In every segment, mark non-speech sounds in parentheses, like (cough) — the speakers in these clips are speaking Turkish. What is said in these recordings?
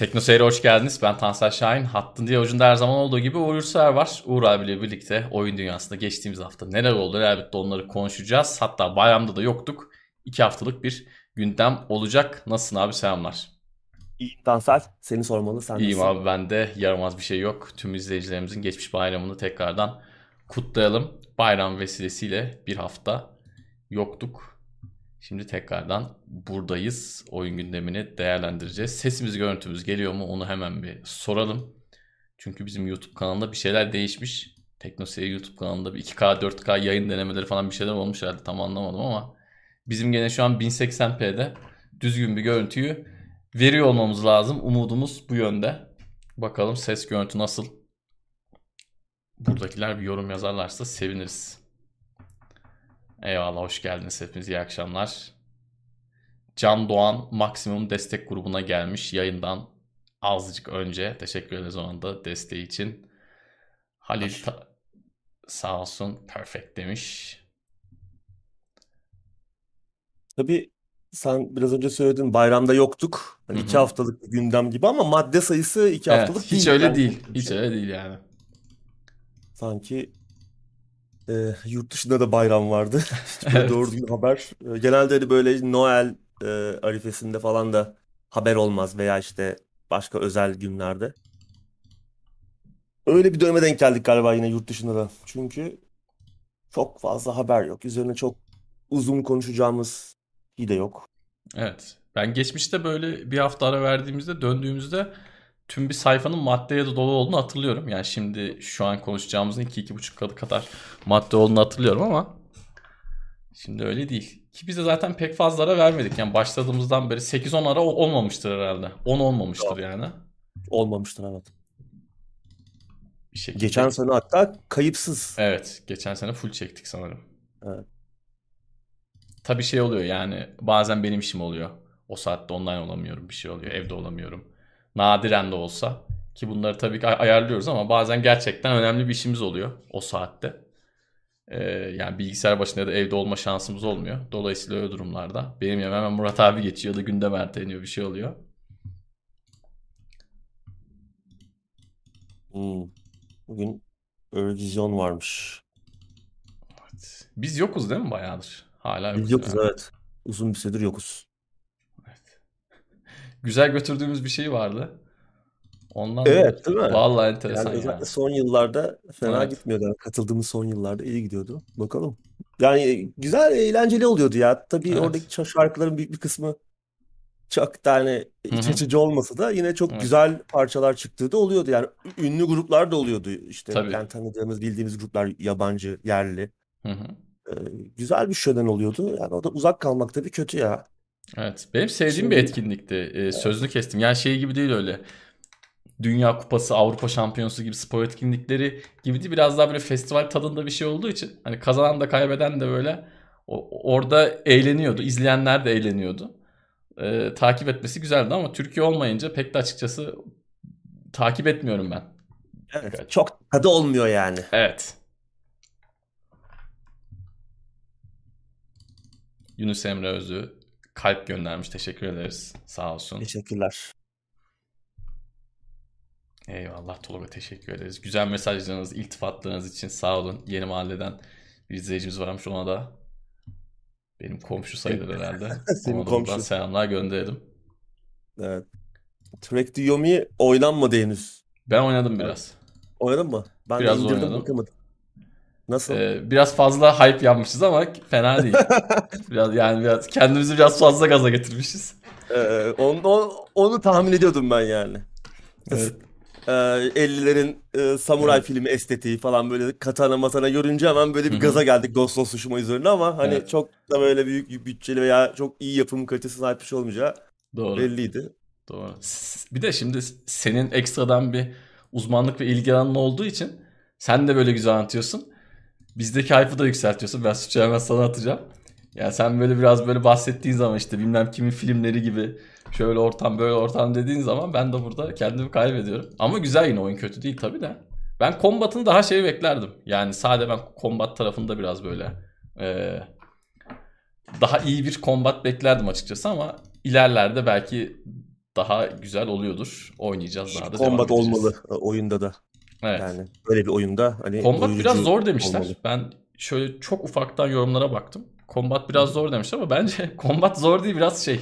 Tekno Seyir'e hoş geldiniz. Ben Tansel Şahin. Hattın diye ucunda her zaman olduğu gibi Uğur Ser var. Uğur abiyle birlikte oyun dünyasında geçtiğimiz hafta neler oldu elbette onları konuşacağız. Hatta bayramda da yoktuk. İki haftalık bir gündem olacak. Nasılsın abi selamlar. İyiyim Tansel. Seni sormalı. Sen İyiyim nasılsın? abi ben de yaramaz bir şey yok. Tüm izleyicilerimizin geçmiş bayramını tekrardan kutlayalım. Bayram vesilesiyle bir hafta yoktuk. Şimdi tekrardan buradayız. Oyun gündemini değerlendireceğiz. Sesimiz, görüntümüz geliyor mu onu hemen bir soralım. Çünkü bizim YouTube kanalında bir şeyler değişmiş. TeknoSeyir YouTube kanalında bir 2K, 4K yayın denemeleri falan bir şeyler olmuş herhalde tam anlamadım ama bizim gene şu an 1080p'de düzgün bir görüntüyü veriyor olmamız lazım. Umudumuz bu yönde. Bakalım ses görüntü nasıl? Buradakiler bir yorum yazarlarsa seviniriz. Eyvallah hoş geldiniz hepiniz iyi akşamlar. Can Doğan maksimum destek grubuna gelmiş yayından azıcık önce. Teşekkür ederiz o anda desteği için. Halil Ta- sağ olsun perfect demiş. Tabii sen biraz önce söyledin bayramda yoktuk. Hani Hı iki haftalık bir gündem gibi ama madde sayısı iki Evet, haftalık hiç değil. öyle Yani değil. Hiç öyle değil yani. Sanki e, yurt dışında da bayram vardı. (laughs) Hiç böyle Evet. doğru düzgün haber. E, genelde hani böyle Noel e, arifesinde falan da haber olmaz veya işte başka özel günlerde. Öyle bir döneme denk geldik galiba yine yurt dışında da. Çünkü çok fazla haber yok. Üzerine çok uzun konuşacağımız şey de yok. Evet. Ben geçmişte böyle bir hafta ara verdiğimizde döndüğümüzde tüm bir sayfanın maddeye de dolu olduğunu hatırlıyorum. Yani şimdi şu an konuşacağımızın 2-2,5 katı kadar madde olduğunu hatırlıyorum ama şimdi öyle değil. Ki biz de zaten pek fazla ara vermedik. Yani başladığımızdan beri 8-10 ara ol- olmamıştır herhalde. 10 olmamıştır yani. Olmamıştır evet. Bir şekilde. Geçen sene hatta kayıpsız. Evet. Geçen sene full çektik sanırım. Evet. Tabii şey oluyor yani bazen benim işim oluyor. O saatte online olamıyorum bir şey oluyor. Evde olamıyorum. Nadiren de olsa. Ki bunları tabii ki ay- ayarlıyoruz ama bazen gerçekten önemli bir işimiz oluyor o saatte. Ee, yani bilgisayar başında ya da evde olma şansımız olmuyor. Dolayısıyla öyle durumlarda benim yerime hemen Murat abi geçiyor ya da gündem erteleniyor bir şey oluyor. Hmm. Bugün Eurovision varmış. Evet. Biz yokuz değil mi bayağıdır? Hala Biz yokuz. yokuz yani. evet. Uzun bir süredir yokuz. Güzel götürdüğümüz bir şey vardı. Ondan Evet, değil mi? vallahi Yani enteresan özellikle yani. son yıllarda fena Evet. gitmiyordu. Yani katıldığımız son yıllarda iyi gidiyordu. Bakalım. Yani güzel, eğlenceli oluyordu ya. Tabii Evet. oradaki ça- şarkıların büyük bir kısmı çok da hani Hı iç hı. açıcı olmasa da yine çok Evet. güzel parçalar çıktığı da oluyordu. Yani ünlü gruplar da oluyordu. İşte Tabii. yani tanıdığımız, bildiğimiz gruplar yabancı, yerli. Hı hı. Ee, güzel bir şölen oluyordu. Yani o da uzak kalmak tabii kötü ya. Evet. Benim sevdiğim bir Şimdi etkinlikti. Ee, sözünü kestim. Yani şey gibi değil öyle. Dünya Kupası, Avrupa Şampiyonası gibi spor etkinlikleri gibi değil. Biraz daha böyle festival tadında bir şey olduğu için. Hani kazanan da kaybeden de böyle o- orada eğleniyordu. İzleyenler de eğleniyordu. Ee, takip etmesi güzeldi ama Türkiye olmayınca pek de açıkçası takip etmiyorum ben. evet çok tadı olmuyor yani. Evet. Yunus Emre Özü kalp göndermiş. Teşekkür ederiz. Sağ olsun. Teşekkürler. Eyvallah Tolga teşekkür ederiz. Güzel mesajlarınız, iltifatlarınız için sağ olun. Yeni mahalleden bir izleyicimiz varmış ona da benim komşu sayılır herhalde. (laughs) Senin komşu. selamlar gönderelim. Evet. Track to Yomi oynanmadı henüz. Ben oynadım biraz. Oynadın mı? Ben Biraz indirdim oynadım. bakamadım. Nasıl? Ee, biraz fazla hype yapmışız ama fena değil. (laughs) Biraz yani biraz kendimizi biraz fazla gaza getirmişiz. Ee, onu, onu, onu tahmin ediyordum ben yani. Evet. Ee, 50'lerin e, samuray Evet. filmi estetiği falan böyle katana matana görünce hemen böyle bir hı. gaza geldik Ghost of Tsushima üzerine ama hani Evet. çok da böyle büyük bütçeli veya çok iyi yapım kalitesi sahip bir şey olmayacağı Doğru. belliydi. Doğru. Bir de şimdi senin ekstradan bir uzmanlık ve ilgi alanın olduğu için sen de böyle güzel anlatıyorsun. Bizdeki hype'ı da yükseltiyorsun. Ben suçu hemen sana atacağım. Yani sen böyle biraz böyle bahsettiğin zaman işte bilmem kimin filmleri gibi şöyle ortam böyle ortam dediğin zaman ben de burada kendimi kaybediyorum. Ama güzel yine oyun kötü değil tabii de. Ben Combat'ın daha şey beklerdim. Yani sade ben Combat tarafında biraz böyle eee, daha iyi bir Combat beklerdim açıkçası ama ilerlerde belki daha güzel oluyordur. Oynayacağız daha da edeceğiz. olmalı e, oyunda da. Evet. Yani böyle bir oyunda hani Combat biraz zor demişler. olmalı. Ben şöyle çok ufaktan yorumlara baktım. Combat biraz zor demişler ama bence (laughs) combat zor değil biraz şey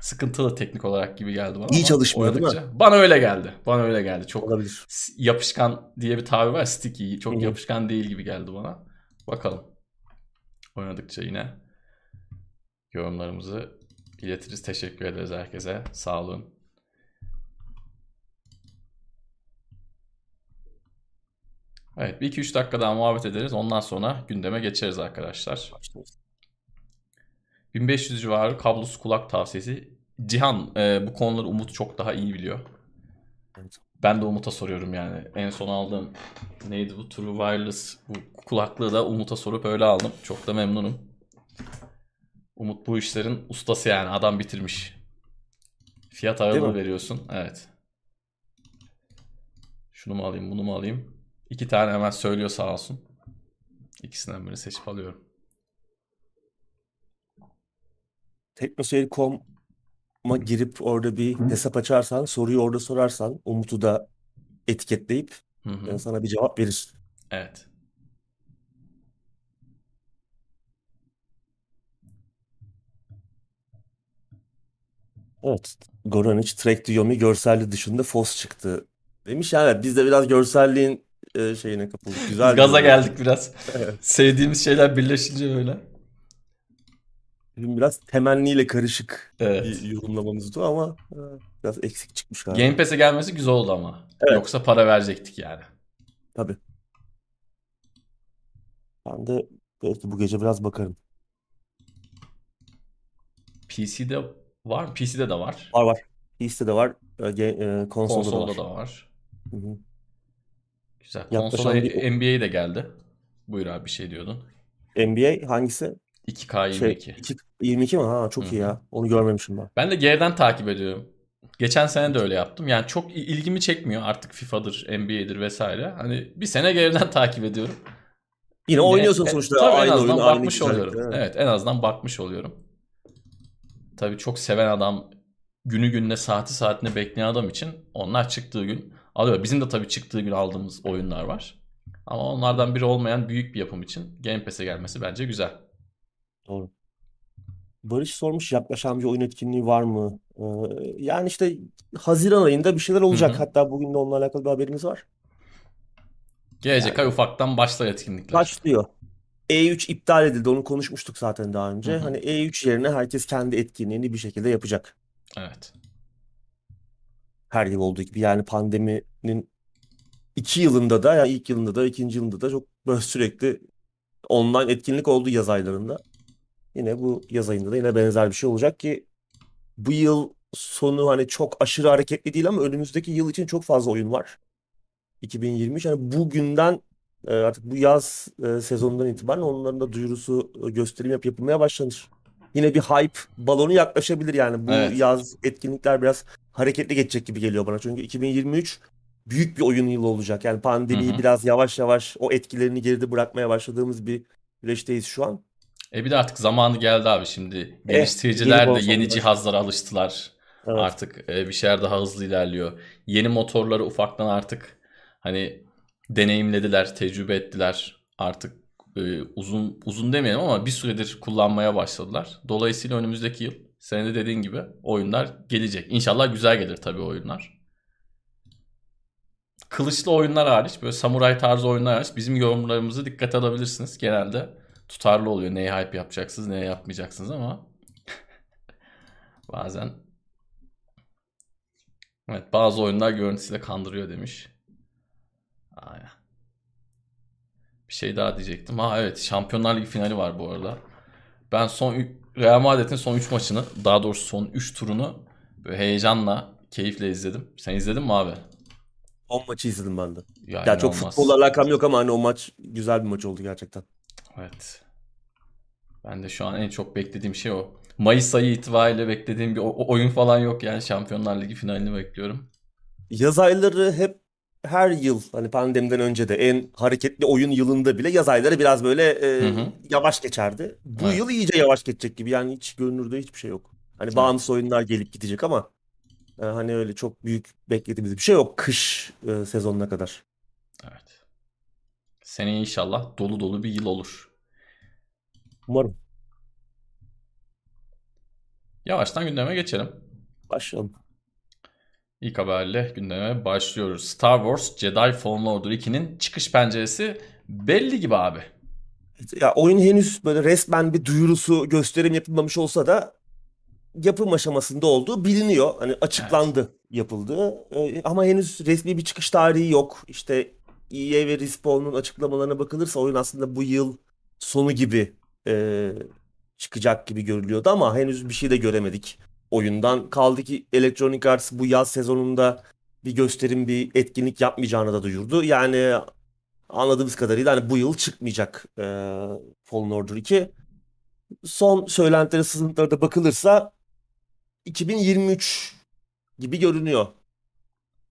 sıkıntılı teknik olarak gibi geldi bana. İyi çalışmıyor, değil mi? Bana öyle geldi. Bana öyle geldi. Çok Olabilir. yapışkan diye bir tabir var. Sticky. Çok hı. yapışkan değil gibi geldi bana. Bakalım. Oynadıkça yine yorumlarımızı iletiriz. Teşekkür ederiz herkese. Sağ olun. Evet, bir iki üç dakika daha muhabbet ederiz. Ondan sonra gündeme geçeriz arkadaşlar. 1500 civarı kablosuz kulak tavsiyesi. Cihan, e, bu konuları Umut çok daha iyi biliyor. Ben de Umut'a soruyorum yani. En son aldığım neydi bu True Wireless bu kulaklığı da Umut'a sorup öyle aldım. Çok da memnunum. Umut bu işlerin ustası yani. Adam bitirmiş. Fiyat aralığı veriyorsun. Evet. Şunu mu alayım, bunu mu alayım? İki tane hemen söylüyor sağ olsun. İkisinden birini seçip alıyorum. Teknoseyir.com'a girip orada bir hesap açarsan, soruyu orada sorarsan, Umut'u da etiketleyip Hı hı. e, sana bir cevap verir. Evet. Evet. Goranic, Trek to Yomi görselli dışında Fos çıktı demiş. Yani biz de biraz görselliğin e, şeyine kapıldık. Güzel bir Gaza yorum. geldik biraz. Evet. Sevdiğimiz şeyler birleşince öyle. Bizim biraz temenniyle karışık Evet. bir yorumlamamızdı ama e, biraz eksik çıkmış galiba. Game Pass'e gelmesi güzel oldu ama. Evet. Yoksa para verecektik yani. Tabii. Ben de belki bu gece biraz bakarım. PC'de var mı? PC'de de var. Var var. PC'de de var. e, e, konsolda da Konsolda var. da var. Hı hı. Güzel. Konsola bir- NBA de geldi. Buyur abi bir şey diyordun. NBA hangisi? 2K22. Şey, iki- 22 mi? Ha çok Hı iyi ya. Onu görmemişim ben. Ben de geriden takip ediyorum. Geçen sene de öyle yaptım. Yani çok il- ilgimi çekmiyor artık FIFA'dır, NBA'dir vesaire. Hani bir sene geriden (laughs) takip ediyorum. Yine oynuyorsun E, sonuçta. Tabii en Aynı azından oyun, aynı bakmış güzellikte, oluyorum. evet. Evet en azından bakmış oluyorum. Tabii çok seven adam günü gününe saati saatine bekleyen adam için onlar çıktığı gün alıyor. Bizim de tabii çıktığı gün aldığımız oyunlar var. Ama onlardan biri olmayan büyük bir yapım için Game Pass'e gelmesi bence güzel. Doğru. Barış sormuş yaklaşan bir oyun etkinliği var mı? Ee, yani işte Haziran ayında bir şeyler olacak. Hı hı. Hatta bugün de onunla alakalı bir haberimiz var. Gelecek ay ufaktan başlar etkinlikler. Başlıyor. E3 iptal edildi. Onu konuşmuştuk zaten daha önce. Hı hı. Hani E3 yerine herkes kendi etkinliğini bir şekilde yapacak. Evet. Her yıl olduğu gibi. Yani pandeminin iki yılında da yani ilk yılında da ikinci yılında da çok böyle sürekli online etkinlik oldu yaz aylarında. Yine bu yaz ayında da yine benzer bir şey olacak ki bu yıl sonu hani çok aşırı hareketli değil ama önümüzdeki yıl için çok fazla oyun var. 2023 yani bugünden e, artık bu yaz e, sezonundan itibaren onların da duyurusu e, gösterim yap yapılmaya başlanır. Yine bir hype balonu yaklaşabilir yani bu Evet. yaz etkinlikler biraz hareketli geçecek gibi geliyor bana. Çünkü 2023 büyük bir oyun yılı olacak. Yani pandemiyi Hı hı. biraz yavaş yavaş o etkilerini geride bırakmaya başladığımız bir süreçteyiz şu an. E bir de artık zamanı geldi abi şimdi. Eh, Geliştiriciler yeni de yeni cihazlara alıştılar. Evet. Artık e, bir şeyler daha hızlı ilerliyor. Yeni motorları ufaktan artık hani deneyimlediler, tecrübe ettiler. Artık e, uzun uzun demeyelim ama bir süredir kullanmaya başladılar. Dolayısıyla önümüzdeki yıl senin de dediğin gibi oyunlar gelecek. İnşallah güzel gelir tabii oyunlar. Kılıçlı oyunlar hariç, böyle samuray tarzı oyunlar hariç bizim yorumlarımızı dikkate alabilirsiniz. Genelde tutarlı oluyor. Neyi hype yapacaksınız, neyi yapmayacaksınız ama (laughs) bazen Evet bazı oyunlar görüntüsüyle kandırıyor demiş. Aynen. Bir şey daha diyecektim. Ha evet Şampiyonlar Ligi finali var bu arada. Ben son Real Madrid'in son 3 maçını daha doğrusu son 3 turunu böyle heyecanla, keyifle izledim. Sen izledin mi abi? O maçı izledim ben de. Ya, Ya çok futbolla alakam yok ama hani o maç güzel bir maç oldu gerçekten. Evet. Ben de şu an en çok beklediğim şey o. Mayıs ayı itibariyle beklediğim bir oyun falan yok yani Şampiyonlar Ligi finalini bekliyorum. Yaz ayları hep her yıl hani pandemiden önce de en hareketli oyun yılında bile yaz ayları biraz böyle e, Hı hı. yavaş geçerdi. Bu Evet. yıl iyice yavaş geçecek gibi yani hiç görünürde hiçbir şey yok. Hani bağımsız oyunlar gelip gidecek ama E, hani öyle çok büyük beklediğimiz bir şey yok kış e, sezonuna kadar. Evet. Seneye inşallah dolu dolu bir yıl olur. Umarım. Yavaştan gündeme geçelim. Başlayalım. İlk haberle gündeme başlıyoruz. Star Wars Jedi Fallen Order 2'nin çıkış penceresi belli gibi abi. Ya oyun henüz böyle resmen bir duyurusu, gösterim yapılmamış olsa da yapım aşamasında olduğu biliniyor. Hani açıklandı yapıldığı. Ee, ama henüz resmi bir çıkış tarihi yok. İşte EA ve Respawn'un açıklamalarına bakılırsa oyun aslında bu yıl sonu gibi e, çıkacak gibi görülüyordu ama henüz bir şey de göremedik oyundan. Kaldı ki Electronic Arts bu yaz sezonunda bir gösterim, bir etkinlik yapmayacağını da duyurdu. Yani anladığımız kadarıyla hani bu yıl çıkmayacak e, Fallen Order 2. Son söylentilere, sızıntılara da bakılırsa 2023 gibi görünüyor.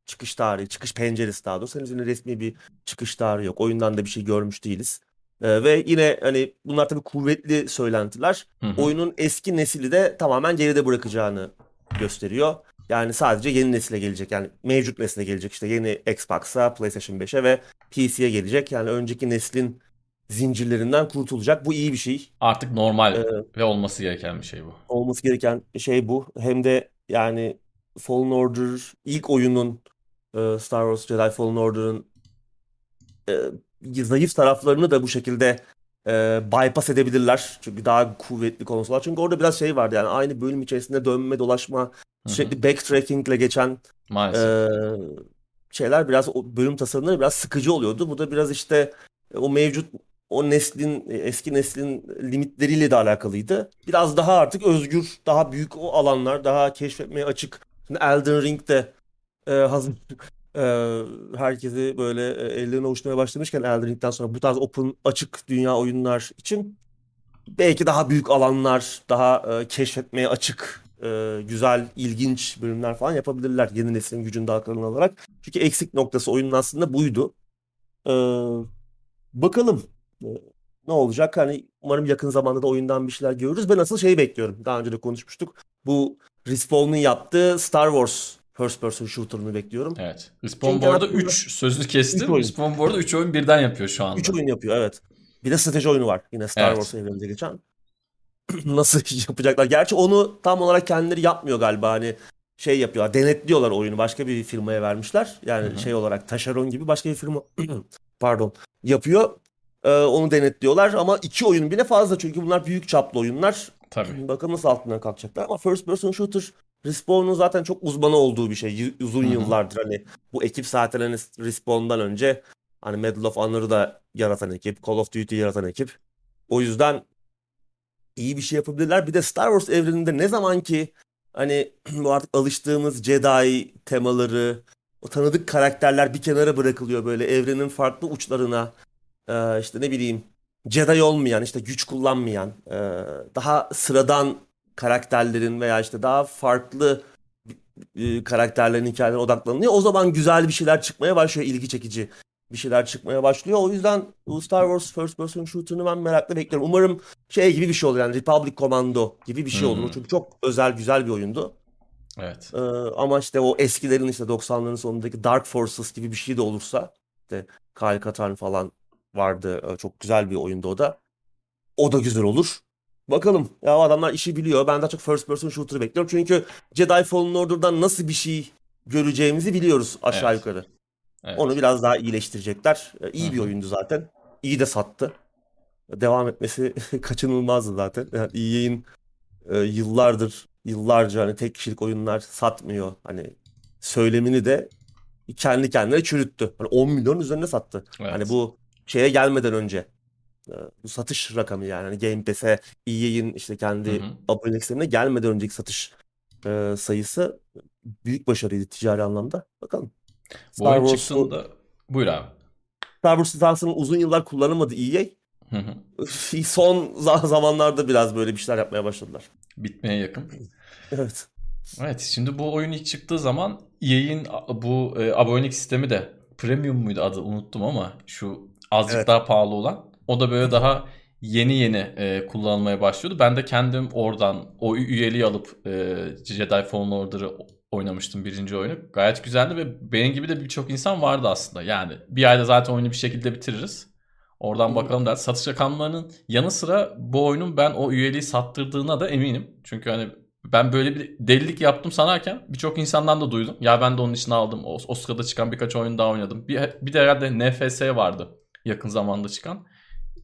Çıkış tarihi, çıkış penceresi daha doğrusu. Henüz resmi bir çıkış tarihi yok. Oyundan da bir şey görmüş değiliz. Ee, ve yine hani bunlar tabii kuvvetli söylentiler. Hı hı. Oyunun eski nesili de tamamen geride bırakacağını gösteriyor. Yani sadece yeni nesile gelecek. Yani mevcut nesile gelecek. İşte yeni Xbox'a, PlayStation 5'e ve PC'ye gelecek. Yani önceki neslin zincirlerinden kurtulacak. Bu iyi bir şey. Artık normal Ee, ve olması gereken bir şey bu. olması gereken şey bu. Hem de yani Fallen Order ilk oyunun e, Star Wars Jedi Fallen Order'ın e, zayıf taraflarını da bu şekilde e, bypass edebilirler. Çünkü daha kuvvetli konsollar. Çünkü orada biraz şey vardı yani aynı bölüm içerisinde dönme, dolaşma, sürekli backtracking ile geçen Maalesef. ee, şeyler biraz o bölüm tasarımları biraz sıkıcı oluyordu. Bu da biraz işte e, o mevcut o neslin e, eski neslin limitleriyle de alakalıydı. Biraz daha artık özgür, daha büyük o alanlar, daha keşfetmeye açık. Şimdi Elden Ring de e, hazır herkesi böyle e, ellerine avuçlamaya başlamışken Elden Ring'den sonra bu tarz open açık dünya oyunlar için belki daha büyük alanlar, daha e, keşfetmeye açık, e, güzel, ilginç bölümler falan yapabilirler yeni neslin gücünü daha kalın alarak. Çünkü eksik noktası oyunun aslında buydu. Bakalım ne olacak? Hani umarım yakın zamanda da oyundan bir şeyler görürüz. Ben asıl şeyi bekliyorum. Daha önce de konuşmuştuk. Bu Respawn'un yaptığı Star Wars first person shooter'ını bekliyorum. Evet. Respawn bu arada aslında 3 sözü kestim. Respawn bu arada 3 oyun birden yapıyor şu anda. 3 oyun yapıyor evet. Bir de strateji oyunu var. Yine Star Evet. Wars evreninde geçen. (clears throat) Nasıl yapacaklar? Gerçi onu tam olarak kendileri yapmıyor galiba. Hani şey yapıyorlar. Denetliyorlar oyunu. Başka bir firmaya vermişler. Yani Hı hı. şey olarak taşeron gibi başka bir firma (clears throat) pardon yapıyor. Ee, onu denetliyorlar ama iki oyun bile fazla çünkü bunlar büyük çaplı oyunlar. Tabii. Bakalım nasıl altından kalkacaklar ama first person shooter Respawn'un zaten çok uzmanı olduğu bir şey. Uzun Hı hı. yıllardır hani bu ekip zaten hani Respawn'dan önce hani Medal of Honor'ı da yaratan ekip, Call of Duty'yi yaratan ekip. O yüzden iyi bir şey yapabilirler. Bir de Star Wars evreninde ne zaman ki hani (clears throat) bu artık alıştığımız Jedi temaları, o tanıdık karakterler bir kenara bırakılıyor böyle evrenin farklı uçlarına. Ee, işte ne bileyim Jedi olmayan, işte güç kullanmayan, e, daha sıradan karakterlerin veya işte daha farklı e, karakterlerin hikayelerine odaklanılıyor. O zaman güzel bir şeyler çıkmaya başlıyor, ilgi çekici bir şeyler çıkmaya başlıyor. O yüzden bu Star Wars First Person Shooter'ını ben merakla bekliyorum. Umarım şey gibi bir şey olur yani Republic Commando gibi bir şey olur. Hmm. Çünkü çok özel, güzel bir oyundu. Evet. Ee, ama işte o eskilerin işte 90'ların sonundaki Dark Forces gibi bir şey de olursa işte Kyle Katarn falan vardı. Ee, Çok güzel bir oyundu o da. O da güzel olur. Bakalım. Ya adamlar işi biliyor. Ben daha çok first person shooter bekliyorum. Çünkü Jedi Fallen Order'dan nasıl bir şey göreceğimizi biliyoruz aşağı Evet. yukarı. Evet. Onu biraz daha iyileştirecekler. Ee, İyi bir Hı hı. oyundu zaten. İyi de sattı. Devam etmesi (laughs) kaçınılmazdı zaten. Yani EA'in e, yıllardır, yıllarca hani tek kişilik oyunlar satmıyor. Hani söylemini de kendi kendine çürüttü. Hani 10 milyon üzerine sattı. Evet. Hani bu şeye gelmeden önce. E, Bu satış rakamı yani. Hani Game Pass'e EA'in işte kendi Hı hı. abonelik sistemine gelmeden önceki satış e, sayısı büyük başarıydı ticari anlamda. Bakalım. Bu Star oyun çıktığında buyur abi. Star Wars lisansını uzun yıllar kullanamadı EA. Hı hı. Son za- zamanlarda biraz böyle bir şeyler yapmaya başladılar. Bitmeye yakın. (laughs) Evet. Evet şimdi bu oyun ilk çıktığı zaman EA'in bu e, abonelik sistemi de premium muydu adı unuttum ama şu azıcık Evet. daha pahalı olan o da böyle daha yeni yeni e, kullanılmaya başlıyordu. Ben de kendim oradan o üyeliği alıp e, Jedi Fallen Order'ı oynamıştım birinci oyunu. Gayet güzeldi ve benim gibi de birçok insan vardı aslında. Yani bir ayda zaten oyunu bir şekilde bitiririz. Oradan bakalım der. Satış rakamlarının yanı sıra bu oyunun ben o üyeliği sattırdığına da eminim. Çünkü hani ben böyle bir delilik yaptım sanarken birçok insandan da duydum. Ya ben de onun için aldım. O, o sırada çıkan birkaç oyun daha oynadım. Bir, bir de herhalde NFS vardı yakın zamanda çıkan.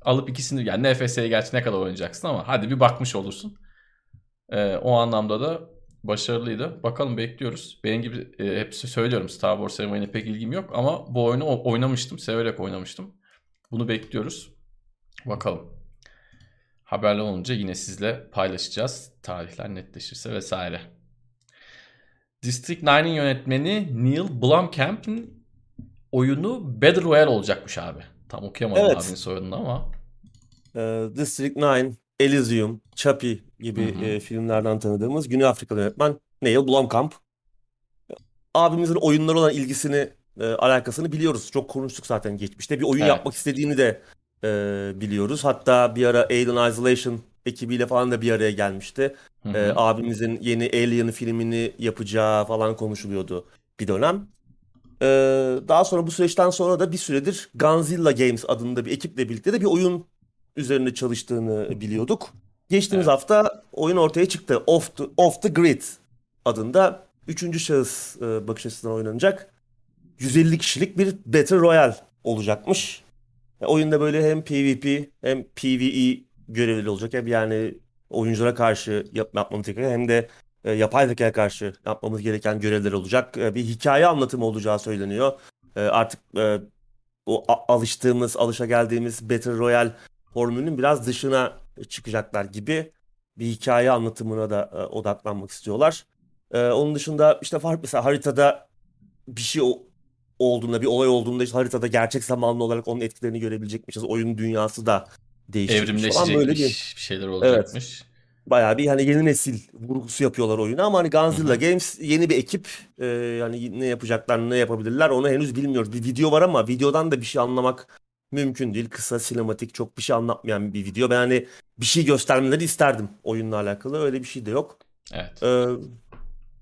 Alıp ikisini yani NFS'ye gerçi ne kadar oynayacaksın ama hadi bir bakmış olursun. Ee, o anlamda da başarılıydı. Bakalım bekliyoruz. Benim gibi e, hepsi söylüyorum Star Wars serüvenine pek ilgim yok ama bu oyunu oynamıştım. Severek oynamıştım. Bunu bekliyoruz. Bakalım. Haberler olunca yine sizle paylaşacağız. Tarihler netleşirse vesaire. District 9'in yönetmeni Neil Blomkamp'in oyunu Battle Royale olacakmış abi. Tam okuyamadım Evet. abinin soyadını ama. Ee, District 9, Elysium, Chappie gibi Hı hı. e, filmlerden tanıdığımız Güney Afrikalı yönetmen Neil Blomkamp. Abimizin oyunlara olan ilgisini, e, alakasını biliyoruz. Çok konuştuk zaten geçmişte. Bir oyun Evet. yapmak istediğini de e, biliyoruz. Hatta bir ara Alien Isolation ekibiyle falan da bir araya gelmişti. Hı E, hı. abimizin yeni Alien filmini yapacağı falan konuşuluyordu bir dönem. E, daha sonra bu süreçten sonra da bir süredir Gunzilla Games adında bir ekiple birlikte de bir oyun üzerinde çalıştığını biliyorduk. Geçtiğimiz Evet. hafta oyun ortaya çıktı. Off the, Off the Grid adında üçüncü şahıs e, bakış açısından oynanacak 150 kişilik bir Battle Royale olacakmış. E, oyunda böyle hem PvP hem PvE görevleri olacak. Hem yani oyunculara karşı yap, yapmamız gereken hem de e, yapay zekaya karşı yapmamız gereken görevler olacak. E, bir hikaye anlatımı olacağı söyleniyor. E, artık e, o alıştığımız, alışageldiğimiz Battle Royale formülünün biraz dışına çıkacaklar gibi bir hikaye anlatımına da e, odaklanmak istiyorlar. E, onun dışında işte farklı mesela haritada bir şey o- olduğunda, bir olay olduğunda işte haritada gerçek zamanlı olarak onun etkilerini görebilecekmişiz. Oyun dünyası da değişecekmiş falan böyle bir. Bir şeyler olacakmış. Bayağı bir hani yeni nesil vurgusu yapıyorlar oyuna ama hani hı. Games yeni bir ekip Ee, yani ne yapacaklar ne yapabilirler onu henüz bilmiyoruz. Bir video var ama videodan da bir şey anlamak mümkün değil. Kısa sinematik çok bir şey anlatmayan bir video. Ben hani bir şey göstermeleri isterdim oyunla alakalı öyle bir şey de yok. Evet. Ee,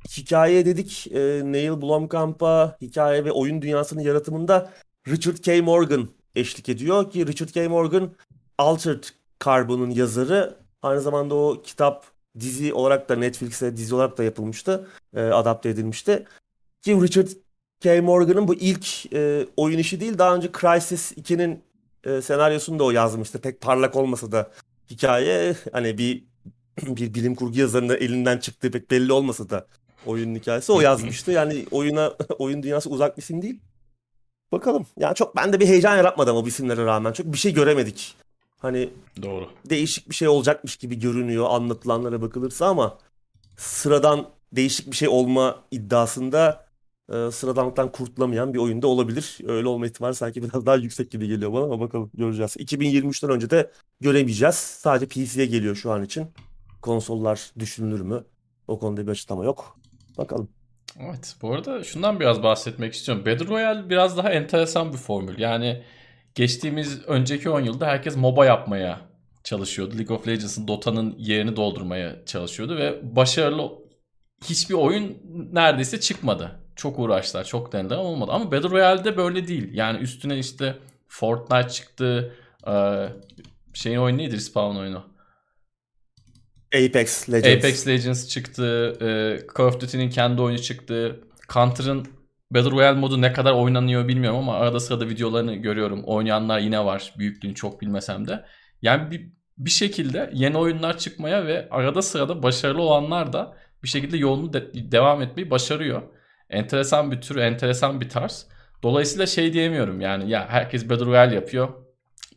hikaye dedik e, Neil Blomkamp'a hikaye ve oyun dünyasının yaratımında Richard K. Morgan eşlik ediyor ki Richard K. Morgan Altered Carbon'un yazarı aynı zamanda o kitap dizi olarak da Netflix'e dizi olarak da yapılmıştı e, adapte edilmişti ki Richard K. Morgan'ın bu ilk e, oyun işi değil daha önce Crysis 2'nin e, senaryosunu da o yazmıştı pek parlak olmasa da hikaye hani bir (clears throat) bir bilim kurgu yazarının elinden çıktığı pek belli olmasa da oyunun hikayesi o yazmıştı. Yani oyuna (laughs) oyun dünyası uzak bir isim değil. Bakalım. Yani çok bende bir heyecan yaratmadı ama bu isimlere rağmen. Çok bir şey göremedik. Hani Doğru. değişik bir şey olacakmış gibi görünüyor anlatılanlara bakılırsa ama sıradan değişik bir şey olma iddiasında e, sıradanlıktan kurtulamayan bir oyunda olabilir. Öyle olma ihtimali sanki biraz daha yüksek gibi geliyor bana ama bakalım göreceğiz. 2023'ten önce de göremeyeceğiz. Sadece PC'ye geliyor şu an için. Konsollar düşünülür mü? O konuda bir açıklama yok. Bakalım. Evet. Bu arada şundan biraz bahsetmek istiyorum. Battle Royale biraz daha enteresan bir formül. Yani geçtiğimiz önceki 10 yılda herkes MOBA yapmaya çalışıyordu. League of Legends'ın Dota'nın yerini doldurmaya çalışıyordu ve başarılı hiçbir oyun neredeyse çıkmadı. Çok uğraştılar, çok denediler ama olmadı. Ama Battle Royale'de böyle değil. Yani üstüne işte Fortnite çıktı. Ee, şeyin oyunu neydi? Respawn oyunu. Apex Legends. Apex Legends çıktı. e, Call of Duty'nin kendi oyunu çıktı. Counter'ın Battle Royale modu ne kadar oynanıyor bilmiyorum ama arada sırada videolarını görüyorum. Oynayanlar yine var. Büyüklüğünü çok bilmesem de. Yani bir, bir şekilde yeni oyunlar çıkmaya ve arada sırada başarılı olanlar da bir şekilde yolunu de- devam etmeyi başarıyor. Enteresan bir tür, enteresan bir tarz. Dolayısıyla şey diyemiyorum yani ya herkes Battle Royale yapıyor.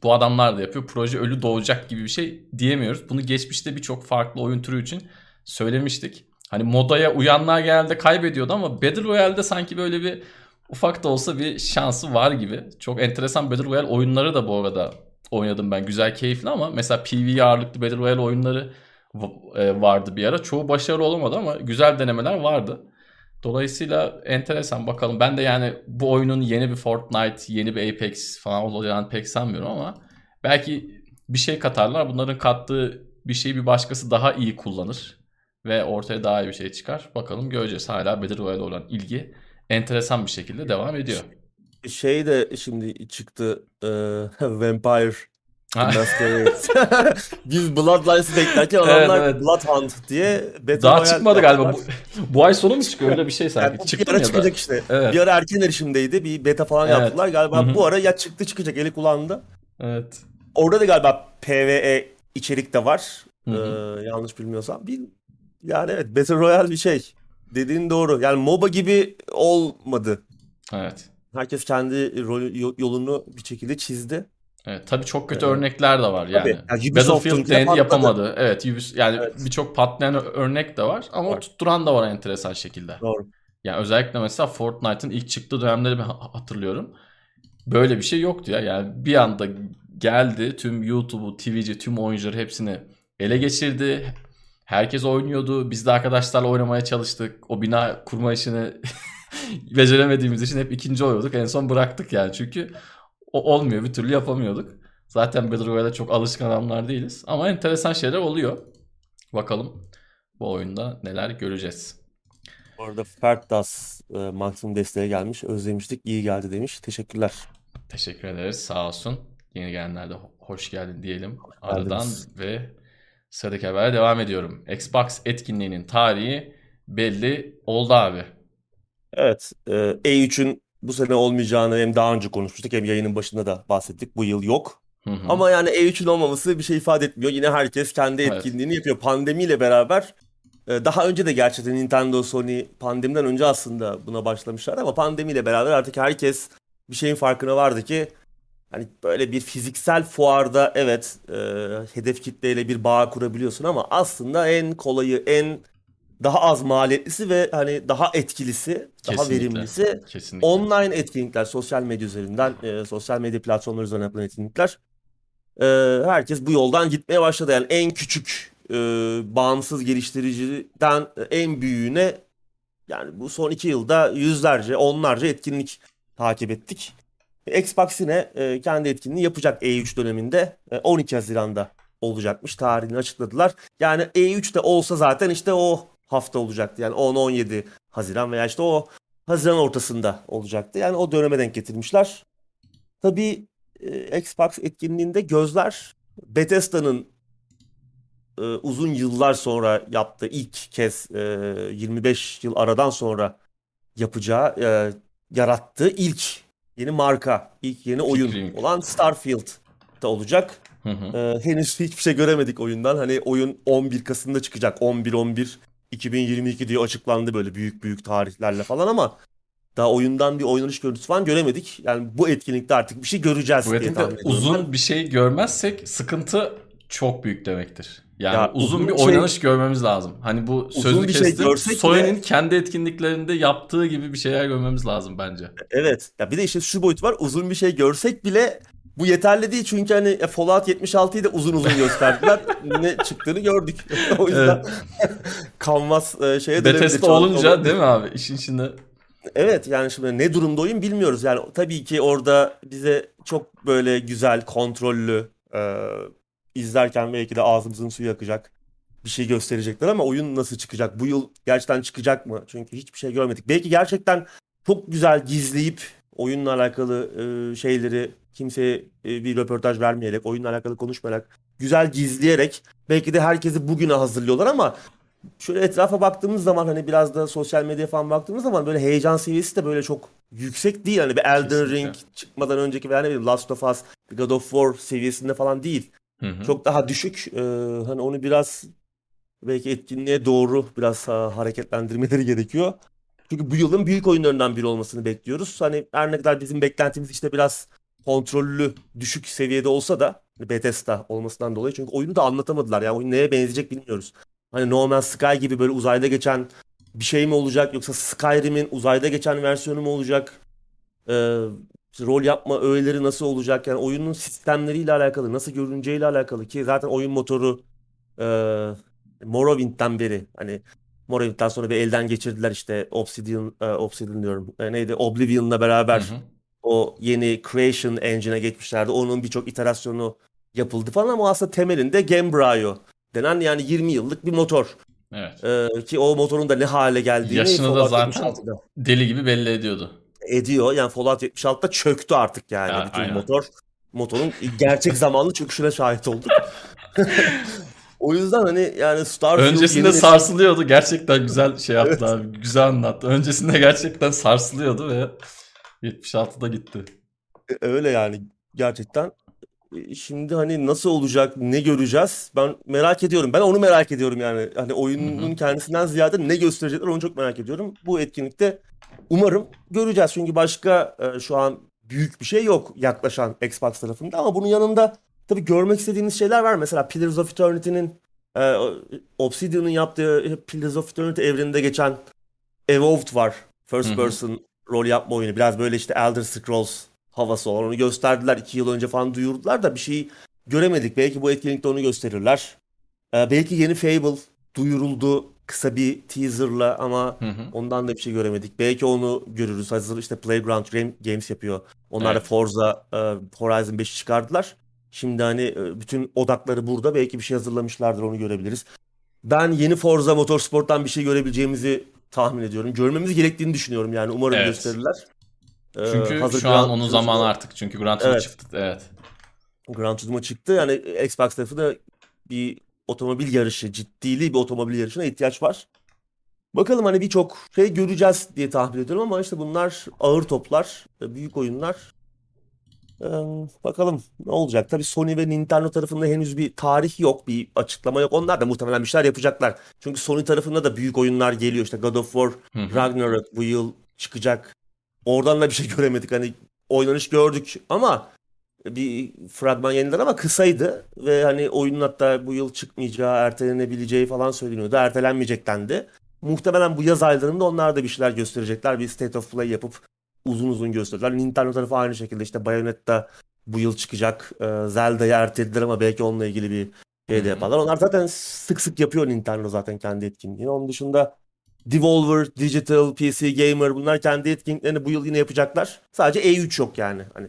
Bu adamlar da yapıyor. Proje ölü doğacak gibi bir şey diyemiyoruz. Bunu geçmişte birçok farklı oyun türü için söylemiştik. Hani modaya uyanlar genelde kaybediyordu ama Battle Royale'de sanki böyle bir ufak da olsa bir şansı var gibi. Çok enteresan Battle Royale oyunları da bu arada oynadım ben. Güzel, keyifli ama mesela PvE ağırlıklı Battle Royale oyunları e, vardı bir ara. Çoğu başarılı olamadı ama güzel denemeler vardı. Dolayısıyla enteresan bakalım. Ben de yani bu oyunun yeni bir Fortnite, yeni bir Apex falan olacağını pek sanmıyorum ama belki bir şey katarlar. Bunların kattığı bir şeyi bir başkası daha iyi kullanır. Ve ortaya daha iyi bir şey çıkar. Bakalım göreceğiz. Hala Battle Royale olan ilgi enteresan bir şekilde devam ediyor. Şey de şimdi çıktı e, (laughs) Vampire. (laughs) Biz Bloodlines'ı beklerken Evet, adamlar evet. Bloodhunt diye Battle Daha Royale çıkmadı galiba. Bu, bu ay sonu mu çıkıyor? Öyle bir şey Yani sanki. bu Çıktı bir ara ya da? çıkacak işte. Evet. Bir ara erken erişimdeydi. Bir beta falan Evet. yaptılar. Galiba Hı hı. bu ara ya çıktı çıkacak eli kulağında. Evet. Orada da galiba PvE içerik de var. Ee, yanlış bilmiyorsam. Bir, yani evet Battle Royale bir şey. Dediğin doğru. Yani MOBA gibi olmadı. Evet. Herkes kendi rol- yolunu bir şekilde çizdi. Evet, tabii çok kötü Evet. örnekler de var yani. Tabii. Yani Battlefield patladı. yapamadı. Evet, Ubis- yani Evet. birçok patlayan örnek de var ama Var. tutturan da var enteresan şekilde. Doğru. Yani özellikle mesela Fortnite'ın ilk çıktığı dönemleri ben ha- hatırlıyorum. Böyle bir şey yoktu ya. Yani bir anda geldi tüm YouTube'u, Twitch'i, tüm oyuncuları hepsini ele geçirdi. Herkes oynuyordu. Biz de arkadaşlarla oynamaya çalıştık. O bina kurma işini (laughs) beceremediğimiz için hep ikinci oluyorduk. En son bıraktık yani. Çünkü o olmuyor. Bir türlü yapamıyorduk. Zaten Battle Royale'e çok alışkın adamlar değiliz. Ama enteresan şeyler oluyor. Bakalım bu oyunda neler göreceğiz. Bu arada Ferdas e, maksimum desteğe gelmiş. Özlemiştik. iyi geldi demiş. Teşekkürler. Teşekkür ederiz. Sağ olsun. Yeni gelenler de ho- hoş geldin diyelim aradan geldiniz. ve sıradaki habere devam ediyorum. Xbox etkinliğinin tarihi belli oldu abi. Evet. e, E3'ün bu sene olmayacağını hem daha önce konuşmuştuk hem yayının başında da bahsettik. Bu yıl yok. Hı hı. Ama yani E3'ün olmaması bir şey ifade etmiyor. Yine herkes kendi Evet. etkinliğini yapıyor. Pandemiyle beraber e, daha önce de gerçekten Nintendo, Sony pandemiden önce aslında buna başlamışlar ama pandemiyle beraber artık herkes bir şeyin farkına vardı ki hani böyle bir fiziksel fuarda evet e, hedef kitleyle bir bağ kurabiliyorsun ama aslında en kolayı, en daha az maliyetlisi ve hani daha etkilisi, daha Kesinlikle. verimlisi Kesinlikle. online etkinlikler, sosyal medya üzerinden, e, sosyal medya platformları üzerinden yapılan etkinlikler. E, herkes bu yoldan gitmeye başladı. Yani en küçük e, bağımsız geliştiriciden en büyüğüne yani bu son iki yılda yüzlerce, onlarca etkinlik takip ettik. Xbox yine e, kendi etkinliğini yapacak E3 döneminde. E, 12 Haziran'da olacakmış. Tarihini açıkladılar. Yani E3 de olsa zaten işte o hafta olacaktı. Yani 10-17 Haziran veya işte o Haziran ortasında olacaktı. Yani o döneme denk getirmişler. Tabii e, Xbox etkinliğinde gözler Bethesda'nın e, uzun yıllar sonra yaptığı ilk kez e, 25 yıl aradan sonra yapacağı, e, yarattığı ilk yeni marka, ilk yeni oyun Fikrim. olan Starfield'da olacak. Hı hı. Ee, henüz hiçbir şey göremedik oyundan. Hani oyun 11 Kasım'da çıkacak. 11-11 2022 diye açıklandı böyle büyük büyük tarihlerle falan ama daha oyundan bir oynanış görüntüsü falan göremedik. Yani bu etkinlikte artık bir şey göreceğiz Bu diye tahmin ediyorum uzun bir şey görmezsek sıkıntı çok büyük demektir. Yani Ya uzun uzun bir şey- oynanış görmemiz lazım. Hani bu sözü şey kestim. görsek Sony'nin kendi etkinliklerinde yaptığı gibi bir şeyler görmemiz lazım bence. Evet. Ya bir de işte şu boyut var. Uzun bir şey görsek bile bu yeterli değil. Çünkü hani Fallout 76'yı da uzun uzun gösterdiler. (laughs) ne çıktığını gördük. (laughs) o yüzden (laughs) kanvas e, şeye. Bethesda olunca değil mi abi? İşin içinde Evet yani şimdi ne durumda oyun bilmiyoruz. Yani tabii ki orada bize çok böyle güzel, kontrollü e, izlerken belki de ağzımızın suyu akacak bir şey gösterecekler ama oyun nasıl çıkacak? Bu yıl gerçekten çıkacak mı? Çünkü hiçbir şey görmedik. Belki gerçekten çok güzel gizleyip oyunla alakalı e, şeyleri kimseye e, bir röportaj vermeyerek, oyunla alakalı konuşmayarak, güzel gizleyerek belki de herkesi bugüne hazırlıyorlar ama şöyle etrafa baktığımız zaman hani biraz da sosyal medya falan baktığımız zaman böyle heyecan seviyesi de böyle çok yüksek değil. Hani bir Elden Kesinlikle. Ring çıkmadan önceki veya ne bileyim Last of Us, God of War seviyesinde falan değil. Çok daha düşük. Ee, hani onu biraz belki etkinliğe doğru biraz ha, hareketlendirmeleri (laughs) gerekiyor. Çünkü bu yılın büyük oyunlarından biri olmasını bekliyoruz. Hani her ne kadar bizim beklentimiz işte biraz kontrollü, düşük seviyede olsa da hani Bethesda olmasından dolayı çünkü oyunu da anlatamadılar. Yani oyun neye benzeyecek bilmiyoruz. Hani No Man's Sky gibi böyle uzayda geçen bir şey mi olacak yoksa Skyrim'in uzayda geçen versiyonu mu olacak? Ee, rol yapma öğeleri nasıl olacak? Yani oyunun sistemleriyle alakalı, nasıl görüneceğiyle alakalı ki zaten oyun motoru e, Morrowind'den beri hani Morrowind'den sonra bir elden geçirdiler işte Obsidian, e, Obsidian diyorum. E, neydi? Oblivion'la beraber Hı hı. o yeni Creation Engine'e geçmişlerdi. Onun birçok iterasyonu yapıldı falan ama aslında temelinde Gamebryo denen yani 20 yıllık bir motor. Evet. Ee, ki o motorun da ne hale geldiğini Yaşını da zaten 76'da deli gibi belli ediyordu. Ediyor. Yani Fallout 76'da çöktü artık yani Ya, bütün aynen. motor. Motorun gerçek zamanlı çöküşüne şahit olduk. (laughs) O yüzden hani yani Starfield Öncesinde yeni nesil- sarsılıyordu. Gerçekten güzel şey yaptı abi. Güzel anlattı. Öncesinde gerçekten sarsılıyordu ve 76'da gitti. öyle yani gerçekten. E, Şimdi hani nasıl olacak, ne göreceğiz? Ben merak ediyorum. Ben onu merak ediyorum yani. Hani oyunun Hı hı. kendisinden ziyade ne gösterecekler onu çok merak ediyorum. Bu etkinlikte umarım göreceğiz. Çünkü başka e, şu an büyük bir şey yok yaklaşan Xbox tarafında ama bunun yanında tabii görmek istediğimiz şeyler var. Mesela Pillars of Eternity'nin e, Obsidian'ın yaptığı Pillars of Eternity evreninde geçen Evolved var. First person rol yapma oyunu. Biraz böyle işte Elder Scrolls havası olan. Onu gösterdiler. iki yıl önce falan duyurdular da bir şey göremedik. Belki bu etkinlikte onu gösterirler. Ee, belki yeni Fable duyuruldu kısa bir teaserla ama Hı hı. ondan da bir şey göremedik. Belki onu görürüz. Hazır işte Playground Game- Games yapıyor. Onlar da Evet. Forza e, Horizon 5'i çıkardılar. Şimdi hani e, bütün odakları burada. Belki bir şey hazırlamışlardır onu görebiliriz. Ben yeni Forza Motorsport'tan bir şey görebileceğimizi tahmin ediyorum. Görmemiz gerektiğini düşünüyorum yani. Umarım Evet. gösterirler. Ee, Çünkü hazır şu an Gran onun zamanı artık. Çünkü Gran Turismo Evet. çıktı. Evet. Gran Turismo çıktı. Yani Xbox tarafı da bir otomobil yarışı, ciddili bir otomobil yarışına ihtiyaç var. Bakalım hani birçok şey göreceğiz diye tahmin ediyorum ama işte bunlar ağır toplar, büyük oyunlar. Ee, bakalım ne olacak. Tabii Sony ve Nintendo tarafında henüz bir tarih yok, bir açıklama yok. Onlar da muhtemelen bir şeyler yapacaklar. Çünkü Sony tarafında da büyük oyunlar geliyor. İşte God of War. Ragnarok bu yıl çıkacak. Oradan da bir şey (laughs) göremedik. Hani oynanış gördük ama bir fragman yayınlar ama kısaydı ve hani oyunun hatta bu yıl çıkmayacağı, ertelenebileceği falan söyleniyordu. Ertelenmeyecek dendi. Muhtemelen bu yaz aylarında onlar da bir şeyler gösterecekler. Bir State of Play yapıp uzun uzun gösterirler. Nintendo tarafı aynı şekilde işte Bayonetta bu yıl çıkacak. Ee, Zelda'yı ertelediler ama belki onunla ilgili bir şey de yaparlar. Onlar zaten sık sık yapıyor Nintendo zaten kendi etkinliğini. Onun dışında Devolver, Digital, PC Gamer bunlar kendi etkinliklerini bu yıl yine yapacaklar. Sadece E3 yok yani. Hani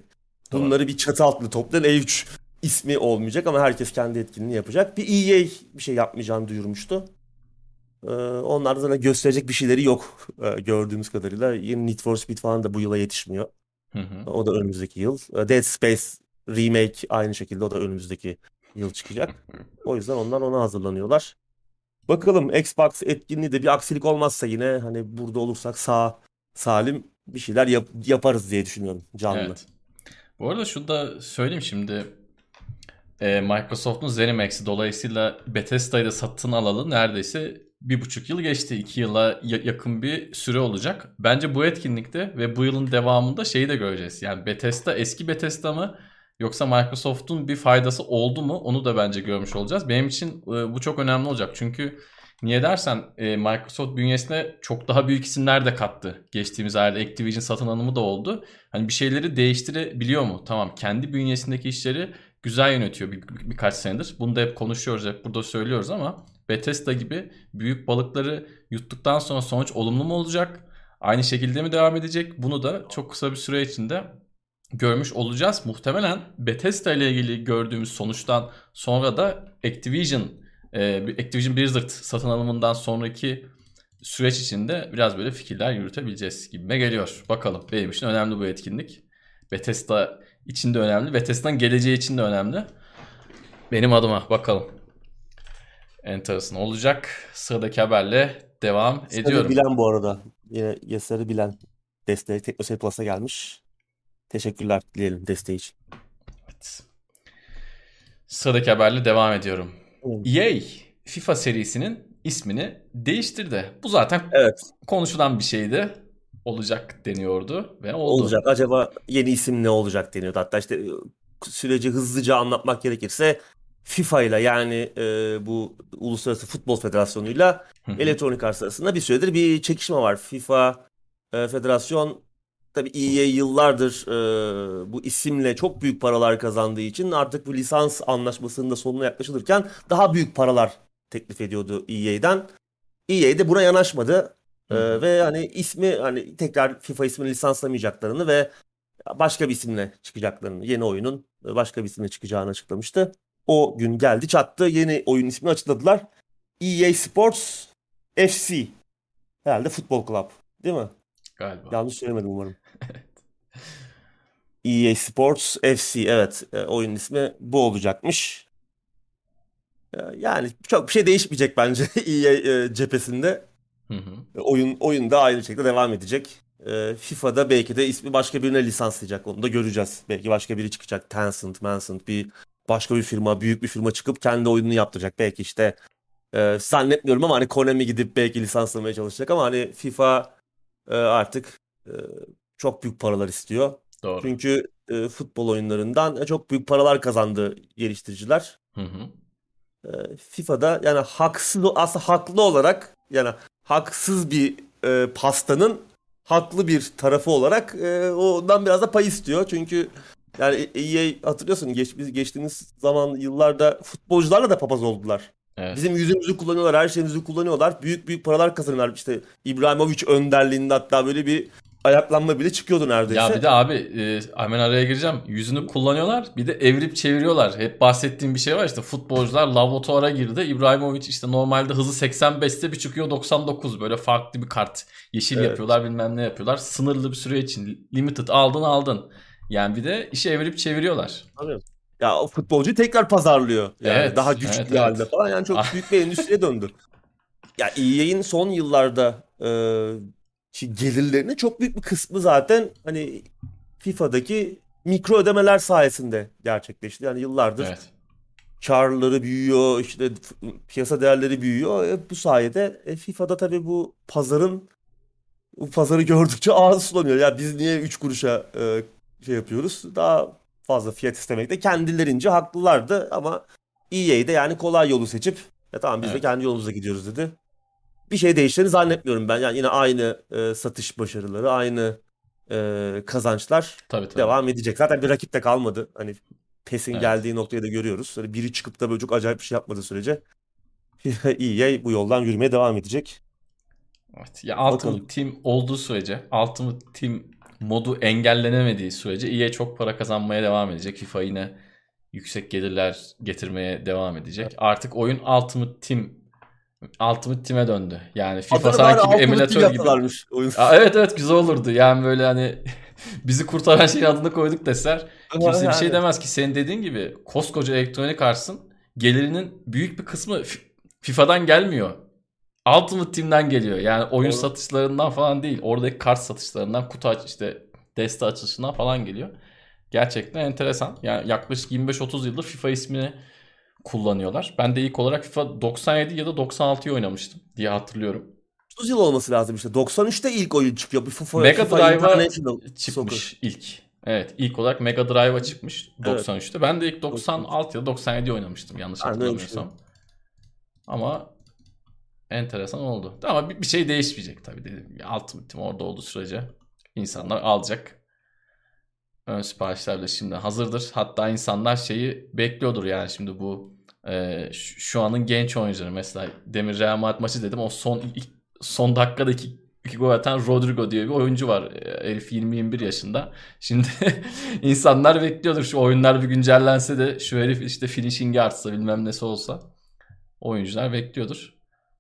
Bunları bir çatı altında toplayın. E3 ismi olmayacak ama herkes kendi etkinliğini yapacak. Bir EA bir şey yapmayacağını duyurmuştu. Ee, onlar da gösterecek bir şeyleri yok ee, gördüğümüz kadarıyla. Yeni Need for Speed falan da bu yıla yetişmiyor. Hı hı. O da önümüzdeki yıl. Ee, Dead Space Remake aynı şekilde o da önümüzdeki yıl çıkacak. O yüzden onlar ona hazırlanıyorlar. Bakalım Xbox etkinliği de bir aksilik olmazsa yine hani burada olursak sağ salim bir şeyler yap- yaparız diye düşünüyorum canlı. Evet. Bu arada şunu da söyleyeyim şimdi. e, Microsoft'un ZeniMax'i dolayısıyla Bethesda'yı da satın alalı neredeyse bir buçuk yıl geçti. iki yıla ya- yakın bir süre olacak. Bence bu etkinlikte ve bu yılın devamında şeyi de göreceğiz. Yani Bethesda eski Bethesda mı yoksa Microsoft'un bir faydası oldu mu onu da bence görmüş olacağız. Benim için e, bu çok önemli olacak. Çünkü niye dersen e, Microsoft bünyesine çok daha büyük isimler de kattı. Geçtiğimiz aylarda Activision satın alımı da oldu. Hani bir şeyleri değiştirebiliyor mu? Tamam kendi bünyesindeki işleri güzel yönetiyor bir, bir- birkaç senedir. Bunu da hep konuşuyoruz, hep burada söylüyoruz ama Bethesda gibi büyük balıkları yuttuktan sonra sonuç olumlu mu olacak? Aynı şekilde mi devam edecek? Bunu da çok kısa bir süre içinde görmüş olacağız. Muhtemelen Bethesda ile ilgili gördüğümüz sonuçtan sonra da Activision, e, Activision Blizzard satın alımından sonraki süreç içinde biraz böyle fikirler yürütebileceğiz gibime geliyor. Bakalım benim için önemli bu etkinlik. Bethesda için de önemli. Bethesda'nın geleceği için de önemli. Benim adıma bakalım. Enteresan olacak. Sıradaki haberle devam Sarı ediyorum. Bilen bu arada. Yine Yasarı Bilen desteği Teknoseyir Plus'a gelmiş. Teşekkürler dileyelim desteği için. Evet. Sıradaki haberle devam ediyorum. EA FIFA serisinin ismini değiştirdi. Bu zaten Evet konuşulan bir şeydi. Olacak deniyordu ve oldu. olacak. Acaba yeni isim ne olacak deniyordu. Hatta işte e, süreci hızlıca anlatmak gerekirse FIFA ile yani e, bu Uluslararası Futbol Federasyonu'yla Arts arasında bir süredir bir çekişme var. FIFA e, Federasyon tabii EA yıllardır e, bu isimle çok büyük paralar kazandığı için artık bu lisans anlaşmasının da sonuna yaklaşılırken daha büyük paralar teklif ediyordu EA'den. EA de buna yanaşmadı. E, ve hani ismi hani tekrar FIFA ismini lisanslamayacaklarını ve başka bir isimle çıkacaklarını, yeni oyunun başka bir isimle çıkacağını açıklamıştı. O gün geldi çattı. Yeni oyun ismini açıkladılar. EA Sports FC. Herhalde futbol club. Değil mi? Galiba. Yanlış söylemedim umarım. EA Sports FC evet e, oyun ismi bu olacakmış. E, Yani çok bir şey değişmeyecek bence (laughs) EA e, cephesinde. Hı hı. Oyun oyun da aynı şekilde devam edecek. FIFA'da belki de ismi başka birine lisanslayacak. Onu da göreceğiz. Belki başka biri çıkacak. Tencent, Tencent bir başka bir firma, büyük bir firma çıkıp kendi oyununu yaptıracak. Belki işte e, zannetmiyorum ama hani Konami gidip belki lisanslamaya çalışacak ama hani FIFA e, artık e, çok büyük paralar istiyor. Doğru. Çünkü e, futbol oyunlarından e, çok büyük paralar kazandı geliştiriciler. Hı hı. E, FIFA'da yani haksız aslında haklı olarak yani haksız bir e, pastanın haklı bir tarafı olarak e, ondan biraz da pay istiyor. Çünkü yani EA hatırlıyorsun geç, biz geçtiğimiz zaman yıllarda futbolcularla da papaz oldular. Evet. Bizim yüzümüzü kullanıyorlar, her şeyimizi kullanıyorlar. Büyük büyük paralar kazanıyorlar. İşte İbrahimovic önderliğinde hatta böyle bir ayaklanma bile çıkıyordu neredeyse. Ya bir de abi e, hemen araya gireceğim. Yüzünü kullanıyorlar. Bir de evirip çeviriyorlar. Hep bahsettiğim bir şey var işte futbolcular laboratuvara girdi. İbrahimovic işte normalde hızı 85'te bir çıkıyor 99 böyle farklı bir kart. Yeşil Evet. yapıyorlar bilmem ne yapıyorlar. Sınırlı bir süre için limited aldın aldın. Yani bir de işi evirip çeviriyorlar. Tabii. Ya o futbolcuyu tekrar pazarlıyor. Yani Evet, daha güçlü evet, bir halde evet. falan. Yani çok (laughs) büyük bir endüstriye döndü. Ya EA'in son yıllarda e, gelirlerinin çok büyük bir kısmı zaten hani FIFA'daki mikro ödemeler sayesinde gerçekleşti. Yani yıllardır Evet. karları büyüyor, işte piyasa değerleri büyüyor. E, bu sayede e, FIFA'da tabii bu pazarın bu pazarı gördükçe ağzı sulanıyor. Ya biz niye 3 kuruşa e, şey yapıyoruz? Daha fazla fiyat istemekte kendilerince haklılardı ama EA de yani kolay yolu seçip ya tamam biz de Evet. kendi yolumuza gidiyoruz dedi. Bir şey değiştiğini zannetmiyorum ben. Yani yine aynı e, satış başarıları, aynı e, kazançlar Tabii tabii. devam edecek. Zaten bir rakip de kalmadı. Hani PES'in Evet. geldiği noktayı da görüyoruz. Hani biri çıkıp da böyle çok acayip bir şey yapmadığı sürece (laughs) EA bu yoldan yürümeye devam edecek. Evet. Ya Ultimate Bakalım. Team olduğu sürece, Ultimate Team modu engellenemediği sürece EA çok para kazanmaya devam edecek. FIFA yine yüksek gelirler getirmeye devam edecek. Artık oyun Ultimate Team Ultimate Team'e döndü. Yani FIFA Adını sanki bir emülatör gibi. oyun. Aa, evet evet güzel olurdu. Yani böyle hani (laughs) bizi kurtaran şeyin adını koyduk deser. Kimse bir şey Yani. demez ki senin dediğin gibi koskoca elektronik arsın gelirinin büyük bir kısmı FIFA'dan gelmiyor. Ultimate Team'den geliyor. Yani oyun Doğru. satışlarından falan değil. Oradaki kart satışlarından, kutu aç işte deste açılışından falan geliyor. Gerçekten enteresan. Yani yaklaşık 25-30 yıldır FIFA ismini kullanıyorlar. Ben de ilk olarak FIFA 97 ya da 96'yı oynamıştım diye hatırlıyorum. 30 yıl olması lazım işte. 93'te ilk oyun çıkıyor. Bu FIFA, Mega Drive'a çıkmış Soccer. ilk. Evet ilk olarak Mega Drive'a çıkmış Evet. 93'te. Ben de ilk 96 ya da 97 oynamıştım yanlış öyle hatırlamıyorsam. Ama enteresan oldu. Ama bir, bir şey değişmeyecek tabii dedim. Ultimate Team orada olduğu sürece insanlar alacak. Ön siparişler de şimdi hazırdır. Hatta insanlar şeyi bekliyordur yani şimdi bu e, şu, anın genç oyuncuları mesela Demir Real Madrid maçı dedim o son son dakikadaki iki gol atan Rodrigo diye bir oyuncu var. E, Herif 20-21 yaşında. Şimdi (laughs) insanlar bekliyordur şu oyunlar bir güncellense de şu herif işte finishing'i artsa bilmem nesi olsa. Oyuncular bekliyordur.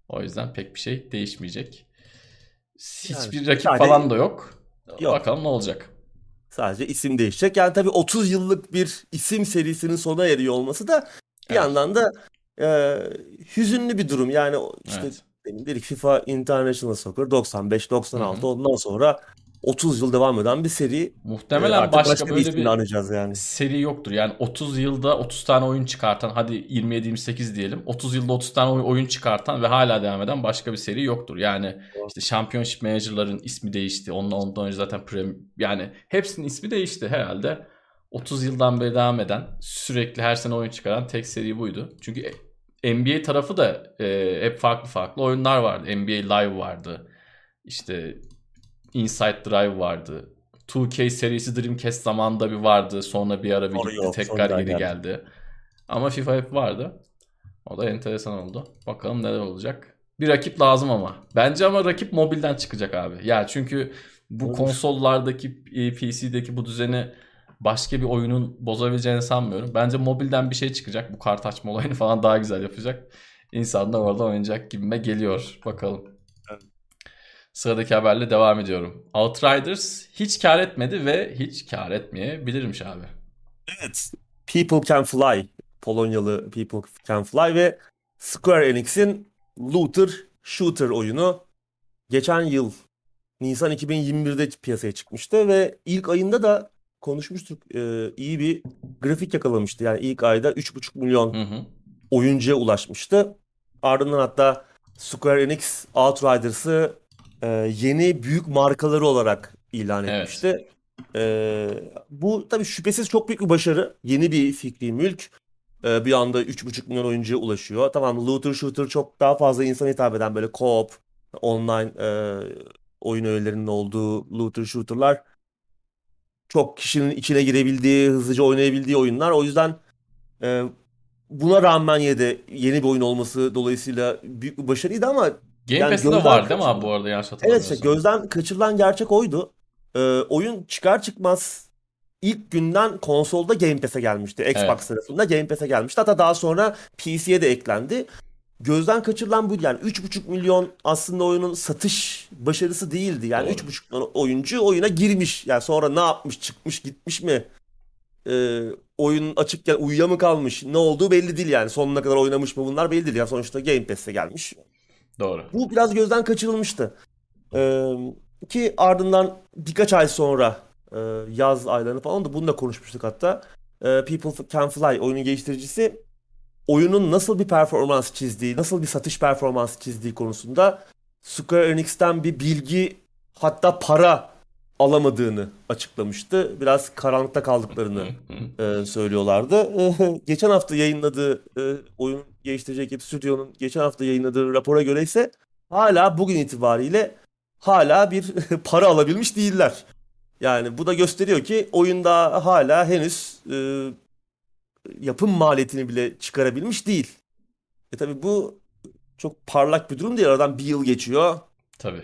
O yüzden pek bir şey değişmeyecek. Hiçbir Yani rakip sadece- falan da yok. Yok. Bakalım ne olacak. Sadece isim değişecek. Yani tabii 30 yıllık bir isim serisinin sona eriyor olması da bir Evet. yandan da e, hüzünlü bir durum. Yani işte Evet. demin dedik FIFA International Soccer 95-96 Hı hı. ondan sonra 30 yıl devam eden bir seri. Muhtemelen artık başka başka bir böyle bir anacağız yani. seri yoktur. Yani 30 yılda 30 tane oyun çıkartan hadi 27-28 diyelim. 30 yılda 30 tane oy- oyun çıkartan ve hala devam eden başka bir seri yoktur. Yani işte Championship Manager'ların ismi değişti. Ondan, ondan önce zaten Prem yani hepsinin ismi değişti herhalde. 30 yıldan beri devam eden sürekli her sene oyun çıkaran tek seri buydu. Çünkü NBA tarafı da e, hep farklı farklı oyunlar vardı. NBA Live vardı. İşte Inside Drive vardı. 2K serisi Dreamcast zamanında bir vardı. Sonra bir ara bir gitti. yok, Tekrar geri geldi. geldi. Ama FIFA hep vardı. O da enteresan oldu. Bakalım neler olacak. Bir rakip lazım ama. Bence ama rakip mobilden çıkacak abi. Ya çünkü bu Olur. konsollardaki e, PC'deki bu düzeni başka bir oyunun bozabileceğini sanmıyorum. Bence mobilden bir şey çıkacak. Bu kart açma olayını falan daha güzel yapacak. insanlar orada oynayacak gibime geliyor. Bakalım. Sıradaki haberle devam ediyorum. Outriders hiç kar etmedi ve hiç kar etmeyebilirmiş abi. Evet. People Can Fly. Polonyalı People Can Fly ve Square Enix'in Looter Shooter oyunu geçen yıl Nisan 2021'de piyasaya çıkmıştı ve ilk ayında da konuşmuştuk e, iyi bir grafik yakalamıştı. Yani ilk ayda 3,5 milyon Hı hı. oyuncuya ulaşmıştı. Ardından hatta Square Enix Outriders'ı e, yeni büyük markaları olarak ilan Evet. etmişti. E, bu tabii şüphesiz çok büyük bir başarı. Yeni bir fikri mülk. E, bir anda 3,5 milyon oyuncuya ulaşıyor. Tamam looter shooter çok daha fazla insana hitap eden böyle co-op, online e, oyun öğelerinin olduğu looter shooter'lar çok kişinin içine girebildiği, hızlıca oynayabildiği oyunlar. O yüzden e, buna rağmen yine de yeni bir oyun olması dolayısıyla büyük bir başarıydı ama Game Yani Pass'te var değil mi abi bu arada yanlış evet işte gözden kaçırılan gerçek oydu. E, oyun çıkar çıkmaz ilk günden konsolda Game Pass'e gelmişti. Xbox Evet. tarafında Game Pass'e gelmişti. Hatta daha sonra PC'ye de eklendi. Gözden kaçırılan buydu. Yani 3,5 milyon aslında oyunun satış başarısı değildi. Yani Doğru. 3,5 milyon oyuncu oyuna girmiş. Yani sonra ne yapmış, çıkmış, gitmiş mi? Ee, oyun açıkken uyuya mı kalmış? Ne olduğu belli değil yani. Sonuna kadar oynamış mı bunlar belli değil. Yani sonuçta Game Pass'e gelmiş. Doğru. Bu biraz gözden kaçırılmıştı. Ee, ki ardından birkaç ay sonra e, yaz aylarını falan da bunu da konuşmuştuk hatta. Ee, People Can Fly oyunun geliştiricisi oyunun nasıl bir performans çizdiği, nasıl bir satış performansı çizdiği konusunda Square Enix'ten bir bilgi hatta para alamadığını açıklamıştı. Biraz karanlıkta kaldıklarını e, söylüyorlardı. E, geçen hafta yayınladığı e, oyun geliştirecek ekip stüdyonun geçen hafta yayınladığı rapora göre ise hala bugün itibariyle hala bir (laughs) para alabilmiş değiller. Yani bu da gösteriyor ki oyunda hala henüz e, yapım maliyetini bile çıkarabilmiş değil. E tabii bu çok parlak bir durum değil. Aradan bir yıl geçiyor Tabii.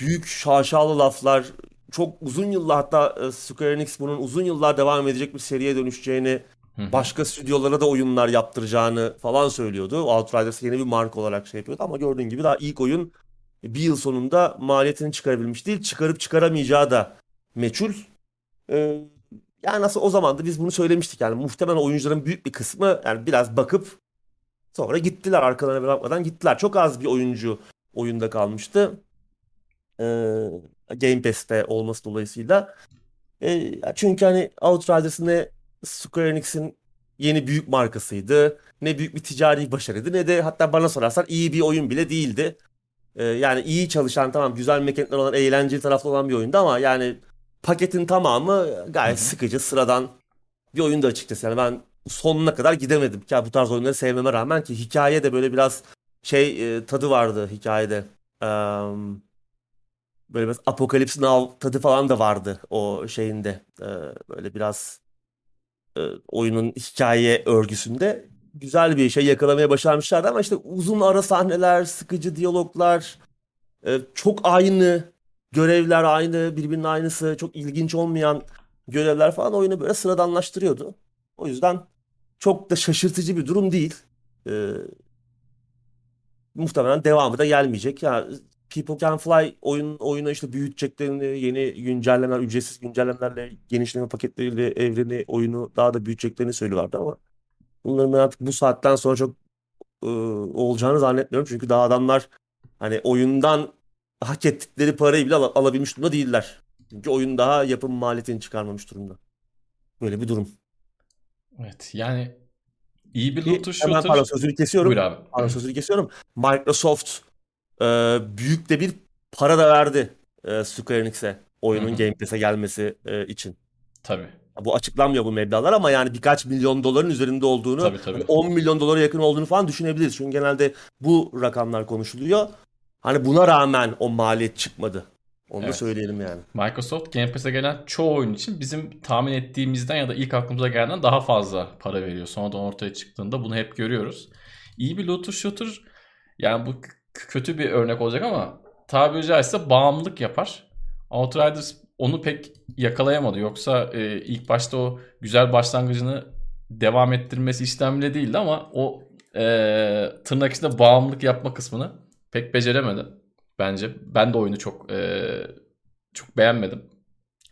büyük şaşalı laflar, çok uzun yıllar hatta e, Square Enix bunun uzun yıllar devam edecek bir seriye dönüşeceğini, başka stüdyolara da oyunlar yaptıracağını falan söylüyordu. Outriders yeni bir marka olarak şey yapıyordu ama gördüğün gibi daha ilk oyun bir yıl sonunda maliyetini çıkarabilmiş değil. Çıkarıp çıkaramayacağı da meçhul. Ee, yani nasıl o zaman da biz bunu söylemiştik yani muhtemelen oyuncuların büyük bir kısmı yani biraz bakıp sonra gittiler arkalarına bir bakmadan gittiler. Çok az bir oyuncu oyunda kalmıştı. Ee, Game Pass'te olması dolayısıyla. Ee, çünkü hani Outriders'ın ne Square Enix'in yeni büyük markasıydı. Ne büyük bir ticari başarıydı ne de hatta bana sorarsan iyi bir oyun bile değildi. Ee, yani iyi çalışan tamam güzel mekanikler olan eğlenceli taraflı olan bir oyundu ama yani paketin tamamı gayet Hı hı. sıkıcı sıradan bir oyundu açıkçası. Yani ben sonuna kadar gidemedim. Ya bu tarz oyunları sevmeme rağmen ki hikaye de böyle biraz şey e, tadı vardı hikayede. Eee böyle biraz Apocalypse Now tadı falan da vardı o şeyinde. Ee, böyle biraz e, oyunun hikaye örgüsünde güzel bir şey yakalamaya başarmışlardı ama işte uzun ara sahneler, sıkıcı diyaloglar, e, çok aynı görevler aynı, birbirinin aynısı, çok ilginç olmayan görevler falan oyunu böyle sıradanlaştırıyordu. O yüzden çok da şaşırtıcı bir durum değil. Ee, muhtemelen devamı da gelmeyecek. Ya People Can Fly oyun oyunu işte büyüteceklerini, yeni güncellemeler, ücretsiz güncellemelerle, genişleme paketleriyle evreni, oyunu daha da büyüteceklerini söylüyorlardı ama bunların ben artık bu saatten sonra çok e, olacağını zannetmiyorum. Çünkü daha adamlar hani oyundan hak ettikleri parayı bile al- alabilmiş durumda değiller. Çünkü oyun daha yapım maliyetini çıkarmamış durumda. Böyle bir durum. Evet yani iyi bir looter hemen shooter. pardon sözünü kesiyorum. Buyur abi. Pardon sözünü kesiyorum. Microsoft e, büyük de bir para da verdi e, Square Enix'e oyunun Hı hı. Game Pass'e gelmesi e, için. Tabii. Bu açıklanmıyor bu meblağlar ama yani birkaç milyon doların üzerinde olduğunu, Tabii tabii. hani 10 milyon dolara yakın olduğunu falan düşünebiliriz. Çünkü genelde bu rakamlar konuşuluyor. Hani buna rağmen o maliyet çıkmadı. Onu da Evet. söyleyelim yani. Microsoft Game Pass'e gelen çoğu oyun için bizim tahmin ettiğimizden ya da ilk aklımıza gelenden daha fazla para veriyor. Sonradan ortaya çıktığında bunu hep görüyoruz. İyi bir looter shooter yani bu kötü bir örnek olacak ama tabiri caizse bağımlılık yapar. Outriders onu pek yakalayamadı. Yoksa e, ilk başta o güzel başlangıcını devam ettirmesi istemli değildi ama o e, tırnak içinde bağımlılık yapma kısmını pek beceremedi bence. Ben de oyunu çok e, çok beğenmedim.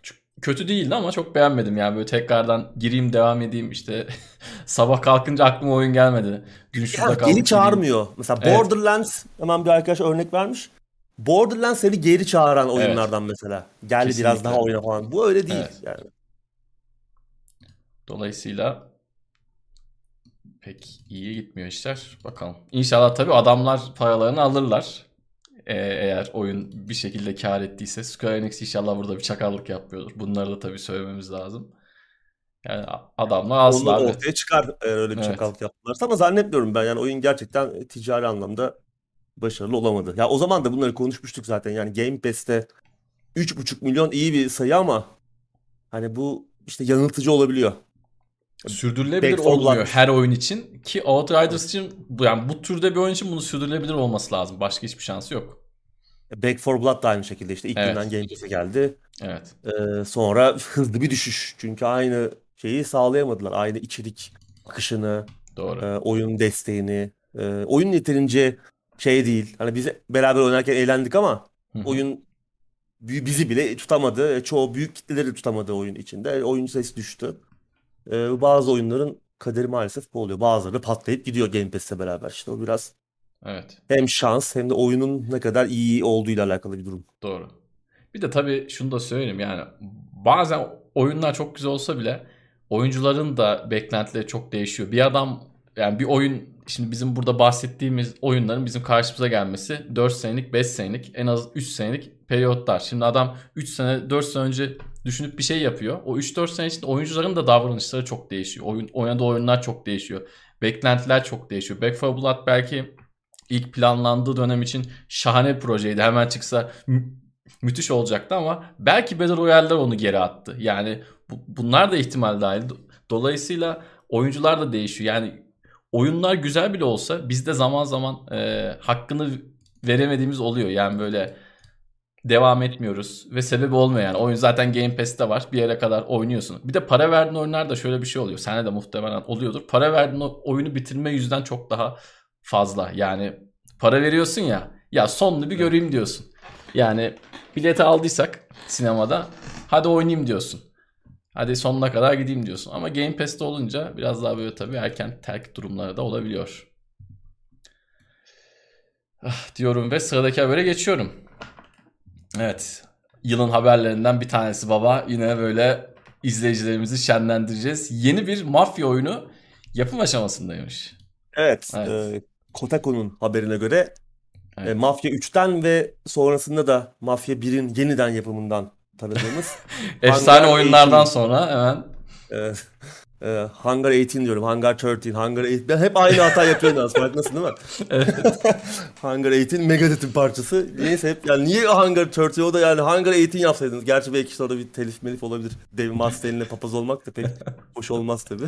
Çok, kötü değildi ama çok beğenmedim yani böyle tekrardan gireyim devam edeyim işte (laughs) sabah kalkınca aklıma oyun gelmedi. Dün şurada yani geri çağırmıyor. Mesela evet. Borderlands hemen bir arkadaş örnek vermiş. Borderlands seni geri çağıran oyunlardan evet. mesela. Gel Kesinlikle. biraz daha oyna falan. Bu öyle değil evet. yani. Dolayısıyla pek iyi gitmiyor işler. Bakalım. İnşallah tabii adamlar paralarını alırlar. Ee, eğer oyun bir şekilde kar ettiyse. Square Enix inşallah burada bir çakallık yapmıyordur. Bunları da tabii söylememiz lazım. Yani adamlar asla... Onu ortaya çıkar eğer öyle bir evet. çakallık yaptılarsa ama zannetmiyorum ben. Yani oyun gerçekten ticari anlamda başarılı olamadı. Ya o zaman da bunları konuşmuştuk zaten. Yani Game Pass'te 3,5 milyon iyi bir sayı ama hani bu işte yanıltıcı olabiliyor. Sürdürülebilir Back olmuyor her oyun için ki Outriders için yani bu türde bir oyun için bunu sürdürülebilir olması lazım. Başka hiçbir şansı yok. Back for Blood da aynı şekilde işte ilk evet. günden Game Pass'e geldi. Evet. Ee, sonra (laughs) hızlı bir düşüş. Çünkü aynı şeyi sağlayamadılar. Aynı içerik akışını, Doğru. E, oyun desteğini. E, oyun yeterince şey değil. Hani biz beraber oynarken eğlendik ama Hı-hı. oyun bizi bile tutamadı. E, çoğu büyük kitleleri tutamadı oyun içinde. Oyun sayısı düştü. Ee, bazı oyunların kaderi maalesef bu oluyor. Bazıları patlayıp gidiyor Game Pass'le beraber. İşte o biraz Evet. hem şans hem de oyunun ne kadar iyi olduğuyla alakalı bir durum. Doğru. Bir de tabii şunu da söyleyeyim yani bazen oyunlar çok güzel olsa bile oyuncuların da beklentileri çok değişiyor. Bir adam yani bir oyun şimdi bizim burada bahsettiğimiz oyunların bizim karşımıza gelmesi 4 senelik 5 senelik en az 3 senelik periyotlar. Şimdi adam 3 sene 4 sene önce düşünüp bir şey yapıyor. O 3-4 sene içinde oyuncuların da davranışları çok değişiyor. Oyun, oynadığı oyunlar çok değişiyor. Beklentiler çok değişiyor. Back 4 Blood belki ilk planlandığı dönem için şahane bir projeydi. Hemen çıksa mü- müthiş olacaktı ama belki Battle Royale'ler onu geri attı. Yani bu, bunlar da ihtimal dahil. Dolayısıyla oyuncular da değişiyor. Yani oyunlar güzel bile olsa bizde zaman zaman e, hakkını veremediğimiz oluyor. Yani böyle devam etmiyoruz ve sebebi olmuyor yani. Oyun zaten Game Pass'te var. Bir yere kadar oynuyorsun. Bir de para verdiğin oyunlarda şöyle bir şey oluyor. Sende de muhtemelen oluyordur. Para verdiğin oyunu bitirme yüzden çok daha fazla. Yani para veriyorsun ya. Ya sonunu bir göreyim diyorsun. Yani bileti aldıysak sinemada hadi oynayayım diyorsun. Hadi sonuna kadar gideyim diyorsun. Ama Game Pass'te olunca biraz daha böyle tabii erken terk durumları da olabiliyor. Ah, diyorum ve sıradaki habere geçiyorum. Evet. Yılın haberlerinden bir tanesi baba. Yine böyle izleyicilerimizi şenlendireceğiz. Yeni bir mafya oyunu yapım aşamasındaymış. Evet. evet. E, Kotaku'nun haberine göre e, evet. e, Mafya 3'ten ve sonrasında da Mafya 1'in yeniden yapımından tanıdığımız (laughs) efsane oyunlardan sonra hemen e, e, Hangar 18 diyorum. Hangar 13, Hangar 8. Ben hep aynı hata yapıyorum aslında. Farkındasın değil mi? (laughs) evet. Hangar 18 Megadeth'in parçası. Neyse hep yani niye Hangar 30 o da yani Hangar 18 yapsaydınız. Gerçi belki işte orada bir telif melif olabilir. David Mustaine'le papaz olmak da pek (laughs) hoş olmaz tabii.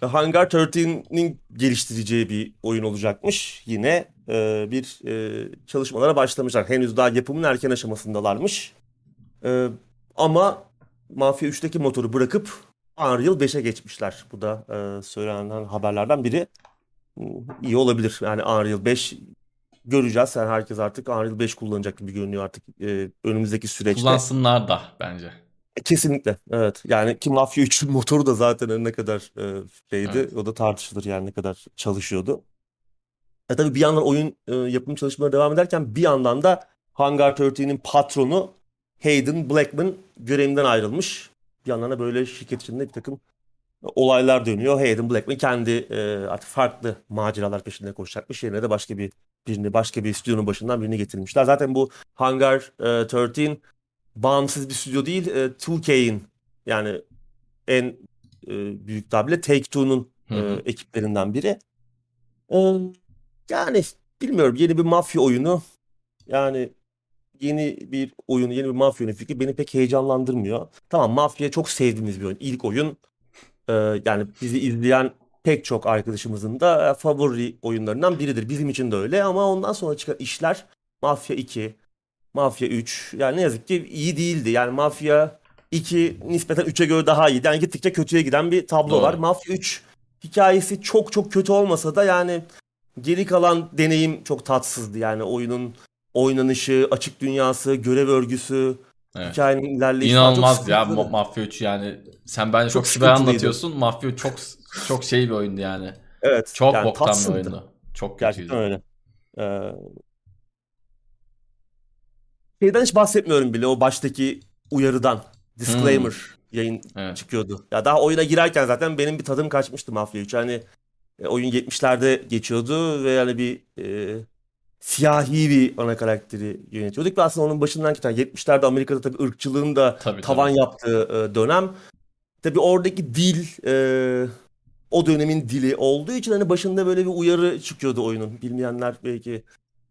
(laughs) Hangar 13'nin geliştireceği bir oyun olacakmış. Yine e, bir e, çalışmalara başlamışlar. Henüz daha yapımın erken aşamasındalarmış. E, ama Mafya 3'teki motoru bırakıp Unreal 5'e geçmişler. Bu da e, söylenen haberlerden biri. İyi olabilir. Yani Unreal 5 göreceğiz. Yani herkes artık Unreal 5 kullanacak gibi görünüyor artık e, önümüzdeki süreçte. Kullansınlar da bence. E, kesinlikle. Evet. Yani ki Mafia 3'ün (laughs) motoru da zaten ne kadar e, şeydi. Evet. O da tartışılır yani ne kadar çalışıyordu. E tabii bir yandan oyun e, yapım çalışmaları devam ederken bir yandan da Hangar 13'nin patronu Hayden Blackman görevinden ayrılmış bir yandan da böyle şirket içinde bir takım olaylar dönüyor. Hayden Blackman kendi e, artık farklı maceralar peşinde koşacakmış. Yerine de başka bir birini başka bir stüdyonun başından birini getirmişler. Zaten bu Hangar e, 13 bağımsız bir stüdyo değil. E, 2K'in yani en e, büyük tablet Take-Two'nun e, ekiplerinden biri. E, yani bilmiyorum yeni bir mafya oyunu. Yani yeni bir oyun, yeni bir mafya oyunu fikri beni pek heyecanlandırmıyor. Tamam mafya çok sevdiğimiz bir oyun. İlk oyun e, yani bizi izleyen pek çok arkadaşımızın da favori oyunlarından biridir. Bizim için de öyle ama ondan sonra çıkan işler Mafya 2, Mafya 3 yani ne yazık ki iyi değildi. Yani Mafya 2 nispeten 3'e göre daha iyi. Yani gittikçe kötüye giden bir tablo Doğru. var. Mafya 3 hikayesi çok çok kötü olmasa da yani geri kalan deneyim çok tatsızdı. Yani oyunun oynanışı, açık dünyası, görev örgüsü, Evet. hikayenin ilerleyişi İnanılmaz ya. Ma- Mafya 3 yani sen bence çok, Çok süper anlatıyorsun. Mafya çok çok şey bir oyundu yani. Evet. Çok yani boktan bir tatsızdı. oyundu. Çok kötüydü. Gerçekten öyle. Ee, şeyden hiç bahsetmiyorum bile o baştaki uyarıdan. Disclaimer yayın Evet. çıkıyordu. Ya daha oyuna girerken zaten benim bir tadım kaçmıştı Mafya 3. Hani e, oyun 70'lerde geçiyordu ve yani bir e, siyahi bir ana karakteri yönetiyorduk ve aslında onun başından giden 70'lerde Amerika'da tabii ırkçılığın da Tabii, tavan tabii. yaptığı e, dönem. Tabii oradaki dil e, o dönemin dili olduğu için hani başında böyle bir uyarı çıkıyordu oyunun. Bilmeyenler belki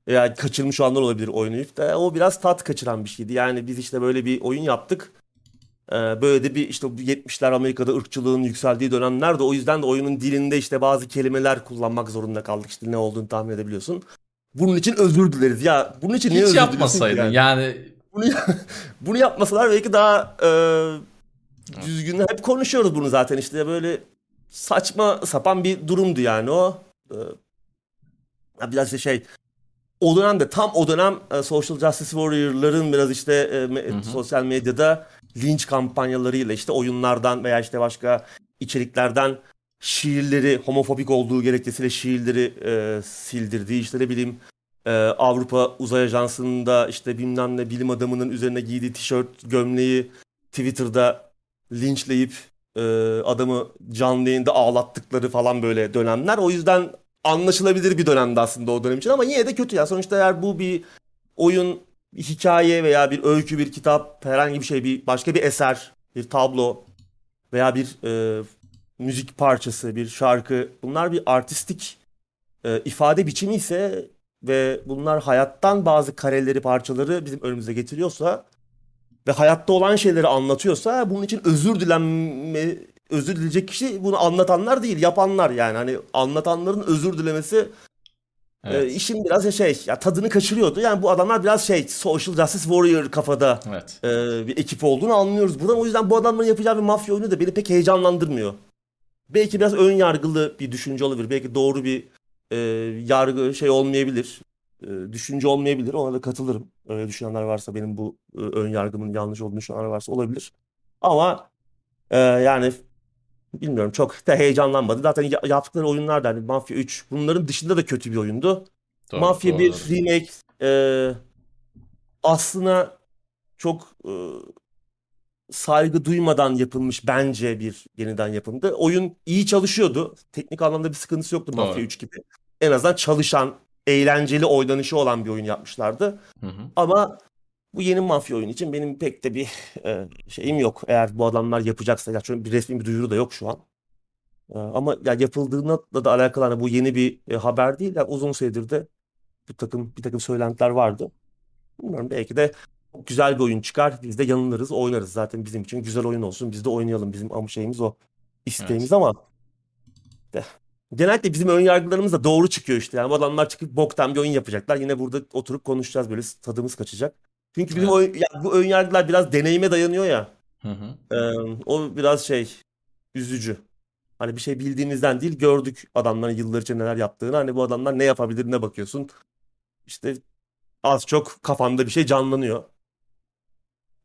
yani kaçırmış olanlar olabilir oynayıp da o biraz tat kaçıran bir şeydi. Yani biz işte böyle bir oyun yaptık. Ee, böyle de bir işte bu 70'ler Amerika'da ırkçılığın yükseldiği dönemlerde o yüzden de oyunun dilinde işte bazı kelimeler kullanmak zorunda kaldık. İşte ne olduğunu tahmin edebiliyorsun. Bunun için özür dileriz. Ya bunun için niye Hiç özür yapmasaydın yani? yani Bunu, (laughs) bunu yapmasalar belki daha e, düzgün. Hep konuşuyoruz bunu zaten işte böyle saçma sapan bir durumdu yani o. E, biraz şey o dönemde tam o dönem e, Social Justice Warrior'ların biraz işte e, me- Hı hı. sosyal medyada linç kampanyalarıyla işte oyunlardan veya işte başka içeriklerden şiirleri homofobik olduğu gerekçesiyle şiirleri e, sildirdiği işte ne bileyim e, Avrupa Uzay Ajansı'nda işte bilmem ne bilim adamının üzerine giydiği tişört gömleği Twitter'da linçleyip e, adamı canlı yayında ağlattıkları falan böyle dönemler. O yüzden anlaşılabilir bir dönemdi aslında o dönem için ama yine de kötü ya. Sonuçta eğer bu bir oyun, bir hikaye veya bir öykü, bir kitap, herhangi bir şey, bir başka bir eser, bir tablo veya bir e, müzik parçası, bir şarkı bunlar bir artistik e, ifade biçimi ise ve bunlar hayattan bazı kareleri, parçaları bizim önümüze getiriyorsa ve hayatta olan şeyleri anlatıyorsa bunun için özür dilenme özür dileyecek kişi bunu anlatanlar değil, yapanlar yani. Hani anlatanların özür dilemesi e, evet. işin biraz şey ya tadını kaçırıyordu. Yani bu adamlar biraz şey social justice warrior kafada evet. e, bir ekip olduğunu anlıyoruz buradan. O yüzden bu adamların yapacağı bir mafya oyunu da beni pek heyecanlandırmıyor. Belki biraz ön yargılı bir düşünce olabilir. Belki doğru bir e, yargı şey olmayabilir. E, düşünce olmayabilir. Ona da katılırım. Öyle düşünenler varsa benim bu e, ön yargımın yanlış olduğunu düşünenler varsa olabilir. Ama e, yani bilmiyorum çok da heyecanlanmadı. Zaten ya- yaptıkları oyunlar da hani Mafya 3 bunların dışında da kötü bir oyundu. Doğru, Mafya doğru, 1 doğru. remake e, aslına çok e, saygı duymadan yapılmış bence bir yeniden yapımdı. Oyun iyi çalışıyordu. Teknik anlamda bir sıkıntısı yoktu Mafya Doğru. 3 gibi. En azından çalışan, eğlenceli oynanışı olan bir oyun yapmışlardı. Hı hı. Ama bu yeni mafya oyunu için benim pek de bir (laughs) e, şeyim yok. Eğer bu adamlar yapacaksa, ya çünkü bir resmi bir duyuru da yok şu an. E, ama ya yapıldığına da, da alakalı hani bu yeni bir e, haber değil. Yani uzun süredir de bu takım bir takım söylentiler vardı. Bilmiyorum belki de güzel bir oyun çıkar. Biz de yanılırız, oynarız. Zaten bizim için güzel oyun olsun. Biz de oynayalım. Bizim şeyimiz o. isteğimiz ama de, genellikle bizim ön yargılarımız da doğru çıkıyor işte. Yani bu adamlar çıkıp boktan bir oyun yapacaklar. Yine burada oturup konuşacağız böyle tadımız kaçacak. Çünkü bizim Evet. oyun, ya bu ön yargılar biraz deneyime dayanıyor ya. Hı hı. Ee, o biraz şey üzücü. Hani bir şey bildiğimizden değil gördük adamların yıllar içinde neler yaptığını. Hani bu adamlar ne yapabilir ne bakıyorsun. İşte az çok kafamda bir şey canlanıyor.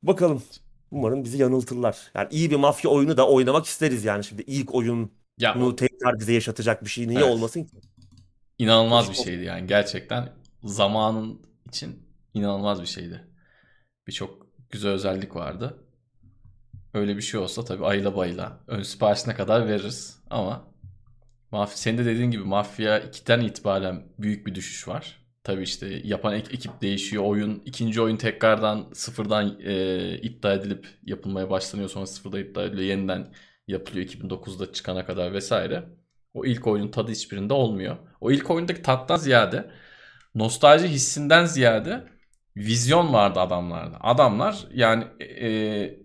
Bakalım. Umarım bizi yanıltırlar. Yani iyi bir mafya oyunu da oynamak isteriz yani şimdi. ilk oyunu Ya o tekrar bize yaşatacak bir şey niye Evet. olmasın ki? inanılmaz bir şeydi yani gerçekten zamanın için inanılmaz bir şeydi. Birçok güzel özellik vardı. Öyle bir şey olsa tabii ayla bayla ön siparişine kadar veririz ama Mafya, senin de dediğin gibi Mafya 2'den itibaren büyük bir düşüş var. Tabii işte yapan ek- ekip değişiyor. Oyun ikinci oyun tekrardan sıfırdan e, iptal edilip yapılmaya başlanıyor. Sonra sıfırda iptal ediliyor. Yeniden yapılıyor 2009'da çıkana kadar vesaire. O ilk oyunun tadı hiçbirinde olmuyor. O ilk oyundaki tattan ziyade nostalji hissinden ziyade vizyon vardı adamlarda. Adamlar yani e,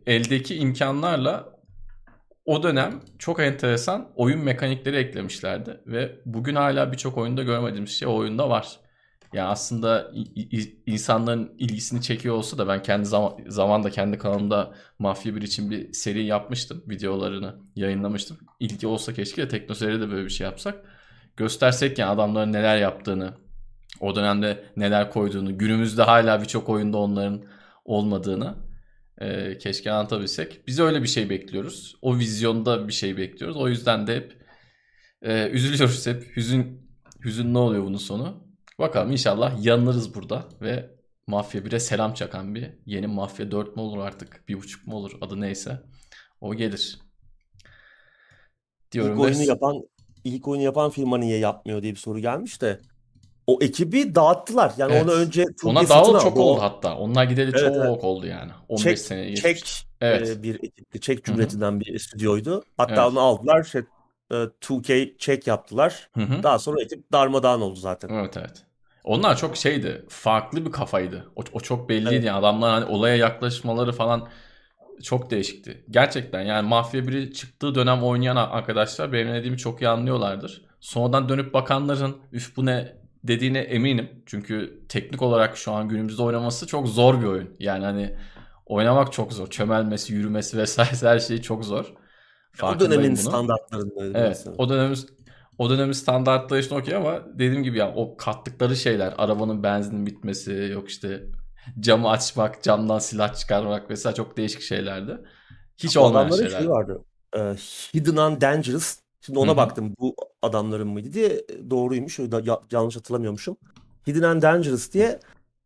eldeki imkanlarla o dönem çok enteresan oyun mekanikleri eklemişlerdi ve bugün hala birçok oyunda görmediğimiz şey o oyunda var. Yani aslında insanların ilgisini çekiyor olsa da ben kendi zaman zamanda kendi kanalımda Mafya 1 için bir seri yapmıştım. Videolarını yayınlamıştım. İlgi olsa keşke de teknoseyirde de böyle bir şey yapsak. Göstersek yani adamların neler yaptığını, o dönemde neler koyduğunu, günümüzde hala birçok oyunda onların olmadığını e, keşke anlatabilsek. Biz öyle bir şey bekliyoruz. O vizyonda bir şey bekliyoruz. O yüzden de hep e, üzülüyoruz hep. Hüzün hüzün ne oluyor bunun sonu? Bakalım inşallah yanılırız burada ve Mafya 1'e selam çakan bir yeni Mafya 4 mu olur artık? Bir buçuk mu olur? Adı neyse. O gelir. Diyorum ilk oyunu yapan ilk oyunu yapan firma niye yapmıyor diye bir soru gelmiş de o ekibi dağıttılar. Yani evet. onu önce Ona dağılı çok oldu hatta. Onlar gideli evet, çok evet. oldu yani. 15 Çek, seneye geçmiş. Çek evet. E, bir ekipti. Çek Cumhuriyeti'nden Hı-hı. bir stüdyoydu. Hatta evet. onu aldılar. Şey, 2K e, çek yaptılar. Hı-hı. Daha sonra ekip darmadağın oldu zaten. Evet evet. Onlar çok şeydi. Farklı bir kafaydı. O, o çok belliydi. Evet. Yani adamlar hani olaya yaklaşmaları falan çok değişikti. Gerçekten yani Mafya 1'i çıktığı dönem oynayan arkadaşlar benim dediğimi çok iyi anlıyorlardır. Sonradan dönüp bakanların üf bu ne dediğine eminim. Çünkü teknik olarak şu an günümüzde oynaması çok zor bir oyun. Yani hani oynamak çok zor. Çömelmesi, yürümesi vesaire her şey çok zor. o dönemin standartlarında. Evet. O dönemin o dönemin standartları okey ama dediğim gibi yani o kattıkları şeyler arabanın benzinin bitmesi yok işte camı açmak camdan silah çıkarmak vesaire çok değişik şeylerdi. Hiç olmayan şeyler. Şey vardı. E, Hidden and Dangerous. Şimdi ona Hı-hı. baktım bu adamların mıydı diye doğruymuş. Ya, yanlış hatırlamıyormuşum. Hidden and Dangerous diye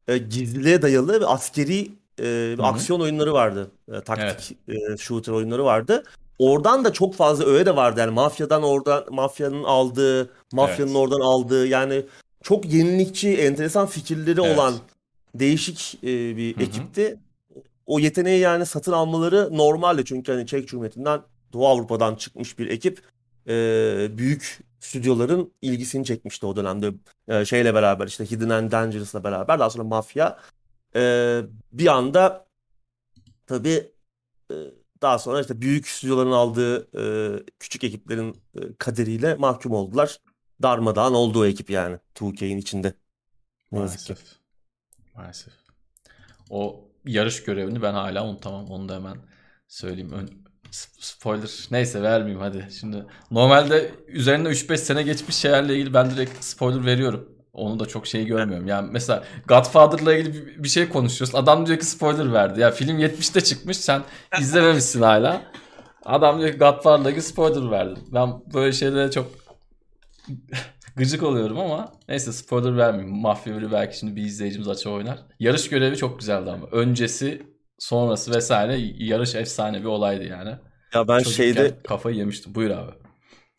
e, gizliliğe dayalı ve askeri e, aksiyon oyunları vardı. E, taktik evet. e, shooter oyunları vardı. Oradan da çok fazla öğe de vardı. Yani mafyadan oradan mafyanın aldığı, mafyanın evet. oradan aldığı yani çok yenilikçi, enteresan fikirleri evet. olan değişik e, bir Hı-hı. ekipti. O yeteneği yani satın almaları normaldi çünkü hani Çek Cumhuriyeti'nden Doğu Avrupa'dan çıkmış bir ekip e, büyük stüdyoların ilgisini çekmişti o dönemde e, şeyle beraber işte Hidden and Dangerous'la beraber daha sonra Mafya e, bir anda tabii daha sonra işte büyük stüdyoların aldığı e, küçük ekiplerin e, kaderiyle mahkum oldular. Darmadağın oldu o ekip yani 2K'in içinde. Maalesef. Maalesef. O yarış görevini ben hala unutamam. Onu da hemen söyleyeyim. Ön, spoiler neyse vermeyeyim hadi. Şimdi normalde üzerinde 3-5 sene geçmiş şeylerle ilgili ben direkt spoiler veriyorum. Onu da çok şey görmüyorum. Yani mesela Godfather'la ilgili bir şey konuşuyorsun. Adam diyor ki spoiler verdi. Ya film 70'te çıkmış sen izlememişsin hala. Adam diyor ki Godfather'la ilgili spoiler verdi. Ben böyle şeylere çok (laughs) gıcık oluyorum ama neyse spoiler vermeyeyim. Mafya 1'i belki şimdi bir izleyicimiz açı oynar. Yarış görevi çok güzeldi ama. Öncesi sonrası vesaire yarış efsane bir olaydı yani. Ya ben Çocukken şeyde kafayı yemiştim. Buyur abi.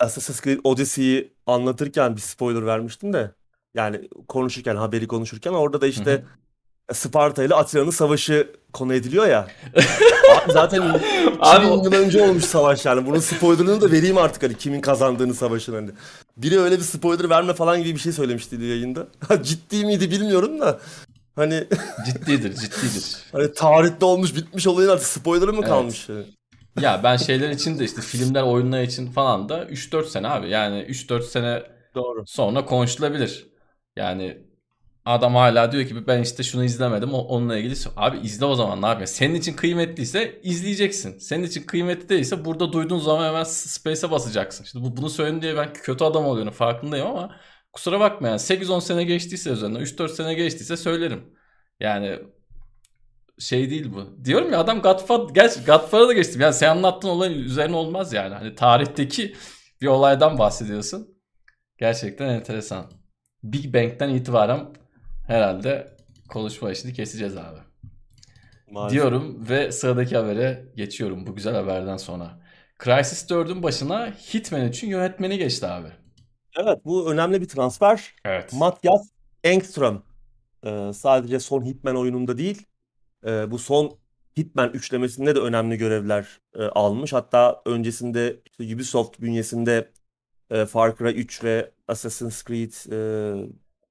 Assassin's Creed Odyssey'yi anlatırken bir spoiler vermiştim de yani konuşurken haberi konuşurken orada da işte. Sparta ile Atina'nın savaşı konu ediliyor ya. (laughs) Abi zaten 2000 yıl önce olmuş savaş yani. Bunun spoilerını da vereyim artık hani kimin kazandığını savaşın hani. Biri öyle bir spoiler verme falan gibi bir şey söylemişti yayında. (laughs) Ciddi miydi bilmiyorum da. Hani (laughs) ciddidir, ciddidir. hani tarihte olmuş, bitmiş olayın artık spoiler'ı mı kalmış? ya ben şeyler için de işte filmler, oyunlar için falan da 3-4 sene abi. Yani 3-4 sene Doğru. sonra konuşulabilir. Yani adam hala diyor ki ben işte şunu izlemedim onunla ilgili. Abi izle o zaman ne yapıyorsun? Senin için kıymetliyse izleyeceksin. Senin için kıymetli değilse burada duyduğun zaman hemen space'e basacaksın. Şimdi bu, bunu söyledim diye ben kötü adam oluyorum farkındayım ama kusura bakma yani 8-10 sene geçtiyse üzerinden 3-4 sene geçtiyse söylerim. Yani şey değil bu. Diyorum ya adam Godfather, gerçi Godfather'a da geçtim. Yani sen anlattığın olay üzerine olmaz yani. Hani tarihteki bir olaydan bahsediyorsun. Gerçekten enteresan. Big Bang'den itibaren herhalde konuşma işini keseceğiz abi. Maalesef. Diyorum ve sıradaki habere geçiyorum bu güzel haberden sonra. Crysis 4'ün başına Hitman için yönetmeni geçti abi. Evet bu önemli bir transfer. Evet. Matthias Engström ee, sadece son Hitman oyununda değil e, bu son Hitman üçlemesinde de önemli görevler e, almış. Hatta öncesinde işte Ubisoft bünyesinde e, Far Cry 3 ve Assassin's Creed e,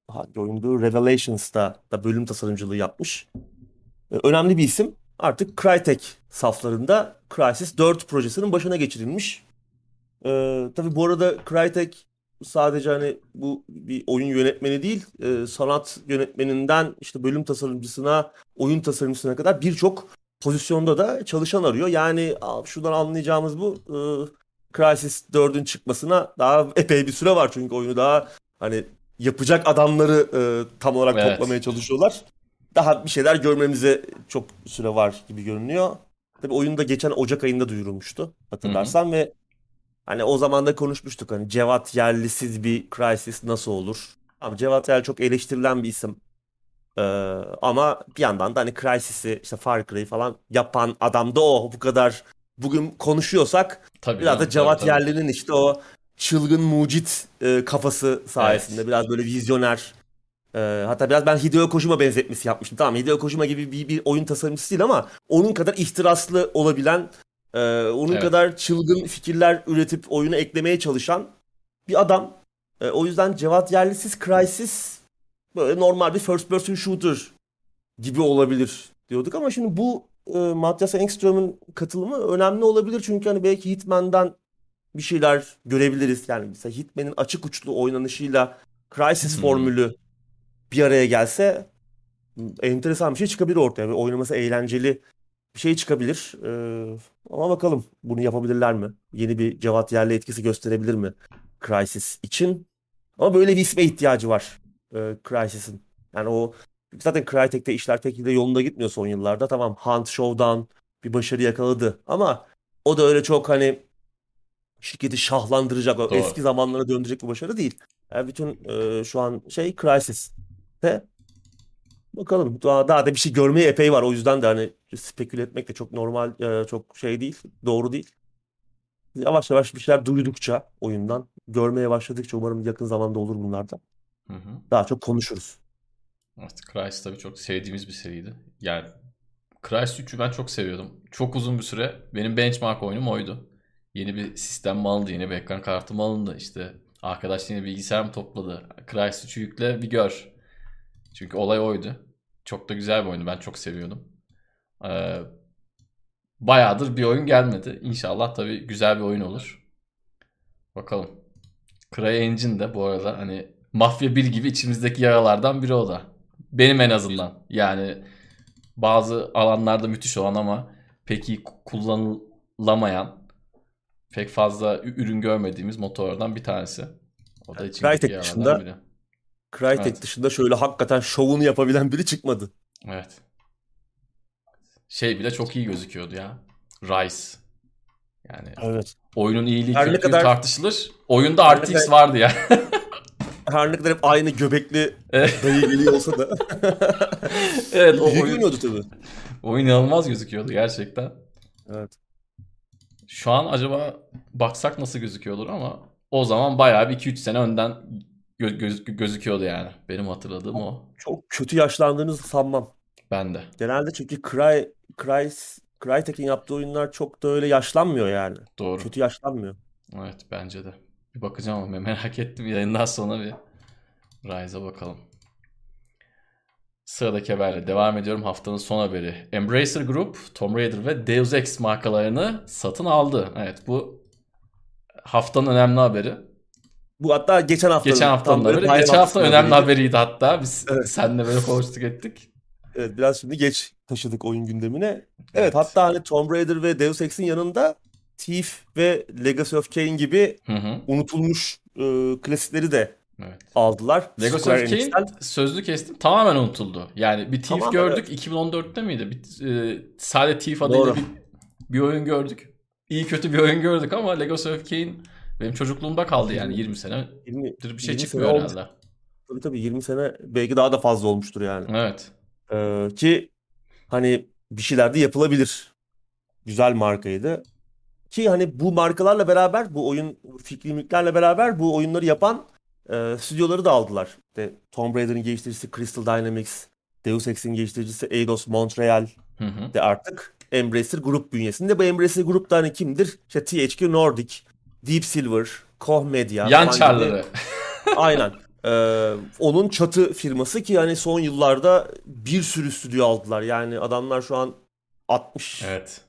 hangi oyundu? Revelations'ta da bölüm tasarımcılığı yapmış. E, önemli bir isim. Artık Crytek saflarında Crysis 4 projesinin başına geçirilmiş. E, tabii bu arada Crytek sadece hani bu bir oyun yönetmeni değil, e, sanat yönetmeninden işte bölüm tasarımcısına, oyun tasarımcısına kadar birçok pozisyonda da çalışan arıyor. Yani şuradan anlayacağımız bu e, Crysis 4'ün çıkmasına daha epey bir süre var çünkü oyunu daha hani yapacak adamları e, tam olarak Evet. toplamaya çalışıyorlar. Daha bir şeyler görmemize çok süre var gibi görünüyor. Tabii oyun da geçen Ocak ayında duyurulmuştu hatırlarsan ve hani o zaman da konuşmuştuk hani Cevat Yerlisiz bir Crysis nasıl olur? Ama Cevat Yerli çok eleştirilen bir isim. Ee, ama bir yandan da hani Crysis'i işte Far Cry'ı falan yapan adam da o. Bu kadar bugün konuşuyorsak Tabii biraz canım, da Cevat tabii, tabii. Yerli'nin işte o çılgın mucit e, kafası sayesinde Evet. biraz böyle vizyoner. e, hatta biraz ben Hideo Kojima benzetmesi yapmıştım. Tamam Hideo Kojima gibi bir, bir oyun tasarımcısı değil ama onun kadar ihtiraslı olabilen, e, onun Evet. kadar çılgın fikirler üretip oyuna eklemeye çalışan bir adam. E, o yüzden Cevat Yerlisiz Crysis böyle normal bir first person shooter gibi olabilir diyorduk ama şimdi bu e, Matthias Engström'ün katılımı önemli olabilir çünkü hani belki Hitman'dan bir şeyler görebiliriz. Yani mesela Hitman'in açık uçlu oynanışıyla Crysis Hmm. formülü bir araya gelse m, enteresan bir şey çıkabilir ortaya. Ve oynaması eğlenceli bir şey çıkabilir. Ee, ama bakalım bunu yapabilirler mi? Yeni bir Cevat Yerli etkisi gösterebilir mi Crysis için? Ama böyle bir isme ihtiyacı var e, Crysis'in. Yani o zaten Crytek'te işler pek de yolunda gitmiyor son yıllarda. Tamam Hunt Showdown bir başarı yakaladı ama o da öyle çok hani şirketi şahlandıracak, Doğru. eski zamanlara döndürecek bir başarı değil. Yani bütün e, şu an şey Crysis'te bakalım daha, daha da bir şey görmeye epey var. O yüzden de hani speküle etmek de çok normal, e, çok şey değil, doğru değil. Yavaş yavaş bir şeyler duydukça oyundan, görmeye başladıkça umarım yakın zamanda olur bunlardan. Hı hı. Daha çok konuşuruz. Evet, Crysis tabii çok sevdiğimiz bir seriydi. Yani Crysis 3'ü ben çok seviyordum. Çok uzun bir süre benim benchmark oyunum oydu. Yeni bir sistem mi alındı, yeni bir ekran kartı mı alındı işte. Arkadaş yeni bilgisayar mı topladı? Crysis 3'ü yükle bir gör. Çünkü olay oydu. Çok da güzel bir oyundu. Ben çok seviyordum. Ee, bayağıdır bir oyun gelmedi. İnşallah tabii güzel bir oyun olur. Bakalım. CryEngine de bu arada hani Mafya 1 gibi içimizdeki yaralardan biri o da. Benim en azından. Yani bazı alanlarda müthiş olan ama pek iyi kullanılamayan pek fazla ürün görmediğimiz motorlardan bir tanesi. O da içimizdeki Crytek dışında- biri. Crytek Evet. dışında şöyle hakikaten şovunu yapabilen biri çıkmadı. Evet. Şey bile çok iyi gözüküyordu ya. Rise. Yani Evet. oyunun iyiliği kötülüğü kadar- tartışılır. Oyunda RTX kadar- vardı ya. (laughs) Her ne kadar hep aynı göbekli dayı geliyor olsa da. (laughs) evet o oyun, görünüyordu tabii. oyun inanılmaz gözüküyordu gerçekten. Evet. Şu an acaba baksak nasıl gözüküyordur ama o zaman bayağı bir 2-3 sene önden gö- göz- gözüküyordu yani. Benim hatırladığım o. Çok kötü yaşlandığınızı sanmam. Ben de. Genelde çünkü Cry, Cry, Crytek'in yaptığı oyunlar çok da öyle yaşlanmıyor yani. Doğru. Kötü yaşlanmıyor. Evet bence de. Bir bakacağım ama merak ettim. Yayından sonra bir Rise'a bakalım. Sıradaki haberle devam ediyorum. Haftanın son haberi. Embracer Group, Tomb Raider ve Deus Ex markalarını satın aldı. Evet bu haftanın önemli haberi. Bu hatta geçen haftanın. Geçen haftanın haberi. Geçen hafta haftasının önemli haberiydi. haberiydi hatta. Biz Evet. seninle böyle konuştuk ettik. Evet, biraz şimdi geç taşıdık oyun gündemine. Evet, Evet. hatta hani Tomb Raider ve Deus Ex'in yanında Thief ve Legacy of Kain gibi Hı hı. unutulmuş e, klasikleri de Evet. aldılar. Legacy Square of Kain Enix'ten. sözlü kestim tamamen unutuldu. Yani bir Thief Tamamen, gördük 2014'te miydi? Bir, e, sadece Thief adıyla Doğru. bir, bir oyun gördük. İyi kötü bir oyun gördük ama Legacy of Kain benim çocukluğumda kaldı yani 20 senedir 20, bir şey 20 sene çıkmıyor olmuş. herhalde. Tabii tabii 20 sene belki daha da fazla olmuştur yani. Evet. Ee, ki hani bir şeyler de yapılabilir. Güzel markaydı. Ki hani bu markalarla beraber bu oyun fikri mülklerle beraber bu oyunları yapan e, stüdyoları da aldılar. İşte Tomb Raider'ın geliştiricisi Crystal Dynamics, Deus Ex'in geliştiricisi Eidos Montreal Hı hı. de artık Embracer Group bünyesinde. Bu Embracer Group da hani kimdir? İşte THQ Nordic, Deep Silver, Koch Media Yan çarları. (laughs) Aynen. Ee, onun çatı firması ki hani son yıllarda bir sürü stüdyo aldılar. Yani adamlar şu an 60 Evet.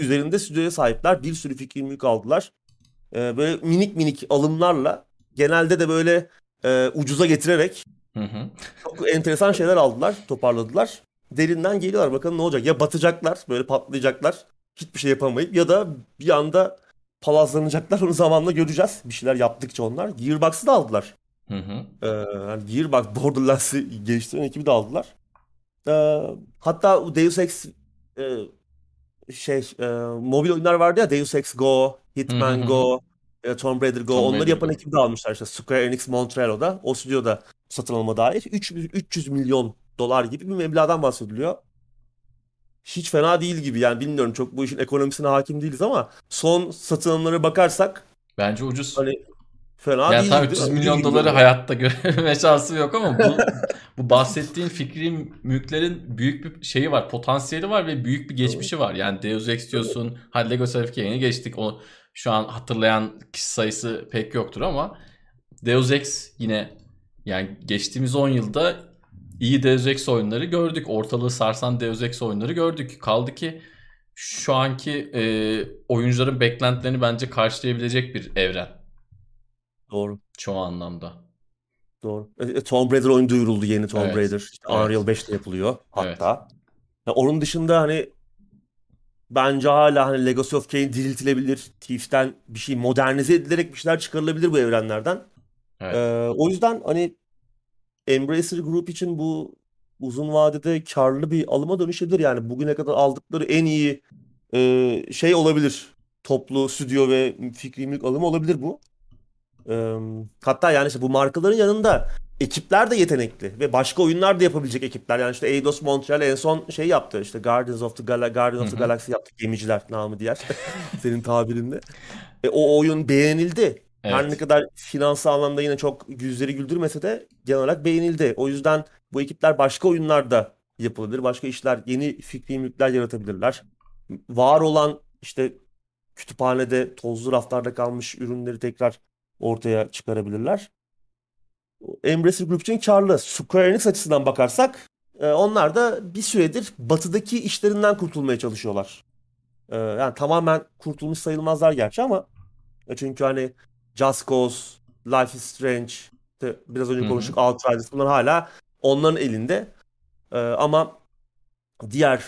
Üzerinde stüdyoya sahipler. Bir sürü fikir mülk aldılar. Ee, böyle minik minik alımlarla genelde de böyle e, ucuza getirerek Hı hı. çok enteresan şeyler aldılar, toparladılar. Derinden geliyorlar bakalım ne olacak. Ya batacaklar, böyle patlayacaklar. Hiçbir şey yapamayıp ya da bir anda palazlanacaklar. (laughs) Onu zamanla göreceğiz. Bir şeyler yaptıkça onlar. Gearbox'ı da aldılar. Hı hı. Ee, yani Gearbox Borderlands'ı geliştiren ekibi de aldılar. Ee, hatta Deus Ex e, şey e, mobil oyunlar vardı ya Deus Ex Go, Hitman Hı hı hı. Go, e, Tomb Raider Go. Tomb Onları Raider yapan Go. ekibi de almışlar işte Square Enix Montreal'da. O stüdyoda satın alma dair 300, 300 milyon dolar gibi bir meblağdan bahsediliyor. Hiç fena değil gibi yani bilmiyorum çok bu işin ekonomisine hakim değiliz ama son satın alımlara bakarsak Bence ucuz. hani fena Yani değil tam gibi. 300 Ucuz milyon doları hayatta (laughs) görme şansı yok ama bu bu bahsettiğin fikri mülklerin büyük bir şeyi var, potansiyeli var ve büyük bir geçmişi var. Yani Deus Ex diyorsun, hadi Lego Selfie geçtik. O şu an hatırlayan kişi sayısı pek yoktur ama Deus Ex yine yani geçtiğimiz 10 yılda iyi Deus Ex oyunları gördük. Ortalığı sarsan Deus Ex oyunları gördük. Kaldı ki şu anki e, oyuncuların beklentilerini bence karşılayabilecek bir evren Doğru. çoğu anlamda. Doğru. E, e, Tomb Raider oyunu duyuruldu yeni Tomb Evet. Raider. İşte Evet. Unreal 5'te yapılıyor Evet. hatta. Ya onun dışında hani bence hala hani Legacy of Kain diriltilebilir. Thief'ten bir şey modernize edilerek bir şeyler çıkarılabilir bu evrenlerden. Evet. Ee, o yüzden hani Embracer Group için bu uzun vadede karlı bir alıma dönüşebilir. Yani bugüne kadar aldıkları en iyi e, şey olabilir. Toplu stüdyo ve fikri mülk alımı olabilir bu. Ee, hatta yani işte bu markaların yanında ekipler de yetenekli ve başka oyunlar da yapabilecek ekipler. Yani işte Eidos Montreal en son şey yaptı. İşte Guardians of the, Gal- Guardians of the. Galaxy yaptı. Gemiciler namı diğer. (laughs) Senin tabirinde. E, o oyun beğenildi. Her ne Evet. kadar finansal anlamda yine çok yüzleri güldürmese de genel olarak beğenildi. O yüzden bu ekipler başka oyunlarda yapılabilir. Başka işler, yeni fikri mülkler yaratabilirler. Var olan işte kütüphanede tozlu raflarda kalmış ürünleri tekrar ortaya çıkarabilirler. Embracer Group için karlı. Square Enix açısından bakarsak e, onlar da bir süredir batıdaki işlerinden kurtulmaya çalışıyorlar. E, Yani tamamen kurtulmuş sayılmazlar gerçi ama e, çünkü hani Just Cause, Life is Strange, işte biraz önce konuştuk Outriders bunlar hala onların elinde. Ama diğer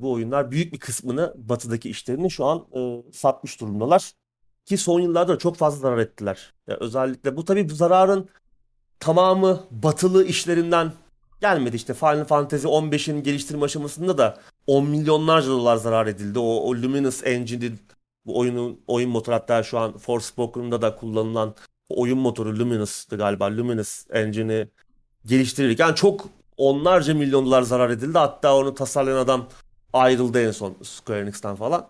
bu oyunlar büyük bir kısmını batıdaki işlerini şu an satmış durumdalar. Ki son yıllarda çok fazla zarar ettiler. Ya özellikle bu tabii bu zararın tamamı batılı işlerinden gelmedi. İşte Final Fantasy 15'in geliştirme aşamasında da 10 milyonlarca dolar zarar edildi. O, o Luminous Engine'in bu oyunun oyun motoru hatta şu an Forspoken'da da kullanılan oyun motoru Luminous'tı galiba. Luminous Engine'i geliştirirken çok onlarca milyon dolar zarar edildi. Hatta onu tasarlayan adam ayrıldı en son Square Enix'ten falan.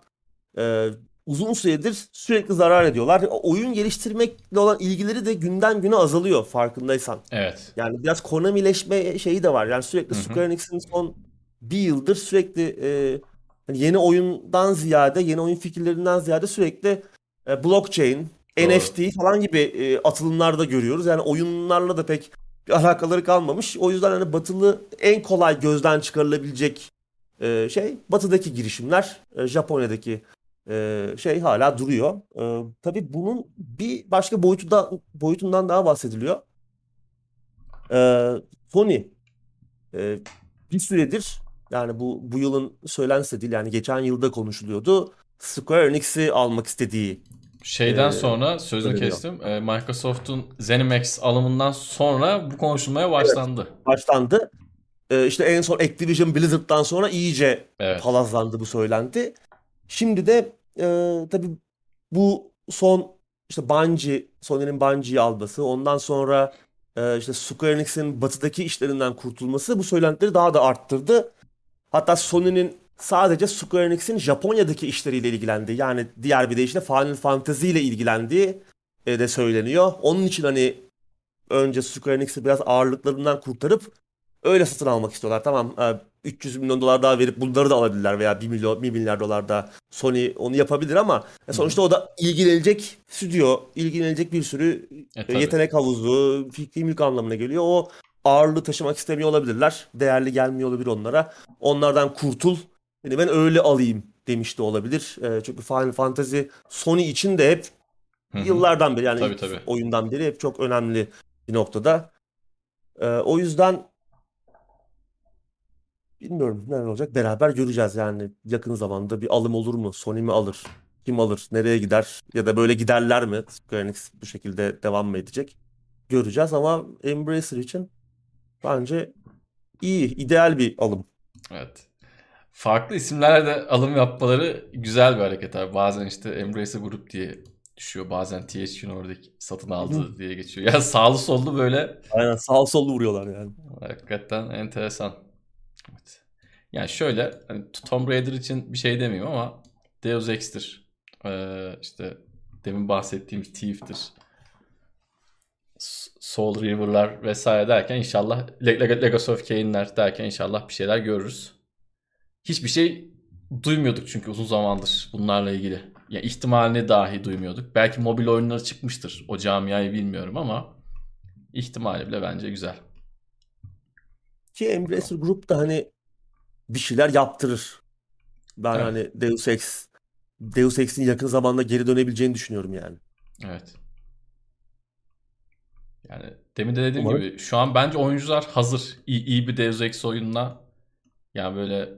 Ee, uzun süredir sürekli zarar ediyorlar. Oyun geliştirmekle olan ilgileri de günden güne azalıyor farkındaysan. Evet. Yani biraz Konamileşme şeyi de var. Yani sürekli Hı hı. Square Enix'in son bir yıldır sürekli e, hani yeni oyundan ziyade, yeni oyun fikirlerinden ziyade sürekli e, blockchain, Doğru. NFT falan gibi e, atılımlar da görüyoruz. Yani oyunlarla da pek bir alakaları kalmamış. O yüzden hani batılı en kolay gözden çıkarılabilecek e, şey batıdaki girişimler, e, Japonya'daki e, şey hala duruyor. E, tabii bunun bir başka boyutu da boyutundan daha bahsediliyor. E, Sony e, bir süredir yani bu bu yılın söylentisi değil yani geçen yılda konuşuluyordu. Square Enix'i almak istediği Şeyden Ee, sonra sözünü öyle kestim. Ee, Microsoft'un ZeniMax alımından sonra bu konuşulmaya başlandı. başlandı. E, işte en son Activision Blizzard'dan sonra iyice Evet. palazlandı bu söylenti. Şimdi de e, tabii bu son işte Bungie, Sony'nin Bungie'yi alması, ondan sonra e, işte Square Enix'in batıdaki işlerinden kurtulması bu söylentileri daha da arttırdı. Hatta Sony'nin sadece Square Enix'in Japonya'daki işleriyle ilgilendiği yani diğer bir deyişle Final Fantasy ile ilgilendiği e, de söyleniyor. Onun için hani önce Square Enix'i biraz ağırlıklarından kurtarıp öyle satın almak istiyorlar. Tamam e, 300 milyon dolar daha verip bunları da alabilirler veya 1 milyon 1 milyar dolar da Sony onu yapabilir ama e, sonuçta o da ilgilenecek stüdyo, ilgilenecek bir sürü E, e, tabii. yetenek havuzu, fikri mülk anlamına geliyor. O ağırlığı taşımak istemiyor olabilirler. Değerli gelmiyor olabilir onlara. Onlardan kurtul. Yani ben öyle alayım demiş de olabilir. E, çünkü Final Fantasy Sony için de hep. Yıllardan beri yani Tabii tabii. oyundan beri hep çok önemli bir noktada. Ee, o yüzden bilmiyorum neler olacak. Beraber göreceğiz yani yakın zamanda bir alım olur mu? Sony mi alır? Kim alır? Nereye gider? Ya da böyle giderler mi? Square Enix bu şekilde devam mı edecek? Göreceğiz ama Embracer için bence iyi, ideal bir alım. Evet. Farklı isimlerle de alım yapmaları güzel bir hareket abi. Bazen işte Embracer Group diye düşüyor. Bazen THQ Nordic satın aldı diye geçiyor. Ya sağlı sollu böyle Aynen sağ sollu vuruyorlar yani. hakikaten enteresan. Evet. Yani şöyle hani Tomb Raider için bir şey demiyorum ama Deus Ex'tir. Ee, işte demin bahsettiğimiz Thief'tir. Soul River'lar vesaire derken inşallah Le- Le- Legacy of Kain'ler derken inşallah bir şeyler görürüz. Hiçbir şey duymuyorduk çünkü uzun zamandır bunlarla ilgili. Ya ihtimalini dahi duymuyorduk. Belki mobil oyunları çıkmıştır. O camiayı bilmiyorum ama ihtimali bile bence güzel. Ki Embracer Group da hani bir şeyler yaptırır. Ben Evet. hani Deus Ex Deus Ex'in yakın zamanda geri dönebileceğini düşünüyorum yani. Evet. Yani demin de dediğim Umarım. gibi şu an bence oyuncular hazır. İyi, iyi bir Deus Ex oyununa yani böyle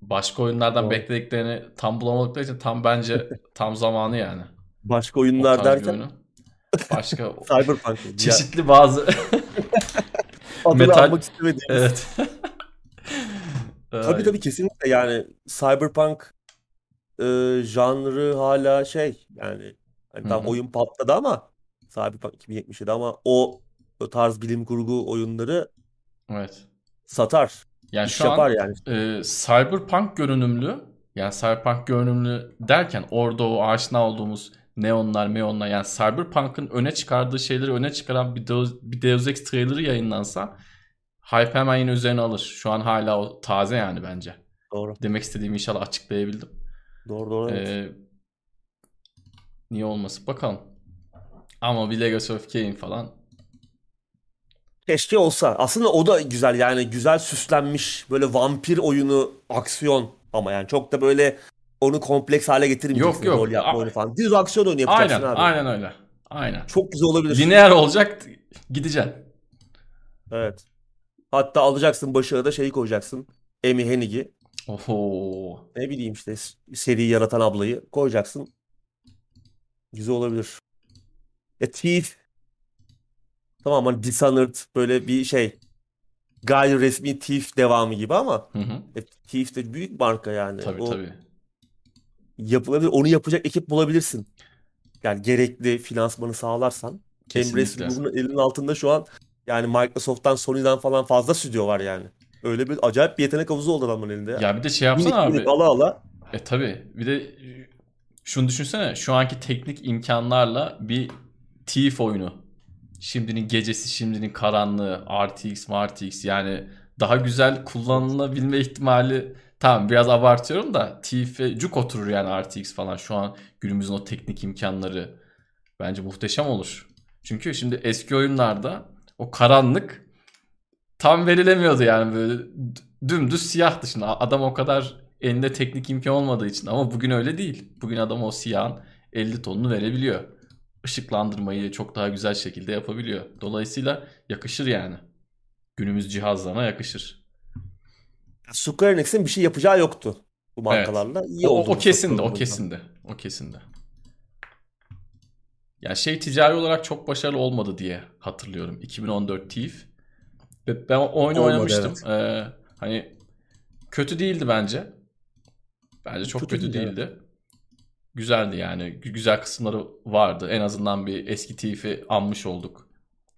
başka oyunlardan Doğru. beklediklerini tam bulamadıkları için tam bence (laughs) tam zamanı yani. Başka oyunlar derken oyunu. Başka (laughs) Cyberpunk çeşitli bazı (laughs) adını metal- almak istemediğimiz. evet. (laughs) (laughs) Tabii tabii kesinlikle yani Cyberpunk e, janrı hala şey yani hani tam oyun patladı ama Cyberpunk 2077 ama o, o tarz bilim kurgu oyunları Evet. satar. Yani iş şu an yapar yani. e, Cyberpunk görünümlü yani Cyberpunk görünümlü derken orada o aşina olduğumuz neonlar, meonlar yani Cyberpunk'ın öne çıkardığı şeyleri öne çıkaran bir Deus, bir Deus Ex trailer'ı yayınlansa hype hemen yine üzerine alır. Şu an hala o taze yani bence. Doğru. Demek istediğimi inşallah açıklayabildim. Doğru doğru. evet. Ee, niye olmasın bakalım. Ama bir Legacy of Kain falan Keşke olsa. Aslında o da güzel yani güzel süslenmiş böyle vampir oyunu aksiyon ama yani çok da böyle onu kompleks hale getirmeyeceksin Yok, yok. rol yapma oyunu falan. Düz aksiyon oyunu yapacaksın aynen abi. aynen öyle. Aynen. Çok güzel olabilir. Lineer olacak gideceksin. Evet. Hatta alacaksın başına da şeyi koyacaksın. Amy Hennig'i. Oho. Ne bileyim işte seriyi yaratan ablayı koyacaksın. Güzel olabilir. Ya Thief tamam hani Dishonored böyle bir şey gayri resmi Thief devamı gibi ama Hı hı. e, Thief de büyük marka yani. Tabii O tabii. Yapılabilir. Onu yapacak ekip bulabilirsin. Yani gerekli finansmanı sağlarsan. Embracer Kesinlikle. Group'un elinin altında şu an yani Microsoft'tan, Sony'den falan fazla stüdyo var yani. Öyle bir acayip bir yetenek havuzu oldu adamın elinde ya. Ya bir de şey yapsana Minik abi. minik ala ala. E tabii. Bir de şunu düşünsene. Şu anki teknik imkanlarla bir Thief oyunu. Şimdinin gecesi, şimdinin karanlığı, RTX, RTX yani daha güzel kullanılabilme ihtimali tamam biraz abartıyorum da Thief'e cuk oturur yani RTX falan şu an günümüzün o teknik imkanları bence muhteşem olur. Çünkü şimdi eski oyunlarda o karanlık tam verilemiyordu yani böyle dümdüz siyah dışında. Adam o kadar elinde teknik imkan olmadığı için ama bugün öyle değil. Bugün adam o siyahın 50 tonunu verebiliyor. Işıklandırmayı çok daha güzel şekilde yapabiliyor. Dolayısıyla yakışır yani. Günümüz cihazlarına yakışır. Square Enix'in bir şey yapacağı yoktu bu markalarla. İyi O, oldu o kesindi, o kesindi. O kesindi. Ya şey ticari olarak çok başarılı olmadı diye hatırlıyorum. 2014 Thief. Ben o oyunu Olmadı, oynamıştım. Ee, hani kötü değildi bence. Bence çok Kötü kötü değil, evet. değildi. Güzeldi yani. Gü- Güzel kısımları vardı. En azından bir eski Thief'i anmış olduk.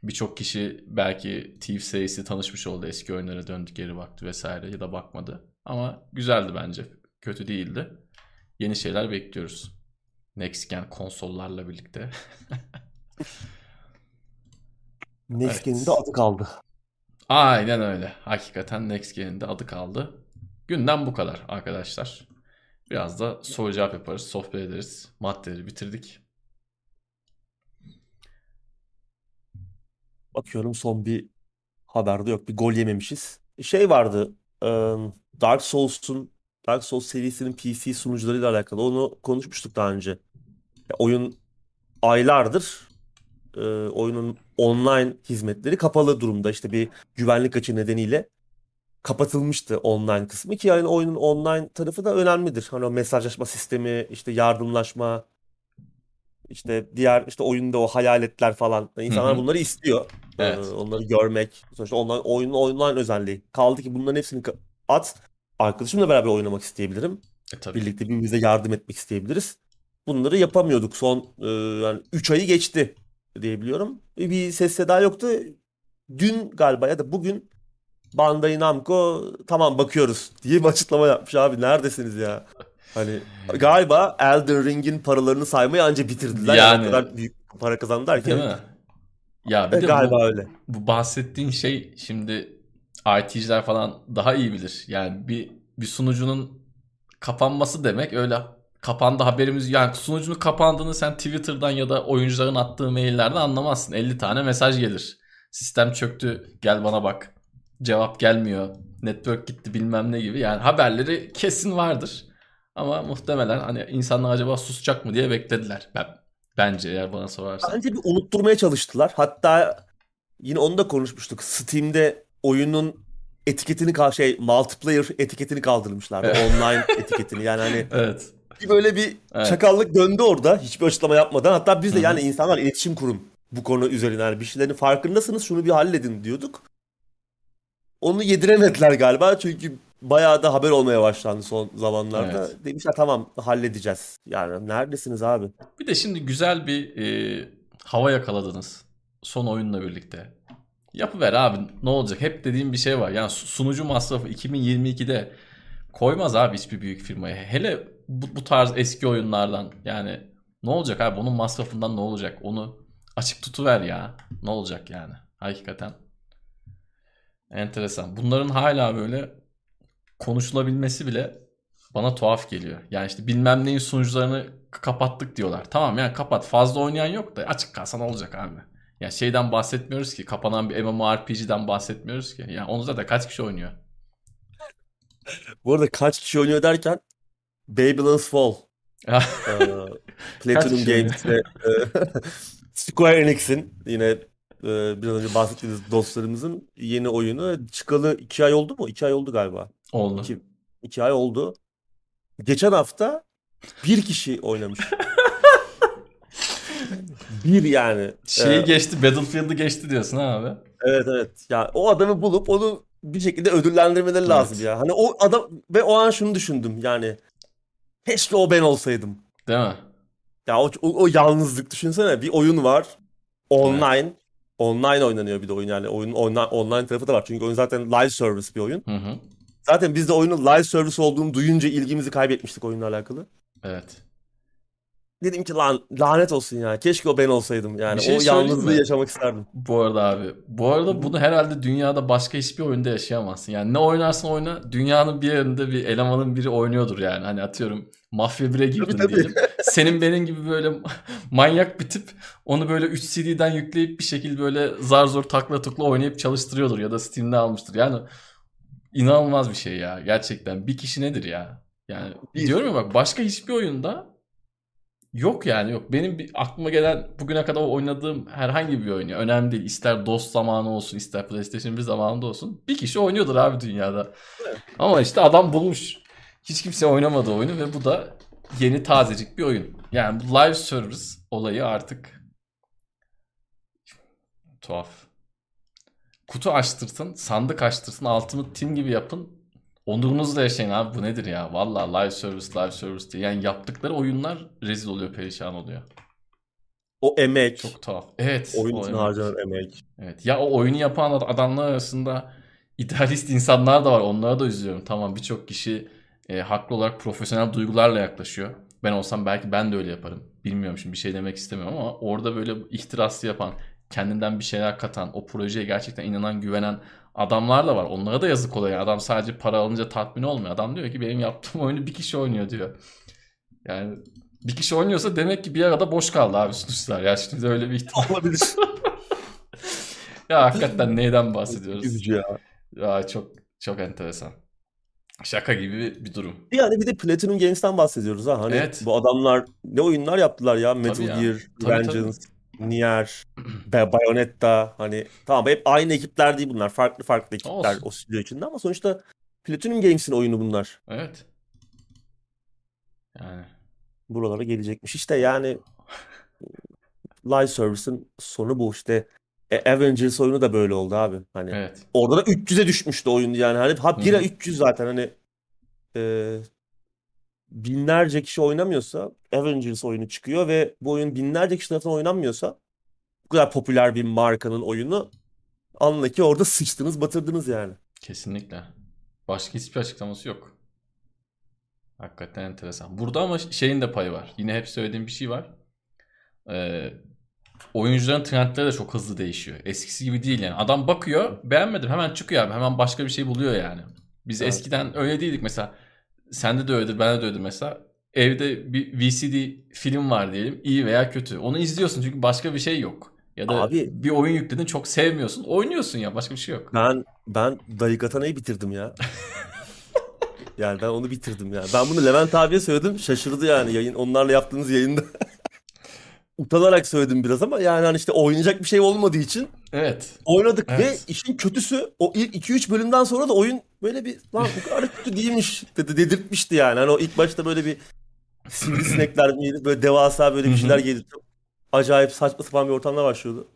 Birçok kişi belki Thief serisi tanışmış oldu. Eski oyunlara döndü geri baktı vesaire ya da bakmadı. Ama güzeldi bence. Kötü değildi. Yeni şeyler bekliyoruz. Next Gen konsollarla birlikte. (laughs) Next Evet. Gen'in de adı kaldı. Aynen öyle. Hakikaten Next Gen'in de adı kaldı. Günden bu kadar arkadaşlar. Biraz da soru cevap yaparız, sohbet ederiz. Maddeleri bitirdik. Bakıyorum son bir haberde yok. Bir gol yememişiz. Şey vardı. Dark Souls'un Dark Souls serisinin PC sunucularıyla alakalı. Onu konuşmuştuk daha önce. Ya oyun aylardır e, oyunun online hizmetleri kapalı durumda. İşte bir güvenlik açığı nedeniyle kapatılmıştı online kısmı ki yani oyunun online tarafı da önemlidir. Hani o mesajlaşma sistemi, işte yardımlaşma, işte diğer işte oyunda o hayaletler falan. İnsanlar Hı hı. bunları istiyor. Ee, Evet. onları görmek. Sonuçta online, oyunun online özelliği. Kaldı ki bunların hepsini at. Arkadaşımla beraber oynamak isteyebilirim. E tabii. Birlikte birbirimize yardım etmek isteyebiliriz. Bunları yapamıyorduk. Son e, yani 3 ayı geçti diyebiliyorum. E, Bir ses seda yoktu. Dün galiba ya da bugün Bandai Namco tamam bakıyoruz diye bir açıklama yapmış abi. Neredesiniz ya? Hani (laughs) galiba Elden Ring'in paralarını saymayı anca bitirdiler. Yani, Yani. kadar büyük para kazandılar ki. Değil mi? Ya bir E, de galiba bu, öyle. bu bahsettiğin şey şimdi IT'ciler falan daha iyi bilir. Yani bir bir sunucunun kapanması demek öyle kapandı haberimiz yani sunucunun kapandığını sen Twitter'dan ya da oyuncuların attığı maillerden anlamazsın. 50 tane mesaj gelir. Sistem çöktü gel bana bak. Cevap gelmiyor. Network gitti bilmem ne gibi. Yani haberleri kesin vardır. Ama muhtemelen hani insanlar acaba susacak mı diye beklediler. Ben bence eğer bana sorarsan. Bence bir unutturmaya çalıştılar. Hatta yine onu da konuşmuştuk. Steam'de oyunun etiketini şey multiplayer etiketini kaldırmışlardı. Evet. Online (laughs) etiketini. Yani hani Evet. bir böyle bir Evet. çakallık döndü orada. Hiçbir açıklama yapmadan. Hatta biz de Hı hı. yani insanlar iletişim kurun bu konu üzerine. Yani bir şeylerin farkındasınız şunu bir halledin diyorduk. Onu yediremediler galiba çünkü bayağı da haber olmaya başlandı son zamanlarda. Evet. Demişler tamam halledeceğiz. Yani neredesiniz abi? Bir de şimdi güzel bir e, hava yakaladınız. Son oyunla birlikte. Yapıver abi ne olacak? Hep dediğim bir şey var. Yani su- sunucu masrafı 2022'de koymaz abi hiçbir büyük firmaya. Hele bu, bu tarz eski oyunlardan. Yani ne olacak abi? Onun masrafından ne olacak? Onu açık tutuver ya. Ne olacak yani? Hakikaten. Enteresan. Bunların hala böyle konuşulabilmesi bile bana tuhaf geliyor. Yani işte bilmem neyin sunucularını kapattık diyorlar. Tamam yani kapat. Fazla oynayan yok da açık kalsa ne olacak abi? Ya şeyden bahsetmiyoruz ki. Kapanan bir MMORPG'den bahsetmiyoruz ki. Yani onu zaten kaç kişi oynuyor? Bu arada kaç kişi oynuyor derken Babylon's Fall. (laughs) Ee, Platinum? Games ve e, (laughs) Square Enix'in yine e, biraz önce bahsettiğimiz dostlarımızın yeni oyunu çıkalı iki ay oldu mu? İki ay oldu galiba. Oldu. İki, iki ay oldu. Geçen hafta bir kişi oynamış. (laughs) Bir yani. Şeyi Ee, geçti. Battlefield'ı geçti diyorsun ha abi. evet evet. Ya o adamı bulup onu bir şekilde ödüllendirmeleri lazım Evet. ya. Hani o adam ve o an şunu düşündüm yani. Keşke o ben olsaydım. Değil mi? Ya o, o, o yalnızlık düşünsene bir oyun var online online oynanıyor bir de oyun yani oyunun online, online tarafı da var çünkü oyun zaten live service bir oyun. Hı hı. Zaten biz de oyunun live service olduğunu duyunca ilgimizi kaybetmiştik oyunla alakalı. Evet. Dedim ki lan lanet olsun ya keşke o ben olsaydım yani Bir şey o yalnızlığı mi? yaşamak isterdim. Bu arada abi. Bu arada bunu herhalde dünyada başka hiçbir oyunda yaşayamazsın. Yani ne oynarsan oyna dünyanın bir yerinde bir elemanın biri oynuyordur yani. Hani atıyorum mafya 1'e girdin tabii. diyelim. Senin benim gibi böyle (laughs) manyak bir tip onu böyle 3 CD'den yükleyip bir şekilde böyle zar zor takla tukla oynayıp çalıştırıyordur ya da Steam'de almıştır. Yani inanılmaz bir şey ya. Gerçekten bir kişi nedir ya? Yani Bir. diyorum ya bak başka hiçbir oyunda Yok yani yok. Benim bir aklıma gelen bugüne kadar oynadığım herhangi bir oyun ya. Önemli değil. İster DOS zamanı olsun, ister PlayStation 1 zamanında olsun. Bir kişi oynuyordur abi dünyada. Ama işte adam bulmuş. Hiç kimse oynamadı oyunu ve bu da yeni tazecik bir oyun. Yani bu live service olayı artık tuhaf. Kutu açtırsın, sandık açtırsın, altını tim gibi yapın. Onurunuzla yaşayın abi bu nedir ya? Valla live service, live service diye. Yani yaptıkları oyunlar rezil oluyor, perişan oluyor. O emek, Çok tuhaf. Evet. oyun için harcanan emek. Evet. Ya o oyunu yapan ad- adamlar arasında idealist insanlar da var. Onlara da üzülüyorum. Tamam birçok kişi e, haklı olarak profesyonel duygularla yaklaşıyor. Ben olsam belki ben de öyle yaparım. Bilmiyorum şimdi bir şey demek istemiyorum ama orada böyle ihtiraslı yapan, kendinden bir şeyler katan, o projeye gerçekten inanan, güvenen adamlar da var. Onlara da yazık oluyor. Adam sadece para alınca tatmin olmuyor. Adam diyor ki benim yaptığım oyunu bir kişi oynuyor diyor. Yani bir kişi oynuyorsa demek ki bir arada boş kaldı abi sunucular. Ya şimdi öyle bir ihtimal. Olabilir. (laughs) Ya hakikaten neyden bahsediyoruz? Üzücü ya. Ya çok çok enteresan. Şaka gibi bir, durum. Yani bir de Platinum Games'ten bahsediyoruz ha. Hani Evet. bu adamlar ne oyunlar yaptılar ya. Metal Tabii ya. Gear, Tabii, Vengeance, Nier, (clears throat) Bayonetta hani tamam hep aynı ekipler değil bunlar. Farklı farklı ekipler Olsun. o stüdyo içinde ama sonuçta Platinum Games'in oyunu bunlar. Evet. Yani Buralara gelecekmiş. İşte yani (laughs) live service'ın sonu bu işte. E, Avengers oyunu da böyle oldu abi. Hani evet. orada da 300'e düşmüştü oyun yani. Hani ha 1'e Hı hı. 300 zaten hani e, binlerce kişi oynamıyorsa Avengers oyunu çıkıyor ve bu oyun binlerce kişi tarafından oynanmıyorsa bu kadar popüler bir markanın oyunu anla ki orada (laughs) sıçtınız batırdınız yani. Kesinlikle. Başka hiçbir açıklaması yok. Hakikaten enteresan. Burada ama şeyin de payı var. Yine hep söylediğim bir şey var. Ee, oyuncuların trendleri de çok hızlı değişiyor. Eskisi gibi değil yani. Adam bakıyor, beğenmedim hemen çıkıyor abi. Hemen başka bir şey buluyor yani. Biz Evet. eskiden öyle değildik mesela. Sende de öyledir, bende de öyledir mesela. Evde bir VCD film var diyelim. iyi veya kötü. Onu izliyorsun çünkü başka bir şey yok. Ya da Abi- bir oyun yükledin çok sevmiyorsun. Oynuyorsun ya başka bir şey yok. Ben ben Daikatana'yı bitirdim ya. (laughs) Yani ben onu bitirdim ya. Ben bunu Levent abiye söyledim. Şaşırdı yani yayın onlarla yaptığınız yayında. (laughs) Utanarak söyledim biraz ama yani hani işte oynayacak bir şey olmadığı için Evet. oynadık ve Evet. işin kötüsü o ilk 2-3 bölümden sonra da oyun böyle bir lan bu kadar kötü değilmiş dedi dedirtmişti yani. Hani o ilk başta böyle bir sivrisinekler (laughs) böyle devasa böyle bir şeyler geldi. Acayip saçma sapan bir ortamda başlıyordu.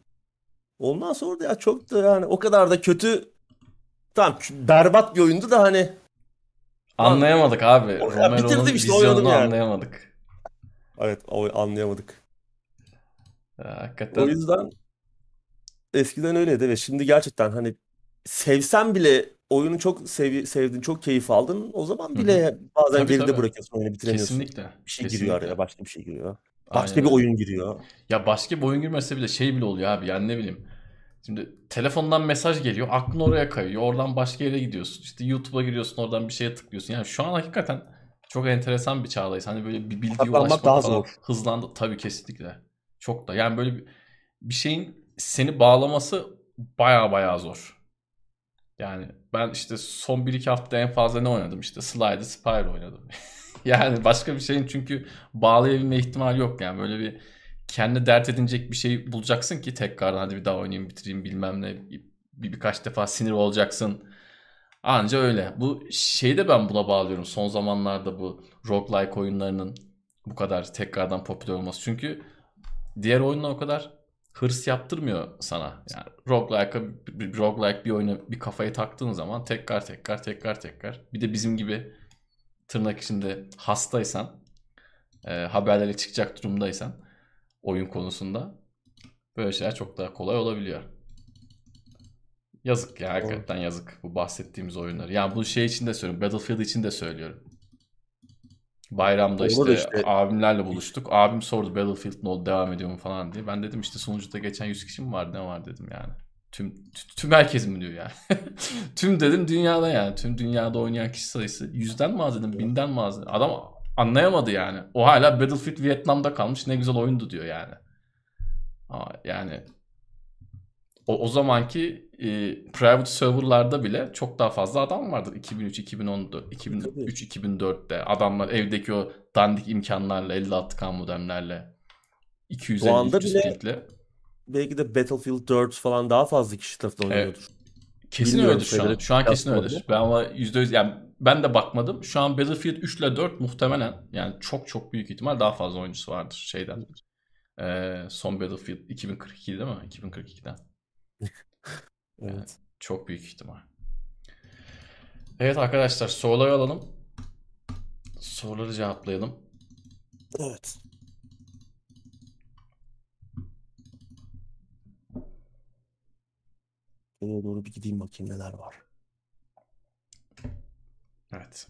Ondan sonra da ya çok da yani o kadar da kötü tamam berbat bir oyundu da hani Anlayamadık abi. Romero'nun bitirdim işte, oynadım yani. anlayamadık. evet anlayamadık. O hakikaten yüzden eskiden öyleydi ve şimdi gerçekten hani sevsen bile oyunu çok sev sevdin, çok keyif aldın. O zaman Hı bile bazen Tabii, geride tabii. bırakıyorsun oyunu bitiremiyorsun. kesinlikle. Bir şey giriyor araya, başka bir şey giriyor. Aynen Başka bir öyle. oyun giriyor. Ya başka bir oyun girmese bile şey bile oluyor abi yani ne bileyim. Şimdi telefondan mesaj geliyor aklın oraya kayıyor. Oradan başka yere gidiyorsun. İşte YouTube'a giriyorsun oradan bir şeye tıklıyorsun. Yani şu an hakikaten çok enteresan bir çağdayız. Hani böyle bir bilgiye Saklanmak ulaşmak daha falan zor. hızlandı. Tabii kesinlikle. Çok da. Yani böyle bir, şeyin seni bağlaması baya baya zor. Yani ben işte son 1-2 hafta en fazla ne oynadım? İşte Slide Spire oynadım. (laughs) yani başka bir şeyin çünkü bağlayabilme ihtimali yok yani. Böyle bir kendi dert edinecek bir şey bulacaksın ki tekrardan hadi bir daha oynayayım bitireyim bilmem ne. Bir, birkaç defa sinir olacaksın. Anca öyle. Bu şeyi de ben buna bağlıyorum son zamanlarda bu roguelike oyunlarının bu kadar tekrardan popüler olması. Çünkü diğer oyunlar o kadar hırs yaptırmıyor sana. Yani roguelike'a roguelike bir oyuna bir kafayı taktığın zaman tekrar tekrar tekrar tekrar. Bir de bizim gibi tırnak içinde hastaysan, e, haberlere çıkacak durumdaysan oyun konusunda böyle şeyler çok daha kolay olabiliyor. Yazık ya hakikaten yazık bu bahsettiğimiz oyunları. Yani bu şey için de söylüyorum. Battlefield için de söylüyorum. Bayramda işte, işte- abimlerle buluştuk. Abim sordu Battlefield ne oldu devam ediyor mu falan diye. Ben dedim işte sunucuda geçen 100 kişi mi var ne var dedim yani. Tüm tü- tüm herkes mi diyor yani. (laughs) tüm dedim dünyada yani. Tüm dünyada oynayan kişi sayısı yüzden mi az dedim binden mi az dedim. Adam anlayamadı yani. O hala Battlefield Vietnam'da kalmış ne güzel oyundu diyor yani. Ama yani o, o zamanki e, private serverlarda bile çok daha fazla adam vardır. 2003, 2014, 2003, 2004'te adamlar evdeki o dandik imkanlarla 56K modemlerle 250 Şu anda 300 bile- Belki de Battlefield 4 falan daha fazla kişi tarafından Evet. oynuyordur. kesin Bilmiyorum öyledir şu an. Şu an kesin öyledir. Ben ama %100 yani ben de bakmadım. Şu an Battlefield 3 ile 4 muhtemelen yani çok çok büyük ihtimal daha fazla oyuncusu vardır şeyden. Ee, son Battlefield 2042 değil mi? 2042'den. Evet. Çok büyük ihtimal. Evet arkadaşlar soruları alalım. Soruları cevaplayalım. Evet. Şuraya doğru bir gideyim bakayım neler var. Evet.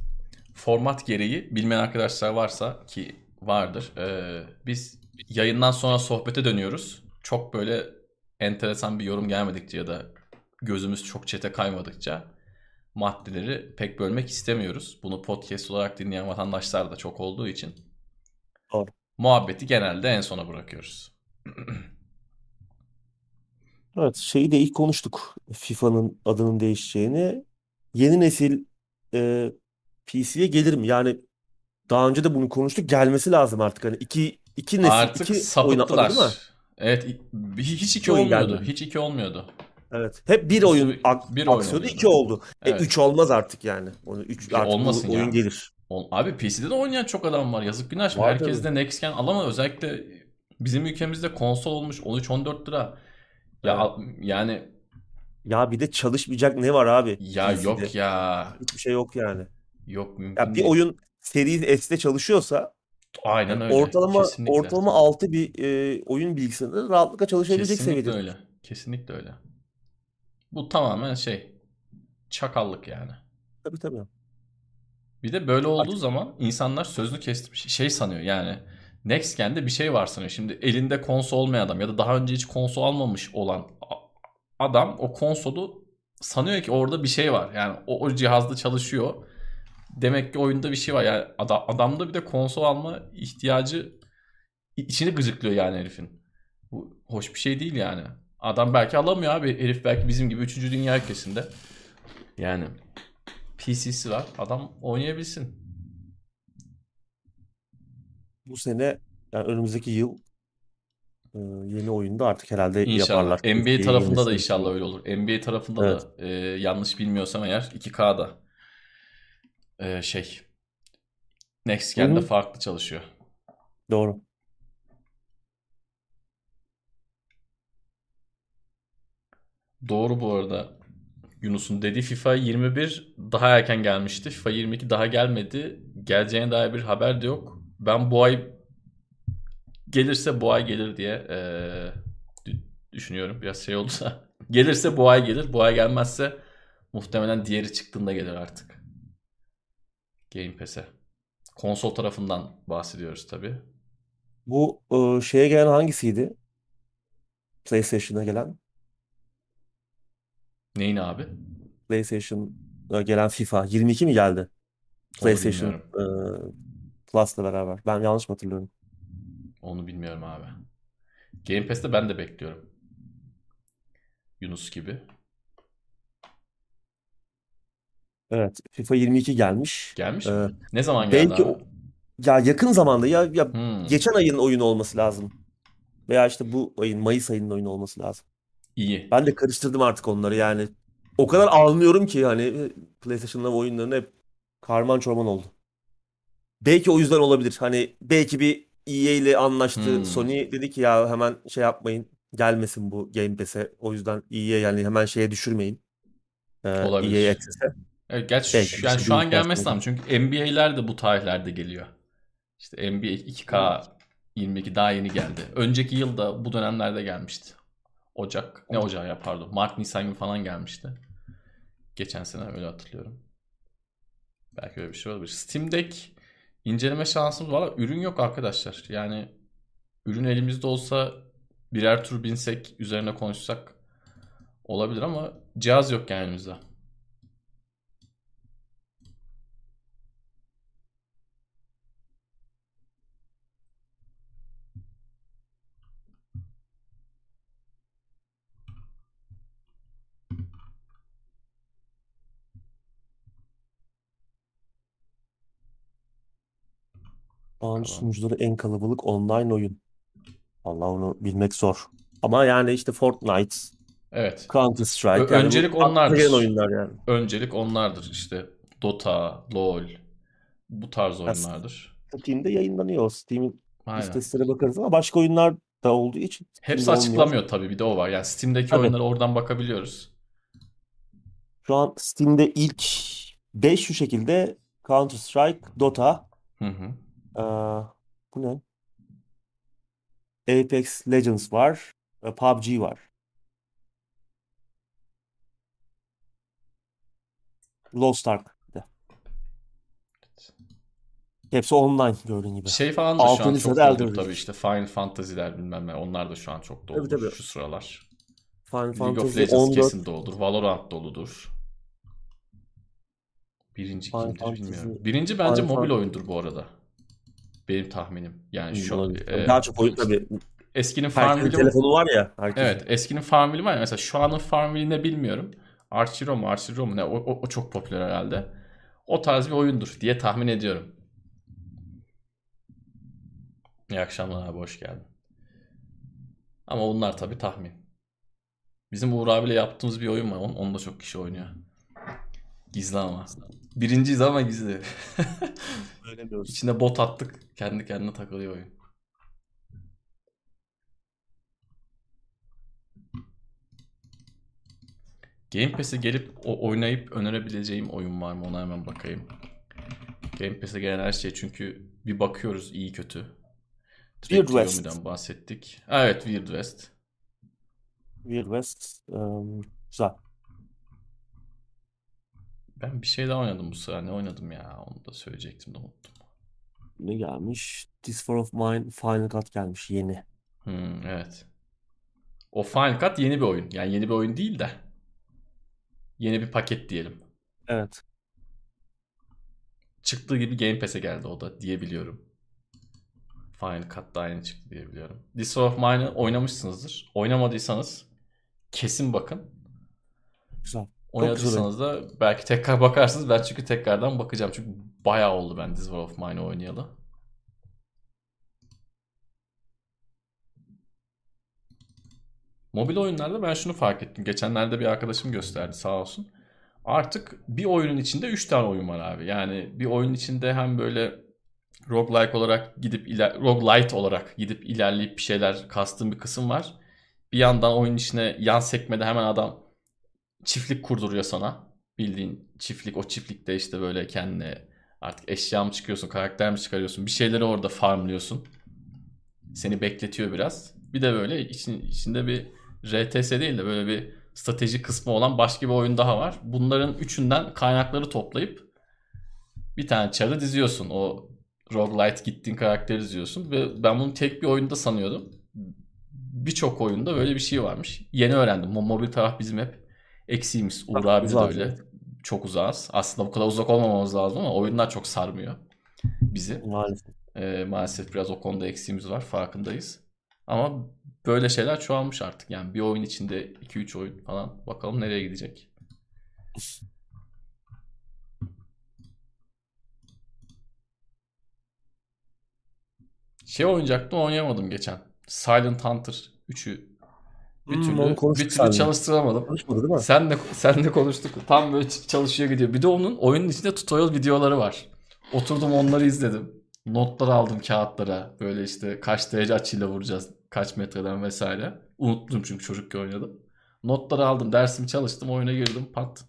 Format gereği bilmeyen arkadaşlar varsa ki vardır. ee, biz yayından sonra sohbete dönüyoruz. Çok böyle enteresan bir yorum gelmedikçe ya da gözümüz çok çete kaymadıkça maddeleri pek bölmek istemiyoruz. Bunu podcast olarak dinleyen vatandaşlar da çok olduğu için. Doğru. Muhabbeti genelde en sona bırakıyoruz. (clears throat) Evet, şeyi de ilk konuştuk. FIFA'nın adının değişeceğini. Yeni nesil e, PC'ye gelir mi? Yani daha önce de bunu konuştuk. Gelmesi lazım artık. Hani iki, iki nesil, Artık iki oyun sapıttılar. atladı değil mi? Evet hiç iki oyun olmuyordu. geldi. Hiç iki olmuyordu. Evet. Hep bir oyun ak- bir oyun aksıyordu, oluyordu. iki oldu. Evet. E üç olmaz artık yani. Onu üç İki artık bu olmasın oyun ya. gelir. Ol- Abi PC'de de oynayan çok adam var. Yazık günah. Şimdi Herkes de Next Gen alamaz. Özellikle bizim ülkemizde konsol olmuş 13-14 lira. Ya Evet. yani Ya bir de çalışmayacak ne var abi? ya PC'de? yok ya. Hiçbir şey yok yani. Yok mümkün Ya bir değil. oyun Series S'te çalışıyorsa Aynen öyle. ortalama Kesinlikle. ortalama 6 bir e, oyun bilgisayarında rahatlıkla çalışabilecek Kesinlikle seviyede. öyle. Kesinlikle öyle. Bu tamamen şey çakallık yani. Tabii tabii. Bir de böyle olduğu Artık- zaman insanlar sözünü kesip şey sanıyor yani Next Gen'de bir şey var sanıyor. Şimdi elinde konsol olmayan adam ya da daha önce hiç konsol almamış olan adam o konsolu sanıyor ki orada bir şey var. Yani o, o cihazda çalışıyor. Demek ki oyunda bir şey var. Yani ada- adamda bir de konsol alma ihtiyacı içini gıcıklıyor yani herifin. Bu hoş bir şey değil yani. Adam belki alamıyor abi. Herif belki bizim gibi 3. dünya ülkesinde. Yani PC'si var. Adam oynayabilsin. Bu sene yani önümüzdeki yıl e, yeni oyunda artık herhalde İnşallah. yaparlar. NBA tarafında da inşallah öyle olur. NBA tarafında Evet. da e, yanlış bilmiyorsam eğer 2K'da e, şey Next Gen'de Hı hı. farklı çalışıyor. Doğru. Doğru bu arada. Yunus'un dediği FIFA 21 daha erken gelmişti. FIFA 22 daha gelmedi. Geleceğine dair bir haber de yok. Ben bu ay gelirse bu ay gelir diye dü- düşünüyorum. Biraz şey olursa. (laughs) gelirse bu ay gelir. Bu ay gelmezse muhtemelen diğeri çıktığında gelir artık. Game Pass'e. Konsol tarafından bahsediyoruz tabii. Bu e, şeye gelen hangisiydi? PlayStation'a gelen. Neyin abi? PlayStation'a gelen FIFA 22 mi geldi? PlayStation e, Plus'la beraber. Ben yanlış mı hatırlıyorum? Onu bilmiyorum abi. Game Pass'te ben de bekliyorum. Yunus gibi. Evet. FIFA 22 gelmiş. Gelmiş Ee, mi? Ne zaman geldi belki abi? o- ya yakın zamanda ya ya Hmm, geçen ayın oyunu olması lazım. Veya işte bu ayın Mayıs ayının oyunu olması lazım. iyi. Ben de karıştırdım artık onları yani. O kadar almıyorum ki hani PlayStation'la oyunlarını hep karman çorman oldu. Belki o yüzden olabilir. Hani belki bir EA ile anlaştı. Hmm. Sony dedi ki ya hemen şey yapmayın. Gelmesin bu Game Pass'e. O yüzden EA yani hemen şeye düşürmeyin. Ee, Olabilir. EA Access'e. Evet, gerçi Belki şu, işte yani şu an gelmesi lazım. Çünkü NBA'ler de bu tarihlerde geliyor. İşte NBA 2K 22 daha yeni geldi. Önceki yıl da bu dönemlerde gelmişti. Ocak. Ne ocağı ya pardon. Mart Nisan gibi falan gelmişti. Geçen sene öyle hatırlıyorum. Belki öyle bir şey olabilir. Steam Deck inceleme şansımız var. Ürün yok arkadaşlar. Yani ürün elimizde olsa birer tur binsek üzerine konuşsak olabilir ama cihaz yok yani elimizde. Şu an Bakalım. sunucuları en kalabalık online oyun. Vallahi onu bilmek zor. Ama yani işte Fortnite, Evet. Counter Strike Ö- yani öncelik bu akla onlardır. gelen oyunlar yani. Öncelik onlardır işte. Dota, LoL bu tarz Ya oyunlardır. Steam'de yayınlanıyor. Steam'in Aynen. istatistiklerine bakarız ama başka oyunlar da olduğu için Hepsi Steam'de olmuyor. açıklamıyor tabii bir de o var. Yani Steam'deki Tabii. oyunlara oradan bakabiliyoruz. Şu an Steam'de ilk 5 şu şekilde Counter Strike, Dota, Hı hı. Aa, bu ne? Apex Legends var, PUBG var. Lost Ark bir de. Hepsi online gördüğün gibi. Şey falan da şu an çok Elden tabii işte Final Fantasy'ler bilmem ne onlar da şu an çok Tabii doldur tabii. şu sıralar. Final League of Fantasy Legends 14, kesin doludur. Valorant doludur. Birinci Final kimdir Fantasy, bilmiyorum. Birinci bence Final mobil Fan- oyundur bu arada. Benim tahminim. Yani şu olabilir. e, Daha çok oyun tabii. eskinin Herkesin Farmville telefonu var ya herkesin. Evet eskinin Farmville var ya mesela şu anın Farmville ne bilmiyorum. Archero mu Archero mu ne o, o, o çok popüler herhalde. O tarz bir oyundur diye tahmin ediyorum. İyi akşamlar abi hoş geldin. Ama bunlar tabii tahmin. Bizim Uğur abiyle yaptığımız bir oyun var. Onu da çok kişi oynuyor. Gizli ama. Birinciyiz ama gizli. Öğrenemiyoruz. İçine bot attık. Kendi kendine takılıyor oyun. Game Pass'e gelip o oynayıp önerebileceğim oyun var mı ona hemen bakayım. Game Pass'e gelen her şey çünkü bir bakıyoruz iyi kötü. Weird West. Bahsettik. Evet Weird West. Weird West. ım, güzel. Ben bir şey daha oynadım bu sıra. Ne oynadım ya? Onu da söyleyecektim de unuttum. Ne gelmiş? This War of Mine Final Cut gelmiş yeni. Hmm, evet. O Final Cut yeni bir oyun. Yani yeni bir oyun değil de. Yeni bir paket diyelim. Evet. Çıktığı gibi Game Pass'e geldi o da diyebiliyorum. Final Cut da aynı çıktı diyebiliyorum. This War of Mine'ı oynamışsınızdır. Oynamadıysanız kesin bakın. Güzel. Oynadıysanız da belki tekrar bakarsınız. Ben çünkü tekrardan bakacağım. Çünkü bayağı oldu ben This War of Mine'ı oynayalı. Mobil oyunlarda ben şunu fark ettim. Geçenlerde bir arkadaşım gösterdi sağ olsun. Artık bir oyunun içinde 3 tane oyun var abi. Yani bir oyunun içinde hem böyle roguelike olarak gidip iler roguelite olarak gidip ilerleyip bir şeyler kastığım bir kısım var. Bir yandan oyun içine yan sekmede hemen adam çiftlik kurduruyor sana. Bildiğin çiftlik o çiftlikte işte böyle kendine artık eşya mı çıkıyorsun, karakter mi çıkarıyorsun, bir şeyleri orada farmlıyorsun. Seni bekletiyor biraz. Bir de böyle için, içinde bir RTS değil de böyle bir strateji kısmı olan başka bir oyun daha var. Bunların üçünden kaynakları toplayıp bir tane çarı diziyorsun. O roguelite gittiğin karakteri diziyorsun. Ve ben bunu tek bir oyunda sanıyordum. Birçok oyunda böyle bir şey varmış. Yeni öğrendim. Mo- Mobil taraf bizim hep eksiğimiz. Uğur abi de uzak, öyle. Çok uzağız. Aslında bu kadar uzak olmamamız lazım ama oyunlar çok sarmıyor bizi. Maalesef. Ee, maalesef biraz o konuda eksiğimiz var. Farkındayız. Ama böyle şeyler çoğalmış artık. Yani bir oyun içinde 2-3 oyun falan. Bakalım nereye gidecek. Şey oynayacaktım oynayamadım geçen. Silent Hunter 3'ü bir Hmm, türlü, onu bir türlü çalıştıramadım. Konuşmadı değil mi? Sen de sen de konuştuk. Tam böyle çalışıyor gidiyor. Bir de onun oyunun içinde tutorial videoları var. Oturdum onları izledim. Notlar aldım kağıtlara. Böyle işte kaç derece açıyla vuracağız. Kaç metreden vesaire. Unuttum çünkü çocukken oynadım. Notları aldım. Dersimi çalıştım. Oyuna girdim. Pat.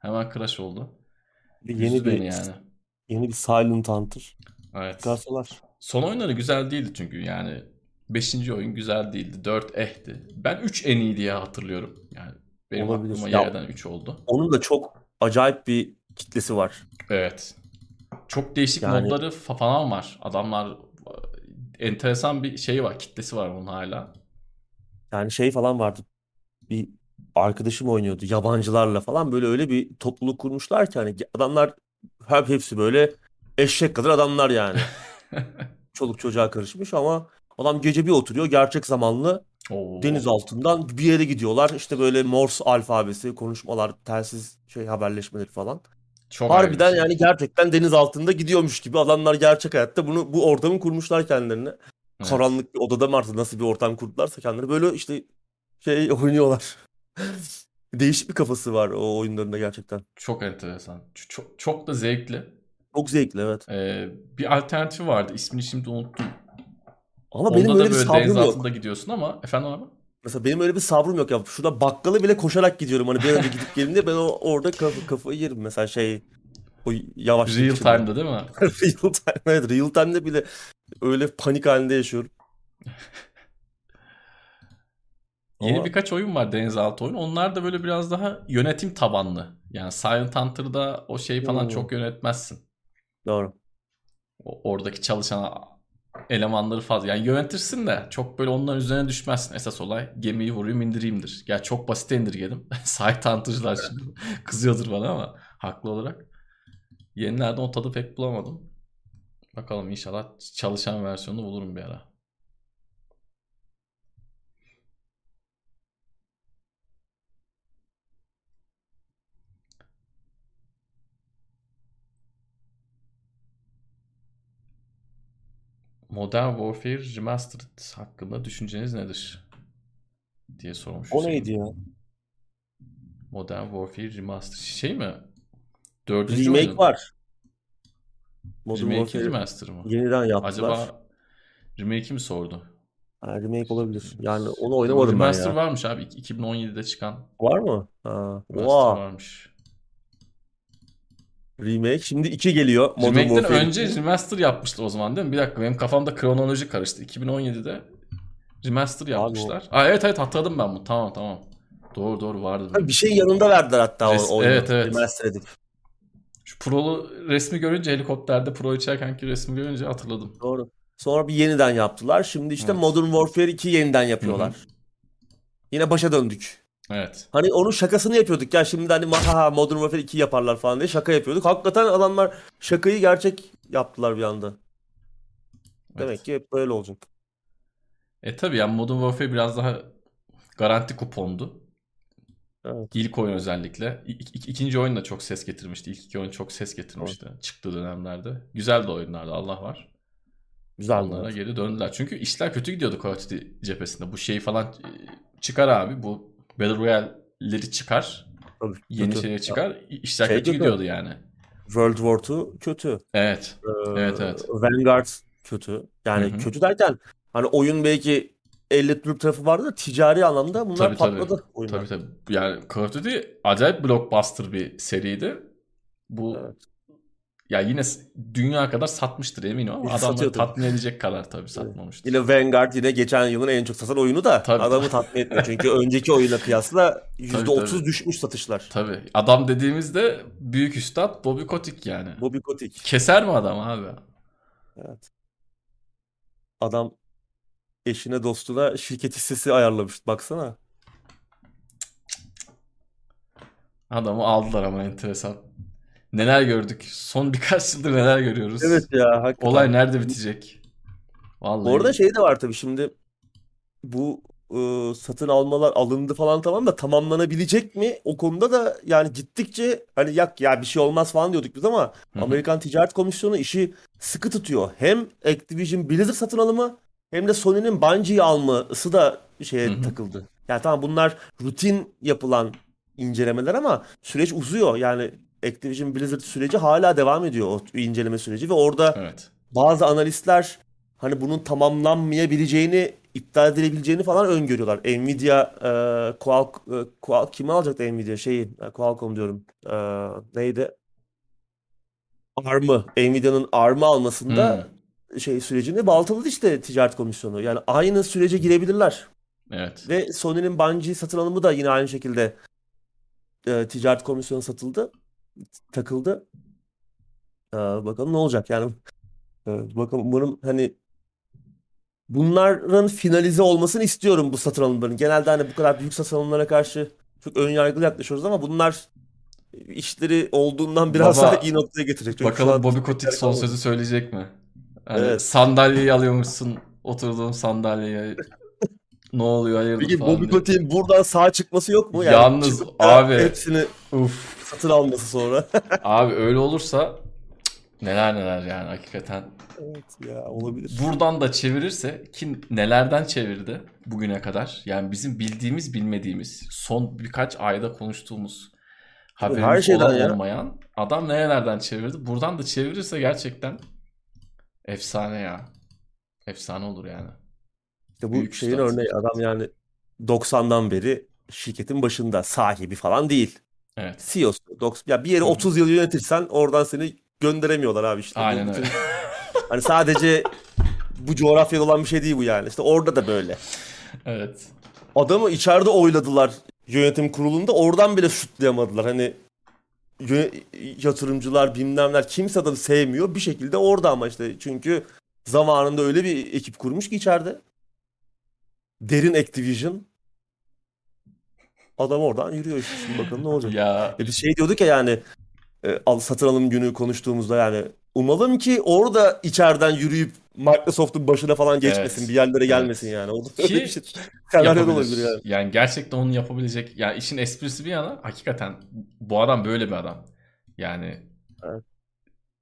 Hemen crash oldu. Bir yeni bir yani. yeni bir Silent Hunter Evet. çıkarsalar. Son oyunları güzel değildi çünkü yani 5. oyun güzel değildi. 4 ehti. Ben 3 en iyi diye hatırlıyorum. Yani benim Olabilir. aklıma Ya- yerden 3 oldu. Onun da çok acayip bir kitlesi var. Evet. Çok değişik Yani- modları fa- falan var. Adamlar e, enteresan bir şey var. Kitlesi var bunun hala. Yani şey falan vardı. Bir arkadaşım oynuyordu yabancılarla falan böyle öyle bir topluluk kurmuşlar ki hani adamlar hep hepsi böyle eşek kadar adamlar yani. (laughs) Çoluk çocuğa karışmış ama adam gece bir oturuyor gerçek zamanlı Oo. deniz altından bir yere gidiyorlar. İşte böyle Morse alfabesi, konuşmalar, telsiz şey haberleşmeleri falan. Çok Harbiden şey. yani gerçekten deniz altında gidiyormuş gibi adamlar gerçek hayatta bunu bu ortamı kurmuşlar kendilerine. Evet. Karanlık bir odada mı artık nasıl bir ortam kurdularsa kendileri böyle işte şey (laughs) oynuyorlar. Değişik bir kafası var o oyunlarında gerçekten. Çok enteresan. Çok, çok da zevkli. Çok zevkli evet. Ee, bir alternatifi vardı. İsmini şimdi unuttum. Ama benim Onda da öyle bir sabrım deniz yok. altında gidiyorsun ama efendim abi? Mesela benim öyle bir sabrım yok ya. Şurada bakkala bile koşarak gidiyorum. Hani bir önce gidip gelin diye ben o, orada kaf- kafayı yerim. Mesela şey o yavaşlık Real içinde. time'da değil mi? (laughs) Real time evet real time'de bile öyle panik halinde yaşıyorum. (laughs) Yeni Ama- birkaç oyun var denizaltı oyunu. Onlar da böyle biraz daha yönetim tabanlı. Yani Silent Hunter'da o şey falan Hmm. çok yönetmezsin. Doğru. O- oradaki çalışan elemanları fazla. Yani yönetirsin de çok böyle onların üzerine düşmezsin. Esas olay gemiyi vurayım indireyimdir. Ya çok basit indirgedim. (laughs) Site Hunter'cılar şimdi (laughs) kızıyordur bana ama haklı olarak. Yenilerden o tadı pek bulamadım. Bakalım inşallah çalışan versiyonunu bulurum bir ara. Modern Warfare Remastered hakkında düşünceniz nedir? diye sormuş. O neydi ya? Modern Warfare Remastered. Şey mi? Dördüncü Remake oyunun. var. Modern Remake Warfare Remaster mı? yeniden yaptılar. Acaba remake'i mi sordu? Ha, remake olabilir. Yani onu oynamadım ben Remaster ya. varmış abi. 2017'de çıkan Var mı? Ha. Remaster Oha. varmış. Remake. Şimdi 2 geliyor. Modern Remake'den Warfare önce 2. remaster yapmışlar o zaman değil mi? Bir dakika benim kafamda kronoloji karıştı. 2017'de remaster yapmışlar. Aa, evet evet hatırladım ben bunu. Tamam tamam. Doğru doğru vardı. Bir şey yanında verdiler hatta Res- o oyunu. evet, evet. Remaster edip. Şu Pro'lu resmi görünce helikopterde Pro içerkenki resmi görünce hatırladım. Doğru. Sonra bir yeniden yaptılar. Şimdi işte Evet. Modern Warfare 2 yeniden yapıyorlar. Yine başa döndük. Evet. Hani onun şakasını yapıyorduk ya şimdi hani ha Modern Warfare 2 yaparlar falan diye şaka yapıyorduk. Hakikaten adamlar şakayı gerçek yaptılar bir anda. Demek evet. ki hep böyle olacak. E tabi yani Modern Warfare biraz daha garanti kupondu. Evet. İlk oyun özellikle. İ- ik- ikinci oyun da çok ses getirmişti. İlk iki oyun çok ses getirmişti. Çıktığı dönemlerde. Güzel de oyunlardı Allah var. Güzel. Onlara evet. geri döndüler. Çünkü işler kötü gidiyordu Call of Duty cephesinde. Bu şeyi falan e, çıkar abi. Bu Battle Royale'leri çıkar. Tabii, Yeni kötü. şeyler çıkar. İşler Şey kötü kötü. gidiyordu yani. World War 2 kötü. Evet. Ee, Evet, evet. Vanguard kötü. Yani Hı hı. kötü derken hani oyun belki elle tutulur tarafı vardı da ticari anlamda bunlar Tabii, tabii. patladı oyunlar. Tabii tabii. Yani Call of Duty acayip blockbuster bir seriydi. Bu Evet. Ya yine dünya kadar satmıştır eminim ama satıyordu. tatmin edecek kadar tabii satmamıştır. Yine Vanguard yine geçen yılın en çok satan oyunu da Tabii, adamı tatmin etmiyor. Çünkü önceki oyuna kıyasla (laughs) %30 tabii. düşmüş satışlar. Tabii. Adam dediğimizde büyük üstad Bobby Kotick yani. Bobby Kotick. Keser mi adam abi? Evet. Adam eşine dostuna şirket hissesi ayarlamış. Baksana. Adamı aldılar ama enteresan. Neler gördük? Son birkaç yıldır neler görüyoruz? Evet ya hakikaten. Olay nerede bitecek? Vallahi. Orada şey de var tabii şimdi bu e, satın almalar alındı falan tamam da tamamlanabilecek mi? O konuda da yani gittikçe hani yak ya bir şey olmaz falan diyorduk biz ama Hı hı. Amerikan Ticaret Komisyonu işi sıkı tutuyor. Hem Activision Blizzard satın alımı hem de Sony'nin Bungie'yi alması da şeye Hı hı. takıldı. Yani tamam bunlar rutin yapılan incelemeler ama süreç uzuyor. Yani Activision Blizzard süreci hala devam ediyor o inceleme süreci ve orada Evet. bazı analistler hani bunun tamamlanmayabileceğini, iptal edilebileceğini falan öngörüyorlar. Nvidia, e, Qualc, e, Qual, kim alacaktı Nvidia şeyi? E, Qualcomm diyorum. E, neydi? ARM'ı, Nvidia'nın ARM'ı almasında Hmm. şey sürecini baltaladı işte ticaret komisyonu. Yani aynı sürece girebilirler. Evet. Ve Sony'nin Bungie satın alımı da yine aynı şekilde e, ticaret komisyonu satıldı, takıldı. E, bakalım ne olacak yani. E, bakalım umarım hani bunların finalize olmasını istiyorum bu satın alımların. Genelde hani bu kadar büyük satın alımlara karşı çok ön yargılı yaklaşıyoruz ama bunlar işleri olduğundan biraz Baba, daha iyi noktaya getirecek. Çünkü Bakalım Bobby Kotick son sözü söyleyecek mi? Hani Evet. sandalyeyi alıyormuşsun. Oturduğum sandalyeye ne oluyor hayırdır Peki falan Bobby diye. Kotick'in buradan sağ çıkması yok mu? Yani Yalnız çıkıp abi- hepsini Uf. satın alması sonra. (laughs) Abi öyle olursa neler neler yani hakikaten. Evet ya olabilir. Buradan da çevirirse kim nelerden çevirdi bugüne kadar? Yani bizim bildiğimiz bilmediğimiz son birkaç ayda konuştuğumuz haberimiz her şeyden olan ya. olmayan adam nerelerden çevirdi? Buradan da çevirirse gerçekten efsane ya. Efsane olur yani. İşte bu Büyük şeyin üstad. örneği adam yani 90'dan beri şirketin başında sahibi falan değil. Evet. CEO'su. Ya bir yeri Hı hı. 30 yıl yönetirsen oradan seni gönderemiyorlar abi işte. Aynen bütün- öyle. Hani sadece bu coğrafyada olan bir şey değil bu yani. İşte orada da böyle. Evet. Adamı içeride oyladılar yönetim kurulunda. Oradan bile şutlayamadılar. Hani yatırımcılar bilmemler kimse adamı sevmiyor. Bir şekilde orada ama işte çünkü zamanında öyle bir ekip kurmuş ki içeride. Derin Activision. Adam oradan yürüyor işte. Şimdi bakalım ne (laughs) olacak. Ya E biz şey diyorduk ya yani e, al satın alım günü konuştuğumuzda yani umalım ki orada içeriden yürüyüp Microsoft'un başına falan geçmesin, Evet, bir yerlere evet. gelmesin yani. O da öyle Ki bir şey. Senaryo da yapabilir. olabilir yani. Yani gerçekten onu yapabilecek. Ya işin esprisi bir yana hakikaten bu adam böyle bir adam. Yani Evet.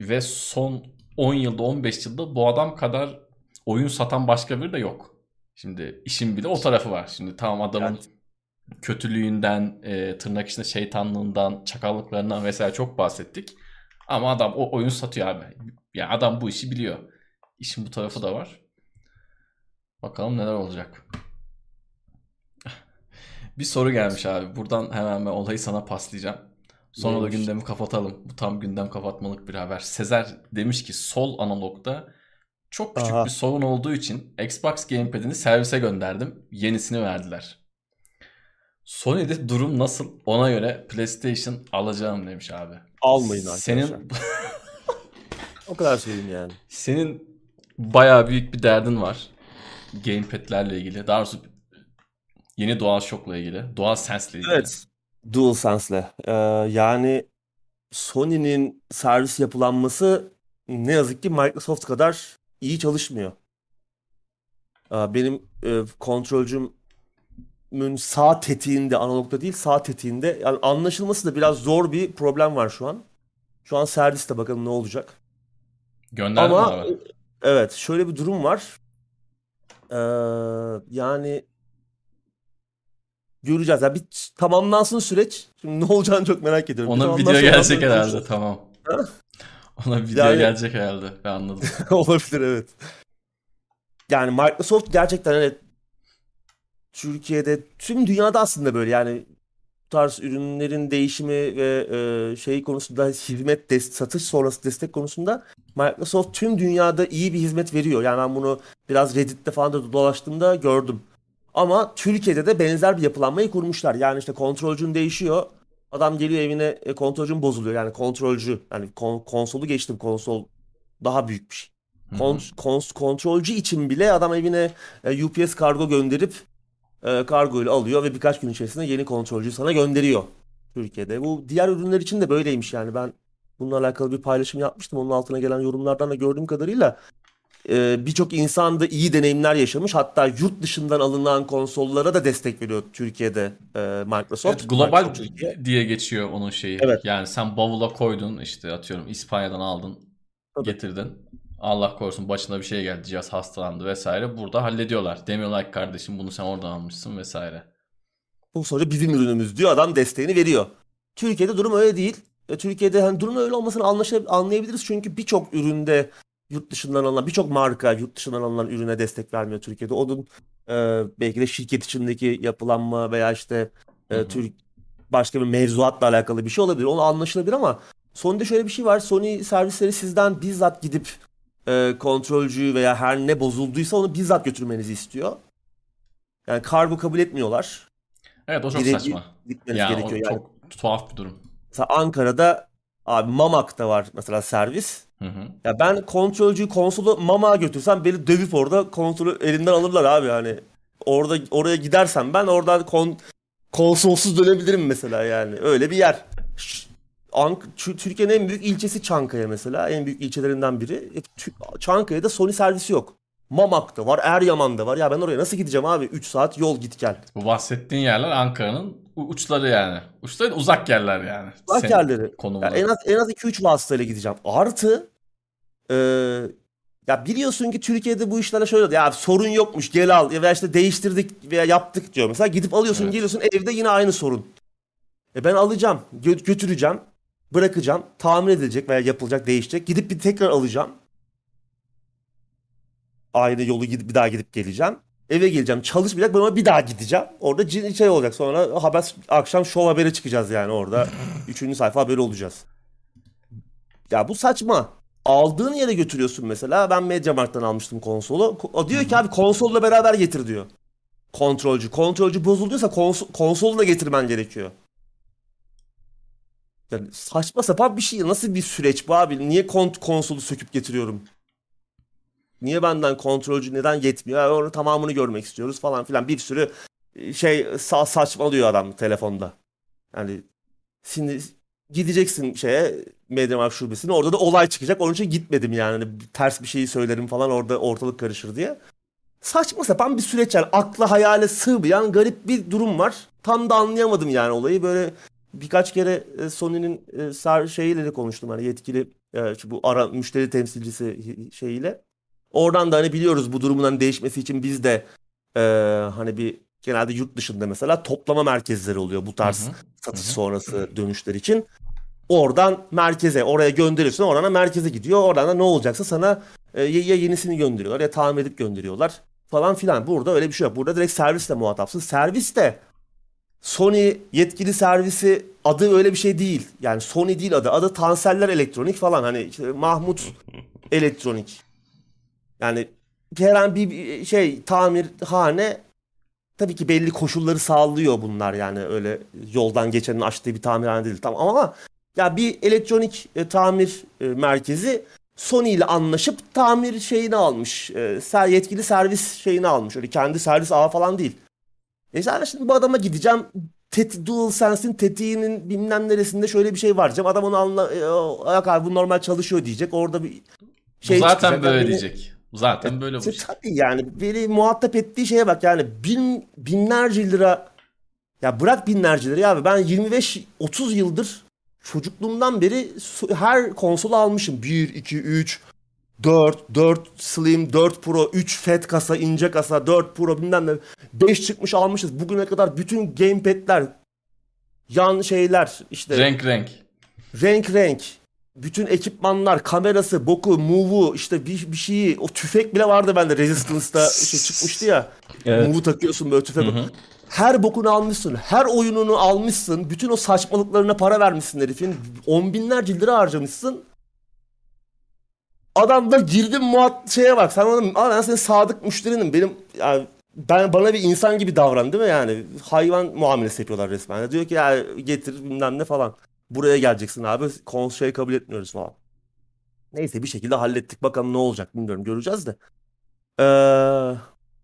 ve son 10 yılda 15 yılda bu adam kadar oyun satan başka biri de yok. Şimdi işin bir de o tarafı var. Şimdi tamam adamın Evet. kötülüğünden, e, tırnak içinde şeytanlığından, çakallıklarından vesaire çok bahsettik. Ama adam o oyun satıyor abi. Yani adam bu işi biliyor. İşin bu tarafı da var. Bakalım neler olacak. Bir soru gelmiş abi. Buradan hemen ben olayı sana paslayacağım. Sonra da gündemi kapatalım. Bu tam gündem kapatmalık bir haber. Sezer demiş ki sol analogda çok küçük Aha. bir sorun olduğu için Xbox Gamepad'ini servise gönderdim. Yenisini verdiler. Sony'de durum nasıl? Ona göre PlayStation alacağım demiş abi. Almayın arkadaşlar. Senin (laughs) O kadar söyleyeyim yani. senin bayağı büyük bir derdin var. Gamepad'lerle ilgili. Daha doğrusu yeni DualShock'la ilgili. DualSense'le ilgili. Evet. DualSense'le. Ee, yani Sony'nin servis yapılanması ne yazık ki Microsoft kadar iyi çalışmıyor. Ee, benim e, kontrolcümün sağ tetiğinde, analogda değil sağ tetiğinde yani anlaşılması da biraz zor bir problem var şu an. Şu an serviste bakalım ne olacak. Gönderdin mi Ama abi? evet şöyle bir durum var. Ee, yani göreceğiz. Yani bir tamamlansın süreç. Şimdi ne olacağını çok merak ediyorum. Ona tamamlansın, video sonra herhalde tamam. (laughs) Ona video Yani- gelecek herhalde. Ben anladım. (laughs) Olabilir evet. Yani Microsoft gerçekten evet Türkiye'de tüm dünyada aslında böyle yani bu tarz ürünlerin değişimi ve e, şey konusunda hizmet des- satış sonrası destek konusunda Microsoft tüm dünyada iyi bir hizmet veriyor. Yani ben bunu biraz Reddit'te falan da dolaştığımda gördüm. Ama Türkiye'de de benzer bir yapılanmayı kurmuşlar. Yani işte kontrolcün değişiyor. Adam geliyor evine e, kontrolcün bozuluyor. Yani kontrolcü yani kon- konsolu geçtim konsol daha büyük bir şey. Kon- kons- kontrolcü için bile adam evine e, UPS kargo gönderip e, kargo ile alıyor ve birkaç gün içerisinde yeni kontrolcüyü sana gönderiyor Türkiye'de. Bu diğer ürünler için de böyleymiş yani ben bununla alakalı bir paylaşım yapmıştım. Onun altına gelen yorumlardan da gördüğüm kadarıyla e, birçok insan da iyi deneyimler yaşamış. Hatta yurt dışından alınan konsollara da destek veriyor Türkiye'de e, Microsoft. Evet, global Microsoft Türkiye. diye geçiyor onun şeyi. Evet. Yani sen bavula koydun işte atıyorum İspanya'dan aldın Tabii. getirdin. Allah korusun başına bir şey geldi cihaz hastalandı vesaire. Burada hallediyorlar. Demiyorlar ki kardeşim bunu sen oradan almışsın vesaire. Bu sonuçta bizim ürünümüz diyor. Adam desteğini veriyor. Türkiye'de durum öyle değil. E, Türkiye'de hani durum öyle olmasını anlaşa- anlayabiliriz. Çünkü birçok üründe yurt dışından alınan, birçok marka yurt dışından alınan ürüne destek vermiyor Türkiye'de. Onun e, belki de şirket içindeki yapılanma veya işte e. Türk başka bir mevzuatla alakalı bir şey olabilir. Onu anlaşılabilir ama Sony'de şöyle bir şey var. Sony servisleri sizden bizzat gidip e, kontrolcü veya her ne bozulduysa onu bizzat götürmenizi istiyor. Yani kargo kabul etmiyorlar. Evet o çok Birebir saçma. Gitmeniz Yani gerekiyor. o Yani çok tuhaf bir durum. mesela Ankara'da abi Mamak'ta var mesela servis. Hı hı. Ya ben kontrolcüyü konsolu Mamak'a götürsem beni dövüp orada konsolu elimden alırlar abi hani. Orada oraya gidersem ben oradan kon, konsolsuz dönebilirim mesela yani. Öyle bir yer. Ank Türkiye'nin en büyük ilçesi Çankaya mesela. En büyük ilçelerinden biri. E, Çankaya'da Sony servisi yok. Mamak'ta var, Eryaman'da var. Ya ben oraya nasıl gideceğim abi? 3 saat yol git gel. Bu bahsettiğin yerler Ankara'nın uçları yani. Uçları uzak yerler yani. Uzak Senin yerleri. konumuna. Ya en az en az 2-3 vasıtayla gideceğim. Artı e, ya biliyorsun ki Türkiye'de bu işlere şöyle ya sorun yokmuş gel al ya işte değiştirdik veya yaptık diyor. Mesela gidip alıyorsun Evet. geliyorsun evde yine aynı sorun. E ben alacağım, gö- götüreceğim, bırakacağım, tamir edilecek veya yapılacak, değişecek. Gidip bir tekrar alacağım. Aynı yolu gidip bir daha gidip geleceğim. Eve geleceğim, çalışmayacak, ben ona bir daha gideceğim. Orada cin- şey olacak. Sonra haber akşam şov haberi çıkacağız yani orada. (laughs) Üçüncü sayfa haberi olacağız. Ya bu saçma. Aldığın yere götürüyorsun mesela. Ben Mediamarkt'tan almıştım konsolu. Ko- O diyor ki abi konsolla beraber getir diyor. Kontrolcü. Kontrolcü bozulduysa kons- konsolu da getirmen gerekiyor. Yani saçma sapan bir şey. Nasıl bir süreç bu abi? Niye kon- konsolu söküp getiriyorum? Niye benden kontrolcü neden yetmiyor? Ya Onun tamamını görmek istiyoruz falan filan. Bir sürü e, şey sa saçmalıyor adam telefonda. Yani şimdi gideceksin şeye Mediamarkt şubesine orada da olay çıkacak. Onun için gitmedim yani. Hani ters bir şeyi söylerim falan orada ortalık karışır diye. Saçma sapan bir süreç yani. Akla hayale sığmayan garip bir durum var. Tam da anlayamadım yani olayı. Böyle birkaç kere e, Sony'nin e, şeyiyle de konuştum. Hani yetkili bu ara müşteri temsilcisi şeyiyle. Oradan da hani biliyoruz bu durumun hani değişmesi için biz de e, hani bir genelde yurt dışında mesela toplama merkezleri oluyor bu tarz Hı hı. satış Hı hı. sonrası dönüşler için. Oradan merkeze, oraya gönderiyorsun. Oradan da merkeze gidiyor. Oradan da ne olacaksa sana e, ya ya yenisini gönderiyorlar ya tamir edip gönderiyorlar falan filan. Burada öyle bir şey yok. Burada direkt servisle muhatapsın. Servis de Sony yetkili servisi adı öyle bir şey değil. Yani Sony değil adı. Adı Tanseller Elektronik falan. Hani işte Mahmut Elektronik. Yani herhangi bir şey tamirhane tabii ki belli koşulları sağlıyor bunlar yani öyle yoldan geçenin açtığı bir tamirhane değil tamam ama ya bir elektronik e, tamir e, merkezi Sony ile anlaşıp tamir şeyini almış. E, ser- yetkili servis şeyini almış. Öyle kendi servis ağı falan değil. E sen şimdi bu adama gideceğim. Tet DualSense'in tetiğinin bilmem neresinde şöyle bir şey var diyeceğim. Adam onu anla e, yok abi bu normal çalışıyor diyecek. Orada bir şey Bu zaten çıkacak. böyle Yani diyecek. Zaten böyle bu. Tabii yani beni muhatap ettiği şeye bak yani bin, binlerce lira ya bırak binlerce lira abi ben 25-30 yıldır çocukluğumdan beri her konsolu almışım. 1, 2, 3, 4, 4 Slim, 4 Pro, 3 Fat kasa, ince kasa, 4 Pro bilmem ne. 5 çıkmış almışız. Bugüne kadar bütün gamepad'ler, yan şeyler işte Renk renk. renk renk bütün ekipmanlar, kamerası, boku, move'u, işte bir, bir şeyi, o tüfek bile vardı bende Resistance'da şey çıkmıştı ya. Evet. Move'u takıyorsun böyle tüfek. Hı hı. Her bokunu almışsın, her oyununu almışsın, bütün o saçmalıklarına para vermişsin herifin. On binlerce lira harcamışsın. Adam da girdim muhat şeye bak. Sen "Aa, ben senin sadık müşterinim. Benim yani ben bana bir insan gibi davran değil mi yani? Hayvan muamelesi yapıyorlar resmen. Diyor ki ya getir bilmem ne falan. Buraya geleceksin abi. Konseyi kabul etmiyoruz falan. Neyse bir şekilde hallettik. Bakalım ne olacak bilmiyorum. Göreceğiz de. Ee,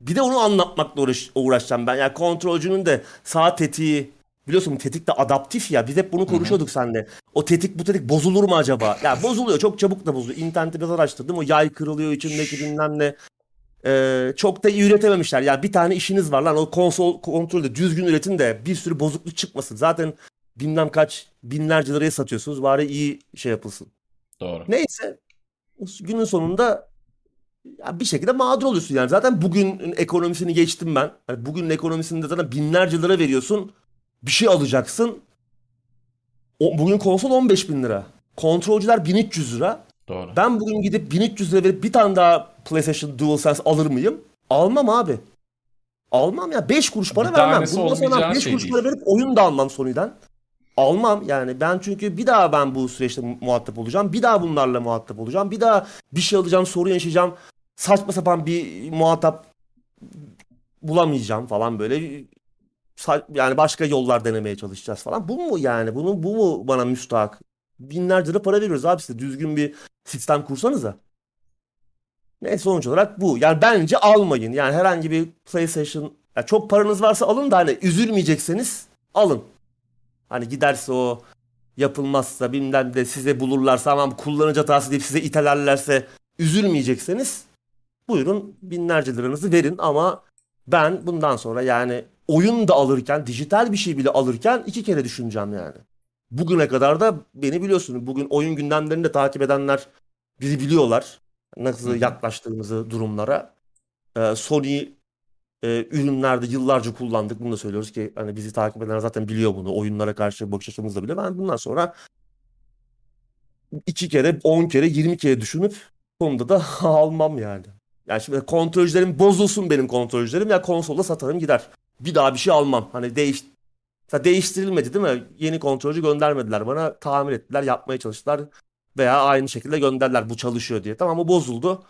bir de onu anlatmakla uğraş, uğraşacağım ben. Yani kontrolcünün de sağ tetiği biliyorsun tetik de adaptif ya. Biz hep bunu konuşuyorduk seninle. O tetik bu tetik bozulur mu acaba? Ya bozuluyor. Çok çabuk da bozuluyor. İnternette biraz araştırdım. O yay kırılıyor içindeki bilmem ne. Ee, çok da iyi üretememişler. Yani bir tane işiniz var lan o konsol kontrolde düzgün üretin de bir sürü bozukluk çıkmasın. Zaten bilmem kaç binlerce liraya satıyorsunuz. Bari iyi şey yapılsın. Doğru. Neyse günün sonunda ya bir şekilde mağdur oluyorsun yani. Zaten bugün ekonomisini geçtim ben. Hani bugünün ekonomisinde zaten binlerce lira veriyorsun. Bir şey alacaksın. O, bugün konsol 15 bin lira. Kontrolcüler 1300 lira. Doğru. Ben bugün gidip 1300 lira verip bir tane daha PlayStation DualSense alır mıyım? Almam abi. Almam ya. 5 kuruş para Bir vermem. Bundan sonra olmayacağı 5 şey kuruş para verip oyun da almam Sony'den. Almam yani. Ben çünkü bir daha ben bu süreçte mu- muhatap olacağım. Bir daha bunlarla muhatap olacağım. Bir daha bir şey alacağım, sorun yaşayacağım. Saçma sapan bir muhatap bulamayacağım falan böyle. Yani başka yollar denemeye çalışacağız falan. Bu mu yani? Bunu bu mu bana müstahak? Binlerce lira para veriyoruz abi size. Düzgün bir sistem kursanıza. Ne sonuç olarak bu. Yani bence almayın. Yani herhangi bir PlayStation ya çok paranız varsa alın da hani üzülmeyecekseniz alın. Hani giderse o yapılmazsa bilmem de size bulurlarsa ama kullanıcı hatası deyip size itelerlerse üzülmeyecekseniz buyurun binlerce liranızı verin ama ben bundan sonra yani oyun da alırken dijital bir şey bile alırken iki kere düşüneceğim yani. Bugüne kadar da beni biliyorsunuz. Bugün oyun gündemlerini de takip edenler bizi biliyorlar. Nasıl yaklaştığımızı durumlara. Ee, Sony e, ürünlerde yıllarca kullandık. Bunu da söylüyoruz ki hani bizi takip edenler zaten biliyor bunu. Oyunlara karşı bakış açımız da bile. Ben bundan sonra iki kere, on kere, yirmi kere düşünüp sonunda da (laughs) almam yani. Yani şimdi kontrolcülerim bozulsun benim kontrolcülerim ya konsolda satarım gider. Bir daha bir şey almam. Hani değiş Mesela değiştirilmedi değil mi? Yeni kontrolcü göndermediler bana. Tamir ettiler, yapmaya çalıştılar. Veya aynı şekilde gönderdiler bu çalışıyor diye. Tamam o bozuldu.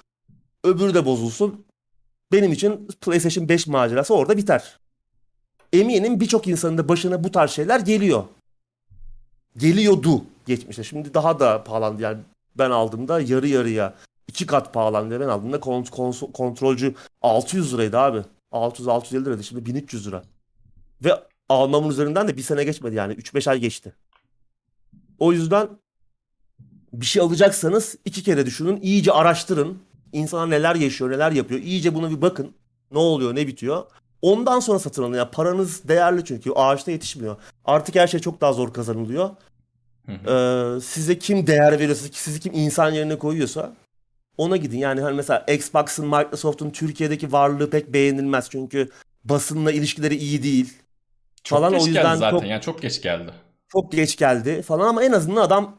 Öbürü de bozulsun. Benim için PlayStation 5 macerası orada biter. Eminim birçok insanın da başına bu tarz şeyler geliyor. Geliyordu geçmişte. Şimdi daha da pahalandı. Yani ben aldığımda yarı yarıya iki kat pahalandı. Ben aldığımda kont- konsol- kontrolcü 600 liraydı abi. 600-650 liraydı. Şimdi 1300 lira. Ve almamın üzerinden de bir sene geçmedi yani. 3-5 ay geçti. O yüzden bir şey alacaksanız iki kere düşünün. iyice araştırın. İnsanlar neler yaşıyor, neler yapıyor. İyice buna bir bakın. Ne oluyor, ne bitiyor. Ondan sonra satın alın. Yani paranız değerli çünkü. Ağaçta yetişmiyor. Artık her şey çok daha zor kazanılıyor. Ee, size kim değer veriyorsa, sizi kim insan yerine koyuyorsa ona gidin. Yani hani mesela Xbox'ın, Microsoft'un Türkiye'deki varlığı pek beğenilmez. Çünkü basınla ilişkileri iyi değil. Çok Falan geç o geldi yüzden zaten. çok Yani çok geç geldi. çok geç geldi falan ama en azından adam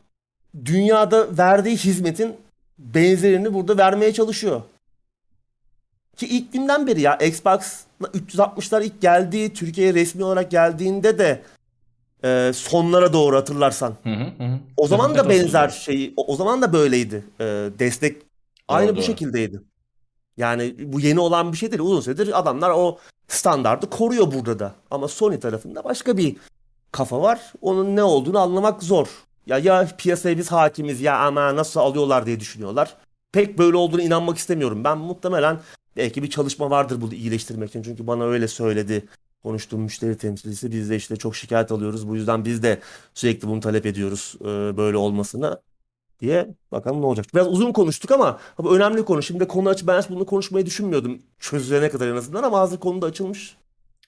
dünyada verdiği hizmetin benzerini burada vermeye çalışıyor. Ki ilk günden beri ya Xbox 360'lar ilk geldiği, Türkiye'ye resmi olarak geldiğinde de e, sonlara doğru hatırlarsan. Hı hı hı. O zaman da benzer şey, o, o zaman da böyleydi. E, destek aynı Doğru bu doğru. şekildeydi. Yani bu yeni olan bir şey değil. Uzun süredir adamlar o standardı koruyor burada da. Ama Sony tarafında başka bir kafa var. Onun ne olduğunu anlamak zor. Ya ya piyasaya biz hakimiz ya ama nasıl alıyorlar diye düşünüyorlar. Pek böyle olduğunu inanmak istemiyorum. Ben muhtemelen belki bir çalışma vardır bunu iyileştirmek için. Çünkü bana öyle söyledi konuştuğum müşteri temsilcisi. Biz de işte çok şikayet alıyoruz. Bu yüzden biz de sürekli bunu talep ediyoruz e, böyle olmasını diye bakalım ne olacak. Biraz uzun konuştuk ama önemli konu. Şimdi konu aç ben bunu konuşmayı düşünmüyordum çözülene kadar en azından ama hazır konu da açılmış.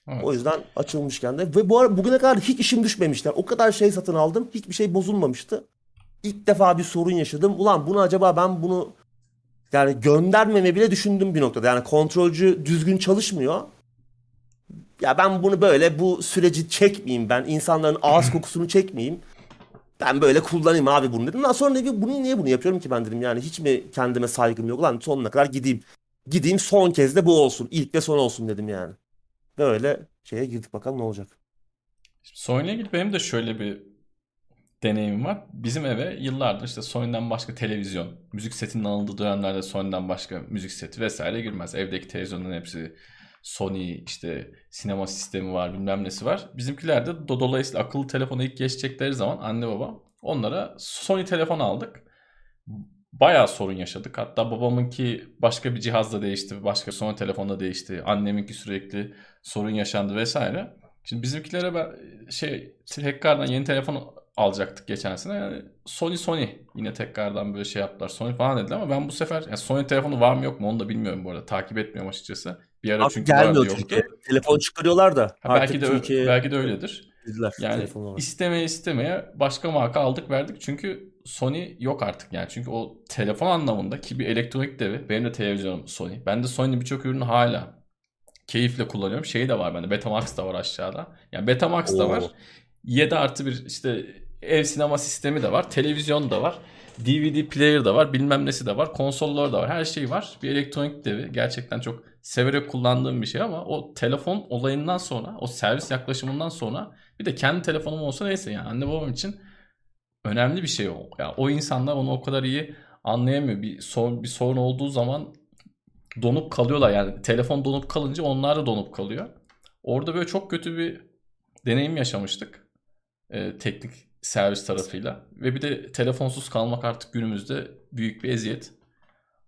O Evet. yüzden açılmışken de ve bu ara bugüne kadar hiç işim düşmemişler. O kadar şey satın aldım. Hiçbir şey bozulmamıştı. İlk defa bir sorun yaşadım. Ulan bunu acaba ben bunu yani göndermeme bile düşündüm bir noktada. Yani kontrolcü düzgün çalışmıyor. Ya ben bunu böyle bu süreci çekmeyeyim ben. insanların ağız (clears throat) kokusunu çekmeyeyim. Ben böyle kullanayım abi bunu dedim. Daha sonra dedim bunu niye bunu yapıyorum ki ben dedim. Yani hiç mi kendime saygım yok? Ulan sonuna kadar gideyim. Gideyim son kez de bu olsun. İlk ve son olsun dedim yani. Böyle şeye girdik bakalım ne olacak. Sony'le ilgili benim de şöyle bir deneyimim var. Bizim eve yıllardır işte Sony'den başka televizyon, müzik setinin alındığı dönemlerde Sony'den başka müzik seti vesaire girmez. Evdeki televizyonların hepsi Sony işte sinema sistemi var bilmem nesi var. Bizimkiler de do- dolayısıyla akıllı telefona ilk geçecekleri zaman anne baba onlara Sony telefon aldık. Bayağı sorun yaşadık. Hatta babamınki başka bir cihazla değişti. Başka Sony telefonla değişti. Anneminki sürekli sorun yaşandı vesaire. Şimdi bizimkilere ben şey tekrardan yeni telefon alacaktık geçen sene. Yani Sony Sony yine tekrardan böyle şey yaptılar. Sony falan dediler ama ben bu sefer yani Sony telefonu var mı yok mu onu da bilmiyorum bu arada. Takip etmiyorum açıkçası. Bir ara Artık çünkü gelmiyor. Türkiye. Telefon çıkarıyorlar da Ha, belki de Türkiye'ye belki de öyledir. girdiler Yani istemeye istemeye başka marka aldık verdik. Çünkü Sony yok artık yani. Çünkü o telefon anlamında ki bir elektronik devi. Benim de televizyonum Sony. Ben de Sony'nin birçok ürünü hala keyifle kullanıyorum. Şey de var bende. Betamax da var aşağıda. Yani Betamax da var. Oo. 7 artı bir işte ev sinema sistemi de var. Televizyon da var. DVD player da var. Bilmem nesi de var. Konsollar da var. Her şey var. Bir elektronik devi. Gerçekten çok severek kullandığım bir şey ama o telefon olayından sonra, o servis yaklaşımından sonra bir de kendi telefonum olsa neyse yani anne babam için önemli bir şey o. Yani o insanlar onu o kadar iyi anlayamıyor. Bir sorun, bir sorun olduğu zaman donup kalıyorlar. Yani telefon donup kalınca onlar da donup kalıyor. Orada böyle çok kötü bir deneyim yaşamıştık. e, teknik servis tarafıyla. Ve bir de telefonsuz kalmak artık günümüzde büyük bir eziyet.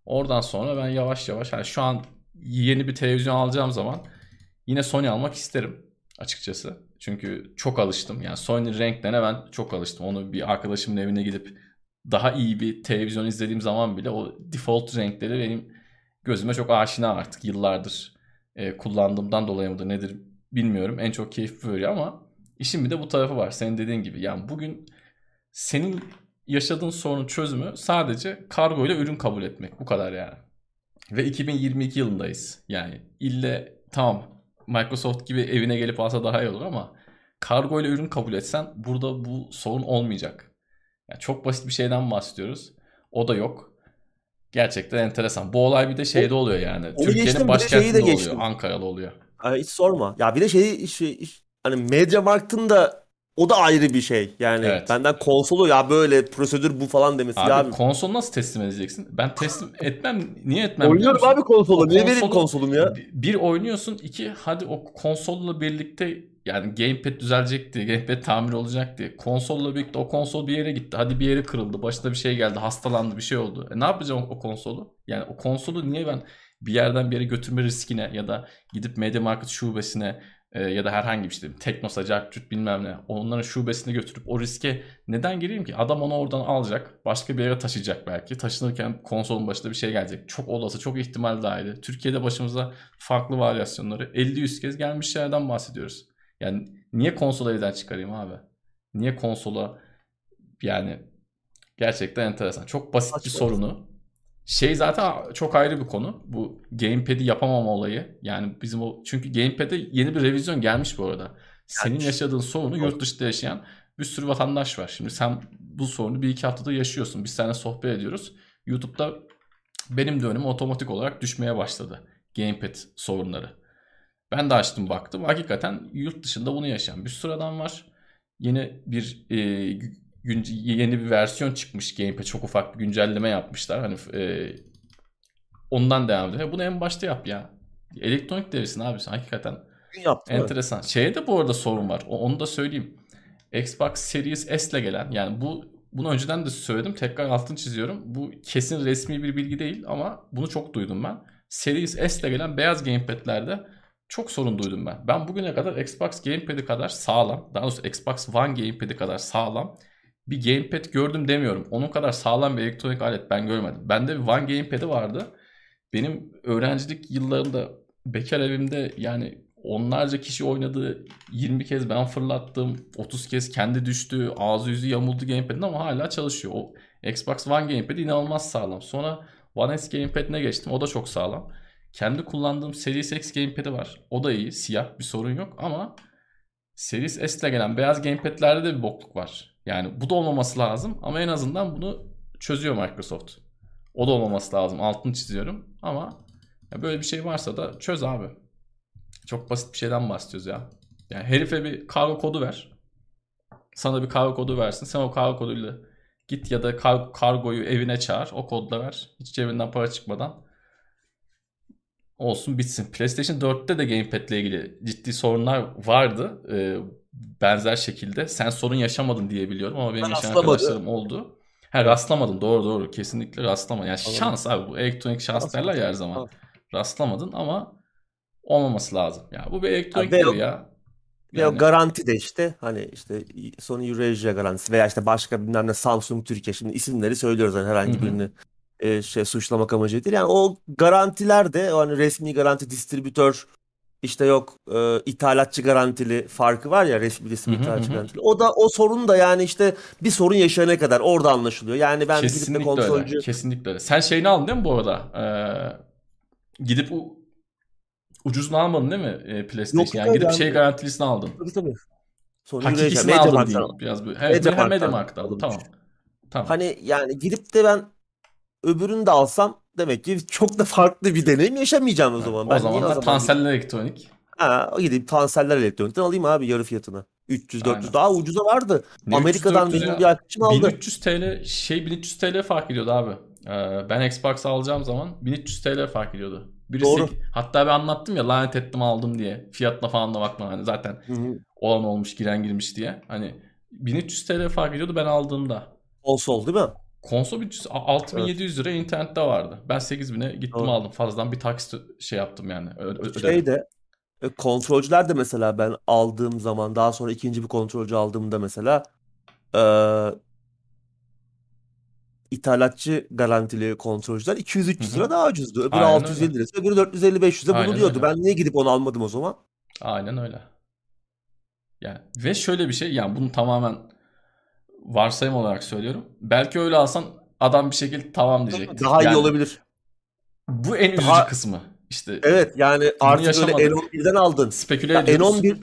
Oradan sonra ben yavaş yavaş yani şu an yeni bir televizyon alacağım zaman yine Sony almak isterim açıkçası. Çünkü çok alıştım. Yani Sony renklerine ben çok alıştım. Onu bir arkadaşımın evine gidip daha iyi bir televizyon izlediğim zaman bile o default renkleri benim gözüme çok aşina artık yıllardır e, kullandığımdan dolayı mıdır nedir bilmiyorum. En çok keyif veriyor ama işin bir de bu tarafı var. Senin dediğin gibi. Yani bugün senin yaşadığın sorunun çözümü sadece kargo ile ürün kabul etmek. Bu kadar yani. Ve 2022 yılındayız. Yani ille tamam Microsoft gibi evine gelip alsa daha iyi olur ama kargo ile ürün kabul etsen burada bu sorun olmayacak. Yani çok basit bir şeyden bahsediyoruz. O da yok. Gerçekten enteresan. Bu olay bir de şeyde oluyor yani. Türkiye'nin şeyi başkentinde de oluyor. Ankara'da oluyor. Hiç sorma. Ya bir de şey, şey hani Mediamarkt'ın da o da ayrı bir şey. Yani Evet. benden konsolu ya böyle prosedür bu falan demesi. Abi abi, konsol nasıl teslim edeceksin? Ben teslim (laughs) etmem. Niye etmem oynuyorum abi konsolu. Niye vereyim konsolu- konsolum ya? Bir- Bir oynuyorsun, iki hadi o konsolla birlikte yani gamepad düzelecek diye, gamepad tamir olacak diye. Konsolla birlikte o konsol bir yere gitti. Hadi bir yere kırıldı, başına bir şey geldi, hastalandı, bir şey oldu. E ne yapacağım o konsolu? Yani o konsolu niye ben bir yerden bir yere götürme riskine ya da gidip Media Market şubesine e, ya da herhangi bir işte Teknosa, Cartürt bilmem ne onların şubesine götürüp o riske neden gireyim ki? Adam onu oradan alacak, başka bir yere taşıyacak belki. Taşınırken konsolun başına bir şey gelecek. Çok olası, çok ihtimal dahili. Türkiye'de başımıza farklı varyasyonları 50-100 kez gelmiş şeylerden bahsediyoruz. Yani niye konsolu evden çıkarayım abi? Niye konsola yani gerçekten enteresan. Çok basit bir Saçma. sorunu Şey zaten çok ayrı bir konu. Bu gamepad'i yapamama olayı. Yani bizim o çünkü gamepad'e yeni bir revizyon gelmiş bu arada. Senin yaşadığın sorunu yurt dışında yaşayan bir sürü vatandaş var. Şimdi sen bu sorunu bir iki haftada yaşıyorsun. Biz seninle sohbet ediyoruz. YouTube'da benim de önüme otomatik olarak düşmeye başladı. Gamepad sorunları. Ben de açtım baktım. Hakikaten yurt dışında bunu yaşayan bir sürü adam var. Yeni bir e, yeni bir versiyon çıkmış Gamepad. Çok ufak bir güncelleme yapmışlar. Hani e, ondan devam ediyor. Bunu en başta yap ya. Elektronik devresin abi sen hakikaten. Yaptı. Enteresan. Şeye de bu arada sorun var. Onu da söyleyeyim. Xbox Series S ile gelen yani bu bunu önceden de söyledim. Tekrar altını çiziyorum. Bu kesin resmi bir bilgi değil ama bunu çok duydum ben. Series S ile gelen beyaz gamepad'lerde çok sorun duydum ben. Ben bugüne kadar Xbox Gamepad'i kadar sağlam, daha doğrusu Xbox One Gamepad'i kadar sağlam bir gamepad gördüm demiyorum. Onun kadar sağlam bir elektronik alet ben görmedim. Bende bir One Gamepad'i vardı. Benim öğrencilik yıllarında bekar evimde yani onlarca kişi oynadı. 20 kez ben fırlattım. 30 kez kendi düştü. Ağzı yüzü yamuldu gamepad'in ama hala çalışıyor. O Xbox One Gamepad inanılmaz sağlam. Sonra One S Gamepad'ine geçtim. O da çok sağlam. Kendi kullandığım Series X Gamepad'i var. O da iyi. Siyah bir sorun yok ama Series S ile gelen beyaz gamepad'lerde de bir bokluk var. Yani bu da olmaması lazım ama en azından bunu çözüyor Microsoft. O da olmaması lazım. Altını çiziyorum ama böyle bir şey varsa da çöz abi. Çok basit bir şeyden bahsediyoruz ya. Yani herife bir kargo kodu ver. Sana bir kargo kodu versin. Sen o kargo koduyla git ya da kar- kargoyu evine çağır. O kodla ver. Hiç cebinden para çıkmadan. Olsun bitsin. PlayStation 4'te de Gamepad ile ilgili ciddi sorunlar vardı. Ee, benzer şekilde. Sen sorun yaşamadın diye biliyorum ama benim Ben yaşayan arkadaşlarım oldu. Ha rastlamadın doğru doğru kesinlikle rastlama. Yani Anladım. şans abi bu elektronik şans Şans derler ya her zaman. Tamam. Rastlamadın ama olmaması lazım. Ya bu bir elektronik Ya ve o- ya. Ve o Yani garanti de işte hani işte Sony Eurasia garantisi veya işte başka bilmem ne Samsung Türkiye şimdi isimleri söylüyoruz hani herhangi hı. birini e, şey suçlamak amacı değil. Yani o garantiler de hani resmi garanti distribütör işte yok e, ithalatçı garantili farkı var ya resmi Hı resmi hı ithalatçı hı. garantili. O da o sorun da yani işte bir sorun yaşayana kadar orada anlaşılıyor. Yani ben gidip de kesinlikle öyle. konsolcu Kesinlikle öyle. Sen şeyini aldın değil mi bu arada? Ee, gidip u- ucuzunu almadın değil mi e, PlayStation? yok Yani yok gidip yani şey garantilisini aldın. tabii tabii. Eurasia Hakikisini aldın diyeyim. aldım. Biraz böyle. Evet, Mediamarkt'tan alınmış. Tamam. Tamam. Hani yani gidip de ben öbürünü de alsam demek ki çok da farklı bir deneyim yaşamayacağım o Ha, zaman. o Ben niye zaman o da zaman Tansel'le elektronik. ha, gideyim Tanseller Elektronik'ten alayım abi yarı fiyatına. 300 400 Aynen. daha ucuza vardı. Ne 300 Amerika'dan 400 benim bir arkadaşım aldı. 1300 TL şey 1300 TL fark ediyordu abi. Ee, ben Xbox alacağım zaman 1300 TL fark ediyordu. Birisi Doğru. hatta ben anlattım ya lanet ettim aldım diye. Fiyatına falan da bakma hani zaten Hı hı. olan olmuş giren girmiş diye. Hani 1300 TL fark ediyordu ben aldığımda. Konsol değil mi? Konsol 300 6700 lira internette vardı. Ben 8000'e gittim Doğru. aldım. Fazladan bir taksit şey yaptım yani. Ö-. Şey de e, kontrolcüler de mesela ben aldığım zaman daha sonra ikinci bir kontrolcü aldığımda mesela e, ithalatçı garantili kontrolcüler 200-300 Hı hı. lira daha ucuzdu. Öbürü Aynen 650 öyle. lirası, öbürü 450-500'e Aynen bulunuyordu. öyle. Ben niye gidip onu almadım o zaman? Aynen öyle. Yani ve şöyle bir şey yani bunu tamamen varsayım olarak söylüyorum. Belki öyle alsan adam bir şekilde tamam diyecekti. Daha iyi Yani olabilir. bu en üzücü Daha kısmı. İşte evet yani artık böyle yaşamadık. N11'den aldın. speküle Ya ediyoruz. N11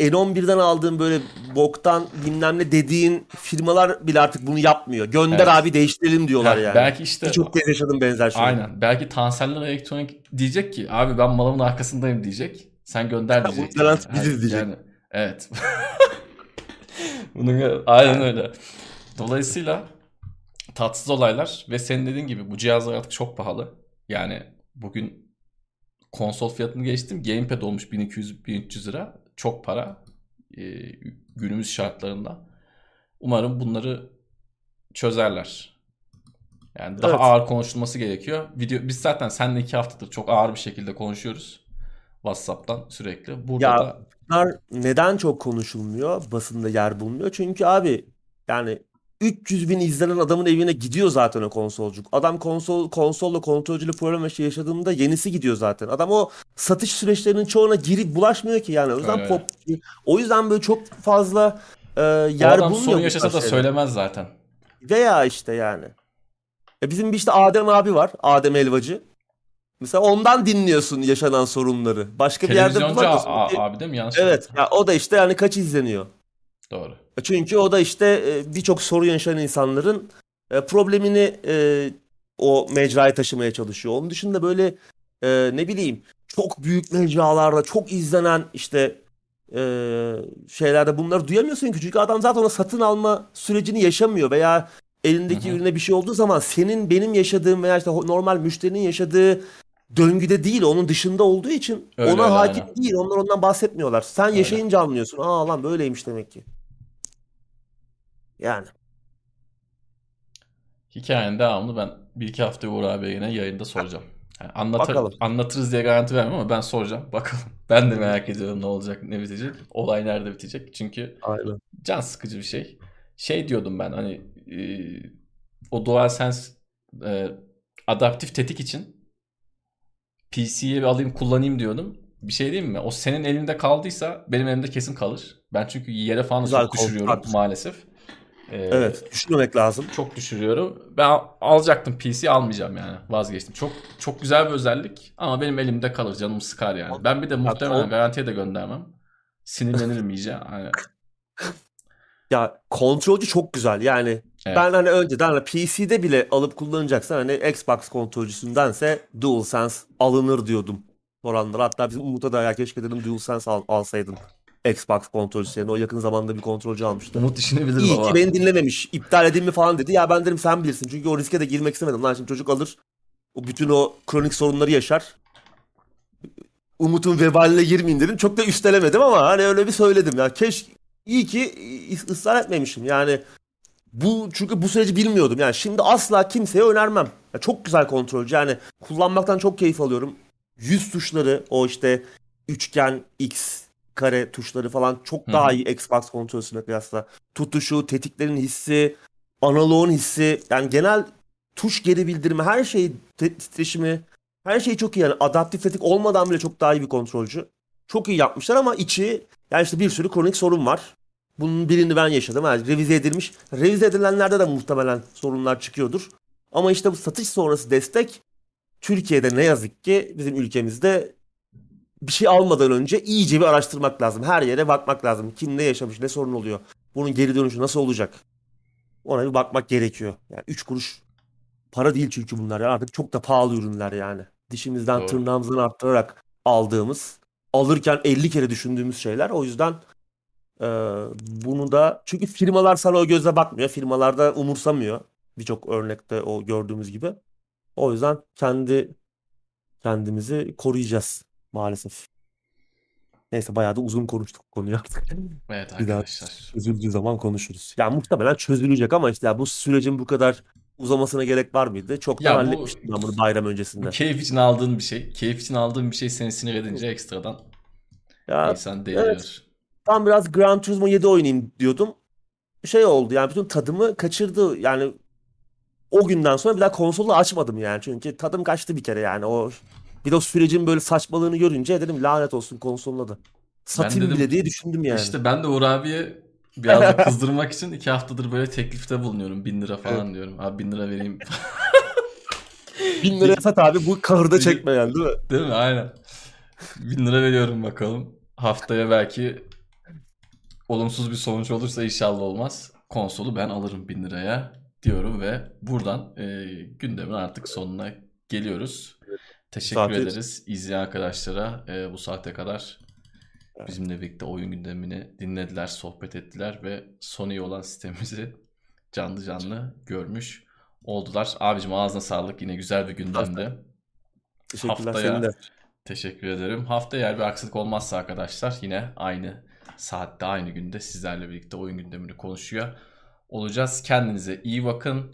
ya N11'den aldığın böyle boktan bilmem ne dediğin firmalar bile artık bunu yapmıyor. Gönder Evet. abi değiştirelim diyorlar yani. Belki işte Birçok kez yaşadım benzer şeyi. aynen. Belki Tanseller Elektronik diyecek ki abi ben malımın arkasındayım diyecek. Sen gönder diyecek. bu Yani. biziz diyecek. Yani, evet. (laughs) Bunun aynen öyle. Dolayısıyla tatsız olaylar ve senin dediğin gibi bu cihazlar artık çok pahalı. Yani bugün konsol fiyatını geçtim. Gamepad olmuş 1200-1300 lira. Çok para. Ee, günümüz şartlarında. Umarım bunları çözerler. Yani daha Evet. ağır konuşulması gerekiyor. Video biz zaten seninle iki haftadır çok ağır bir şekilde konuşuyoruz. WhatsApp'tan sürekli. Burada Ya da bunlar neden çok konuşulmuyor? Basında yer bulmuyor. Çünkü abi yani 300 bin izlenen adamın evine gidiyor zaten o konsolcuk. Adam konsol konsolla kontrolcülü problem yaşı- yaşadığında yenisi gidiyor zaten. Adam o satış süreçlerinin çoğuna girip bulaşmıyor ki yani. O yüzden Öyle. pop o yüzden böyle çok fazla e, yer adam bulmuyor sorun yaşasa da söylemez zaten. Veya işte yani. Ya bizim bir işte Adem abi var. Adem Elvacı. Mesela ondan dinliyorsun yaşanan sorunları. Başka bir yerde Televizyoncu bulamıyorsun. a- abi değil mi? Yanlış Evet. Ya o da işte yani kaç izleniyor. Doğru. Çünkü o da işte e, birçok sorun yaşayan insanların e, problemini e, o mecraya taşımaya çalışıyor. Onun dışında böyle e, ne bileyim çok büyük mecralarda çok izlenen işte e, şeylerde bunları duyamıyorsun ki çünkü adam zaten o satın alma sürecini yaşamıyor veya elindeki Hı hı. ürüne bir şey olduğu zaman senin benim yaşadığım veya işte normal müşterinin yaşadığı döngüde değil onun dışında olduğu için Öyle, ona öyle, hakim aynen. değil onlar ondan bahsetmiyorlar. Sen Öyle. yaşayınca anlıyorsun. Aa lan böyleymiş demek ki. Yani. Hikayenin devamını ben bir iki hafta Uğur abiye yine yayında soracağım. Yani anlatır, Bakalım. anlatırız diye garanti vermem ama ben soracağım. Bakalım. (laughs) Ben de merak ediyorum ne olacak, ne bitecek. Olay nerede bitecek. Çünkü Aynen. can sıkıcı bir şey. Şey diyordum ben hani e, o DualSense e, adaptif tetik için PC'ye alayım kullanayım diyordum. Bir şey diyeyim mi? O senin elinde kaldıysa benim elimde kesin kalır. Ben çünkü yere falan çok düşürüyorum koltuk. maalesef. E, Evet. Düşünmemek lazım. çok düşürüyorum. Ben al- alacaktım PC almayacağım yani. Vazgeçtim. Çok çok güzel bir özellik ama benim elimde kalır. Canımı sıkar yani. Ben bir de muhtemelen garantiye de göndermem. Sinirlenirim iyice. Hani, (laughs) Ya kontrolcü çok güzel. Yani evet. ben hani önceden hani PC'de bile alıp kullanacaksan hani Xbox kontrolcüsündense DualSense alınır diyordum. Soranlar. Hatta bizim Umut'a da ya keşke dedim DualSense al, alsaydın. Xbox kontrolcüsü yerine. O yakın zamanda bir kontrolcü almıştı. Umut düşünebilir İyi baba. ki beni dinlememiş. İptal edeyim mi falan dedi. Ya ben dedim sen bilirsin. Çünkü o riske de girmek istemedim. Lan şimdi çocuk alır. O bütün o kronik sorunları yaşar. Umut'un vebaline girmeyin dedim. Çok da üstelemedim ama hani öyle bir söyledim. Ya keş iyi ki ıs- ısrar etmemişim. Yani bu çünkü bu süreci bilmiyordum. Yani şimdi asla kimseye önermem. Ya çok güzel kontrolcü. Yani kullanmaktan çok keyif alıyorum. Yüz tuşları o işte üçgen, X, kare tuşları falan çok daha hı. iyi Xbox kontrolüne kıyasla. Tutuşu, tetiklerin hissi, analoğun hissi. Yani genel tuş geri bildirimi, her şey te- titreşimi, her şey çok iyi. Yani adaptif tetik olmadan bile çok daha iyi bir kontrolcü. Çok iyi yapmışlar ama içi yani işte bir sürü kronik sorun var. Bunun birini ben yaşadım. Yani revize edilmiş. Revize edilenlerde de muhtemelen sorunlar çıkıyordur. Ama işte bu satış sonrası destek Türkiye'de ne yazık ki bizim ülkemizde bir şey almadan önce iyice bir araştırmak lazım. Her yere bakmak lazım. Kim ne yaşamış, ne sorun oluyor. Bunun geri dönüşü nasıl olacak? Ona bir bakmak gerekiyor. Yani 3 kuruş para değil çünkü bunlar ya. Artık çok da pahalı ürünler yani. Dişimizden Doğru. tırnağımızdan arttırarak aldığımız, alırken 50 kere düşündüğümüz şeyler. O yüzden e, bunu da çünkü firmalar sana o gözle bakmıyor. Firmalar da umursamıyor. Birçok örnekte o gördüğümüz gibi. O yüzden kendi kendimizi koruyacağız maalesef. Neyse bayağı da uzun konuştuk bu konuyu artık. (laughs) Evet Bir daha arkadaşlar. çözüldüğü zaman konuşuruz. Yani muhtemelen çözülecek ama işte ya bu sürecin bu kadar uzamasına gerek var mıydı? Ya bu- halletmiştim ben bunu bayram Bu öncesinde. keyif için aldığın bir şey. Keyif için aldığın bir şey seni sinir edince ekstradan Ya insan deliriyor. Tam biraz Gran Turismo 7 oynayayım diyordum. Şey oldu yani bütün tadımı kaçırdı. Yani o günden sonra bir daha konsolu açmadım yani. Çünkü tadım kaçtı bir kere yani. O bir de o sürecin böyle saçmalığını görünce dedim lanet olsun konsoluna da. Satayım dedim, bile diye düşündüm yani. İşte ben de Uğur abiye biraz da (laughs) kızdırmak için iki haftadır böyle teklifte bulunuyorum. Bin lira falan diyorum. Abi bin lira vereyim. (laughs) Bin liraya sat abi bu kahırda çekme yani değil mi? Değil mi? Aynen. Bin lira veriyorum bakalım. Haftaya belki olumsuz bir sonuç olursa inşallah olmaz. Konsolu ben alırım bin liraya diyorum ve buradan e, gündemin artık sonuna geliyoruz. Teşekkür Saate- ederiz izleyen arkadaşlara e, bu saate kadar bizimle birlikte oyun gündemini dinlediler, sohbet ettiler ve Sony olan sistemimizi canlı canlı görmüş oldular. Abicim ağzına sağlık yine güzel bir gündemdi. Teşekkürler Haftaya- senin de. Teşekkür ederim. Hafta eğer bir aksilik olmazsa arkadaşlar yine aynı saatte aynı günde sizlerle birlikte oyun gündemini konuşuyor olacağız. Kendinize iyi bakın.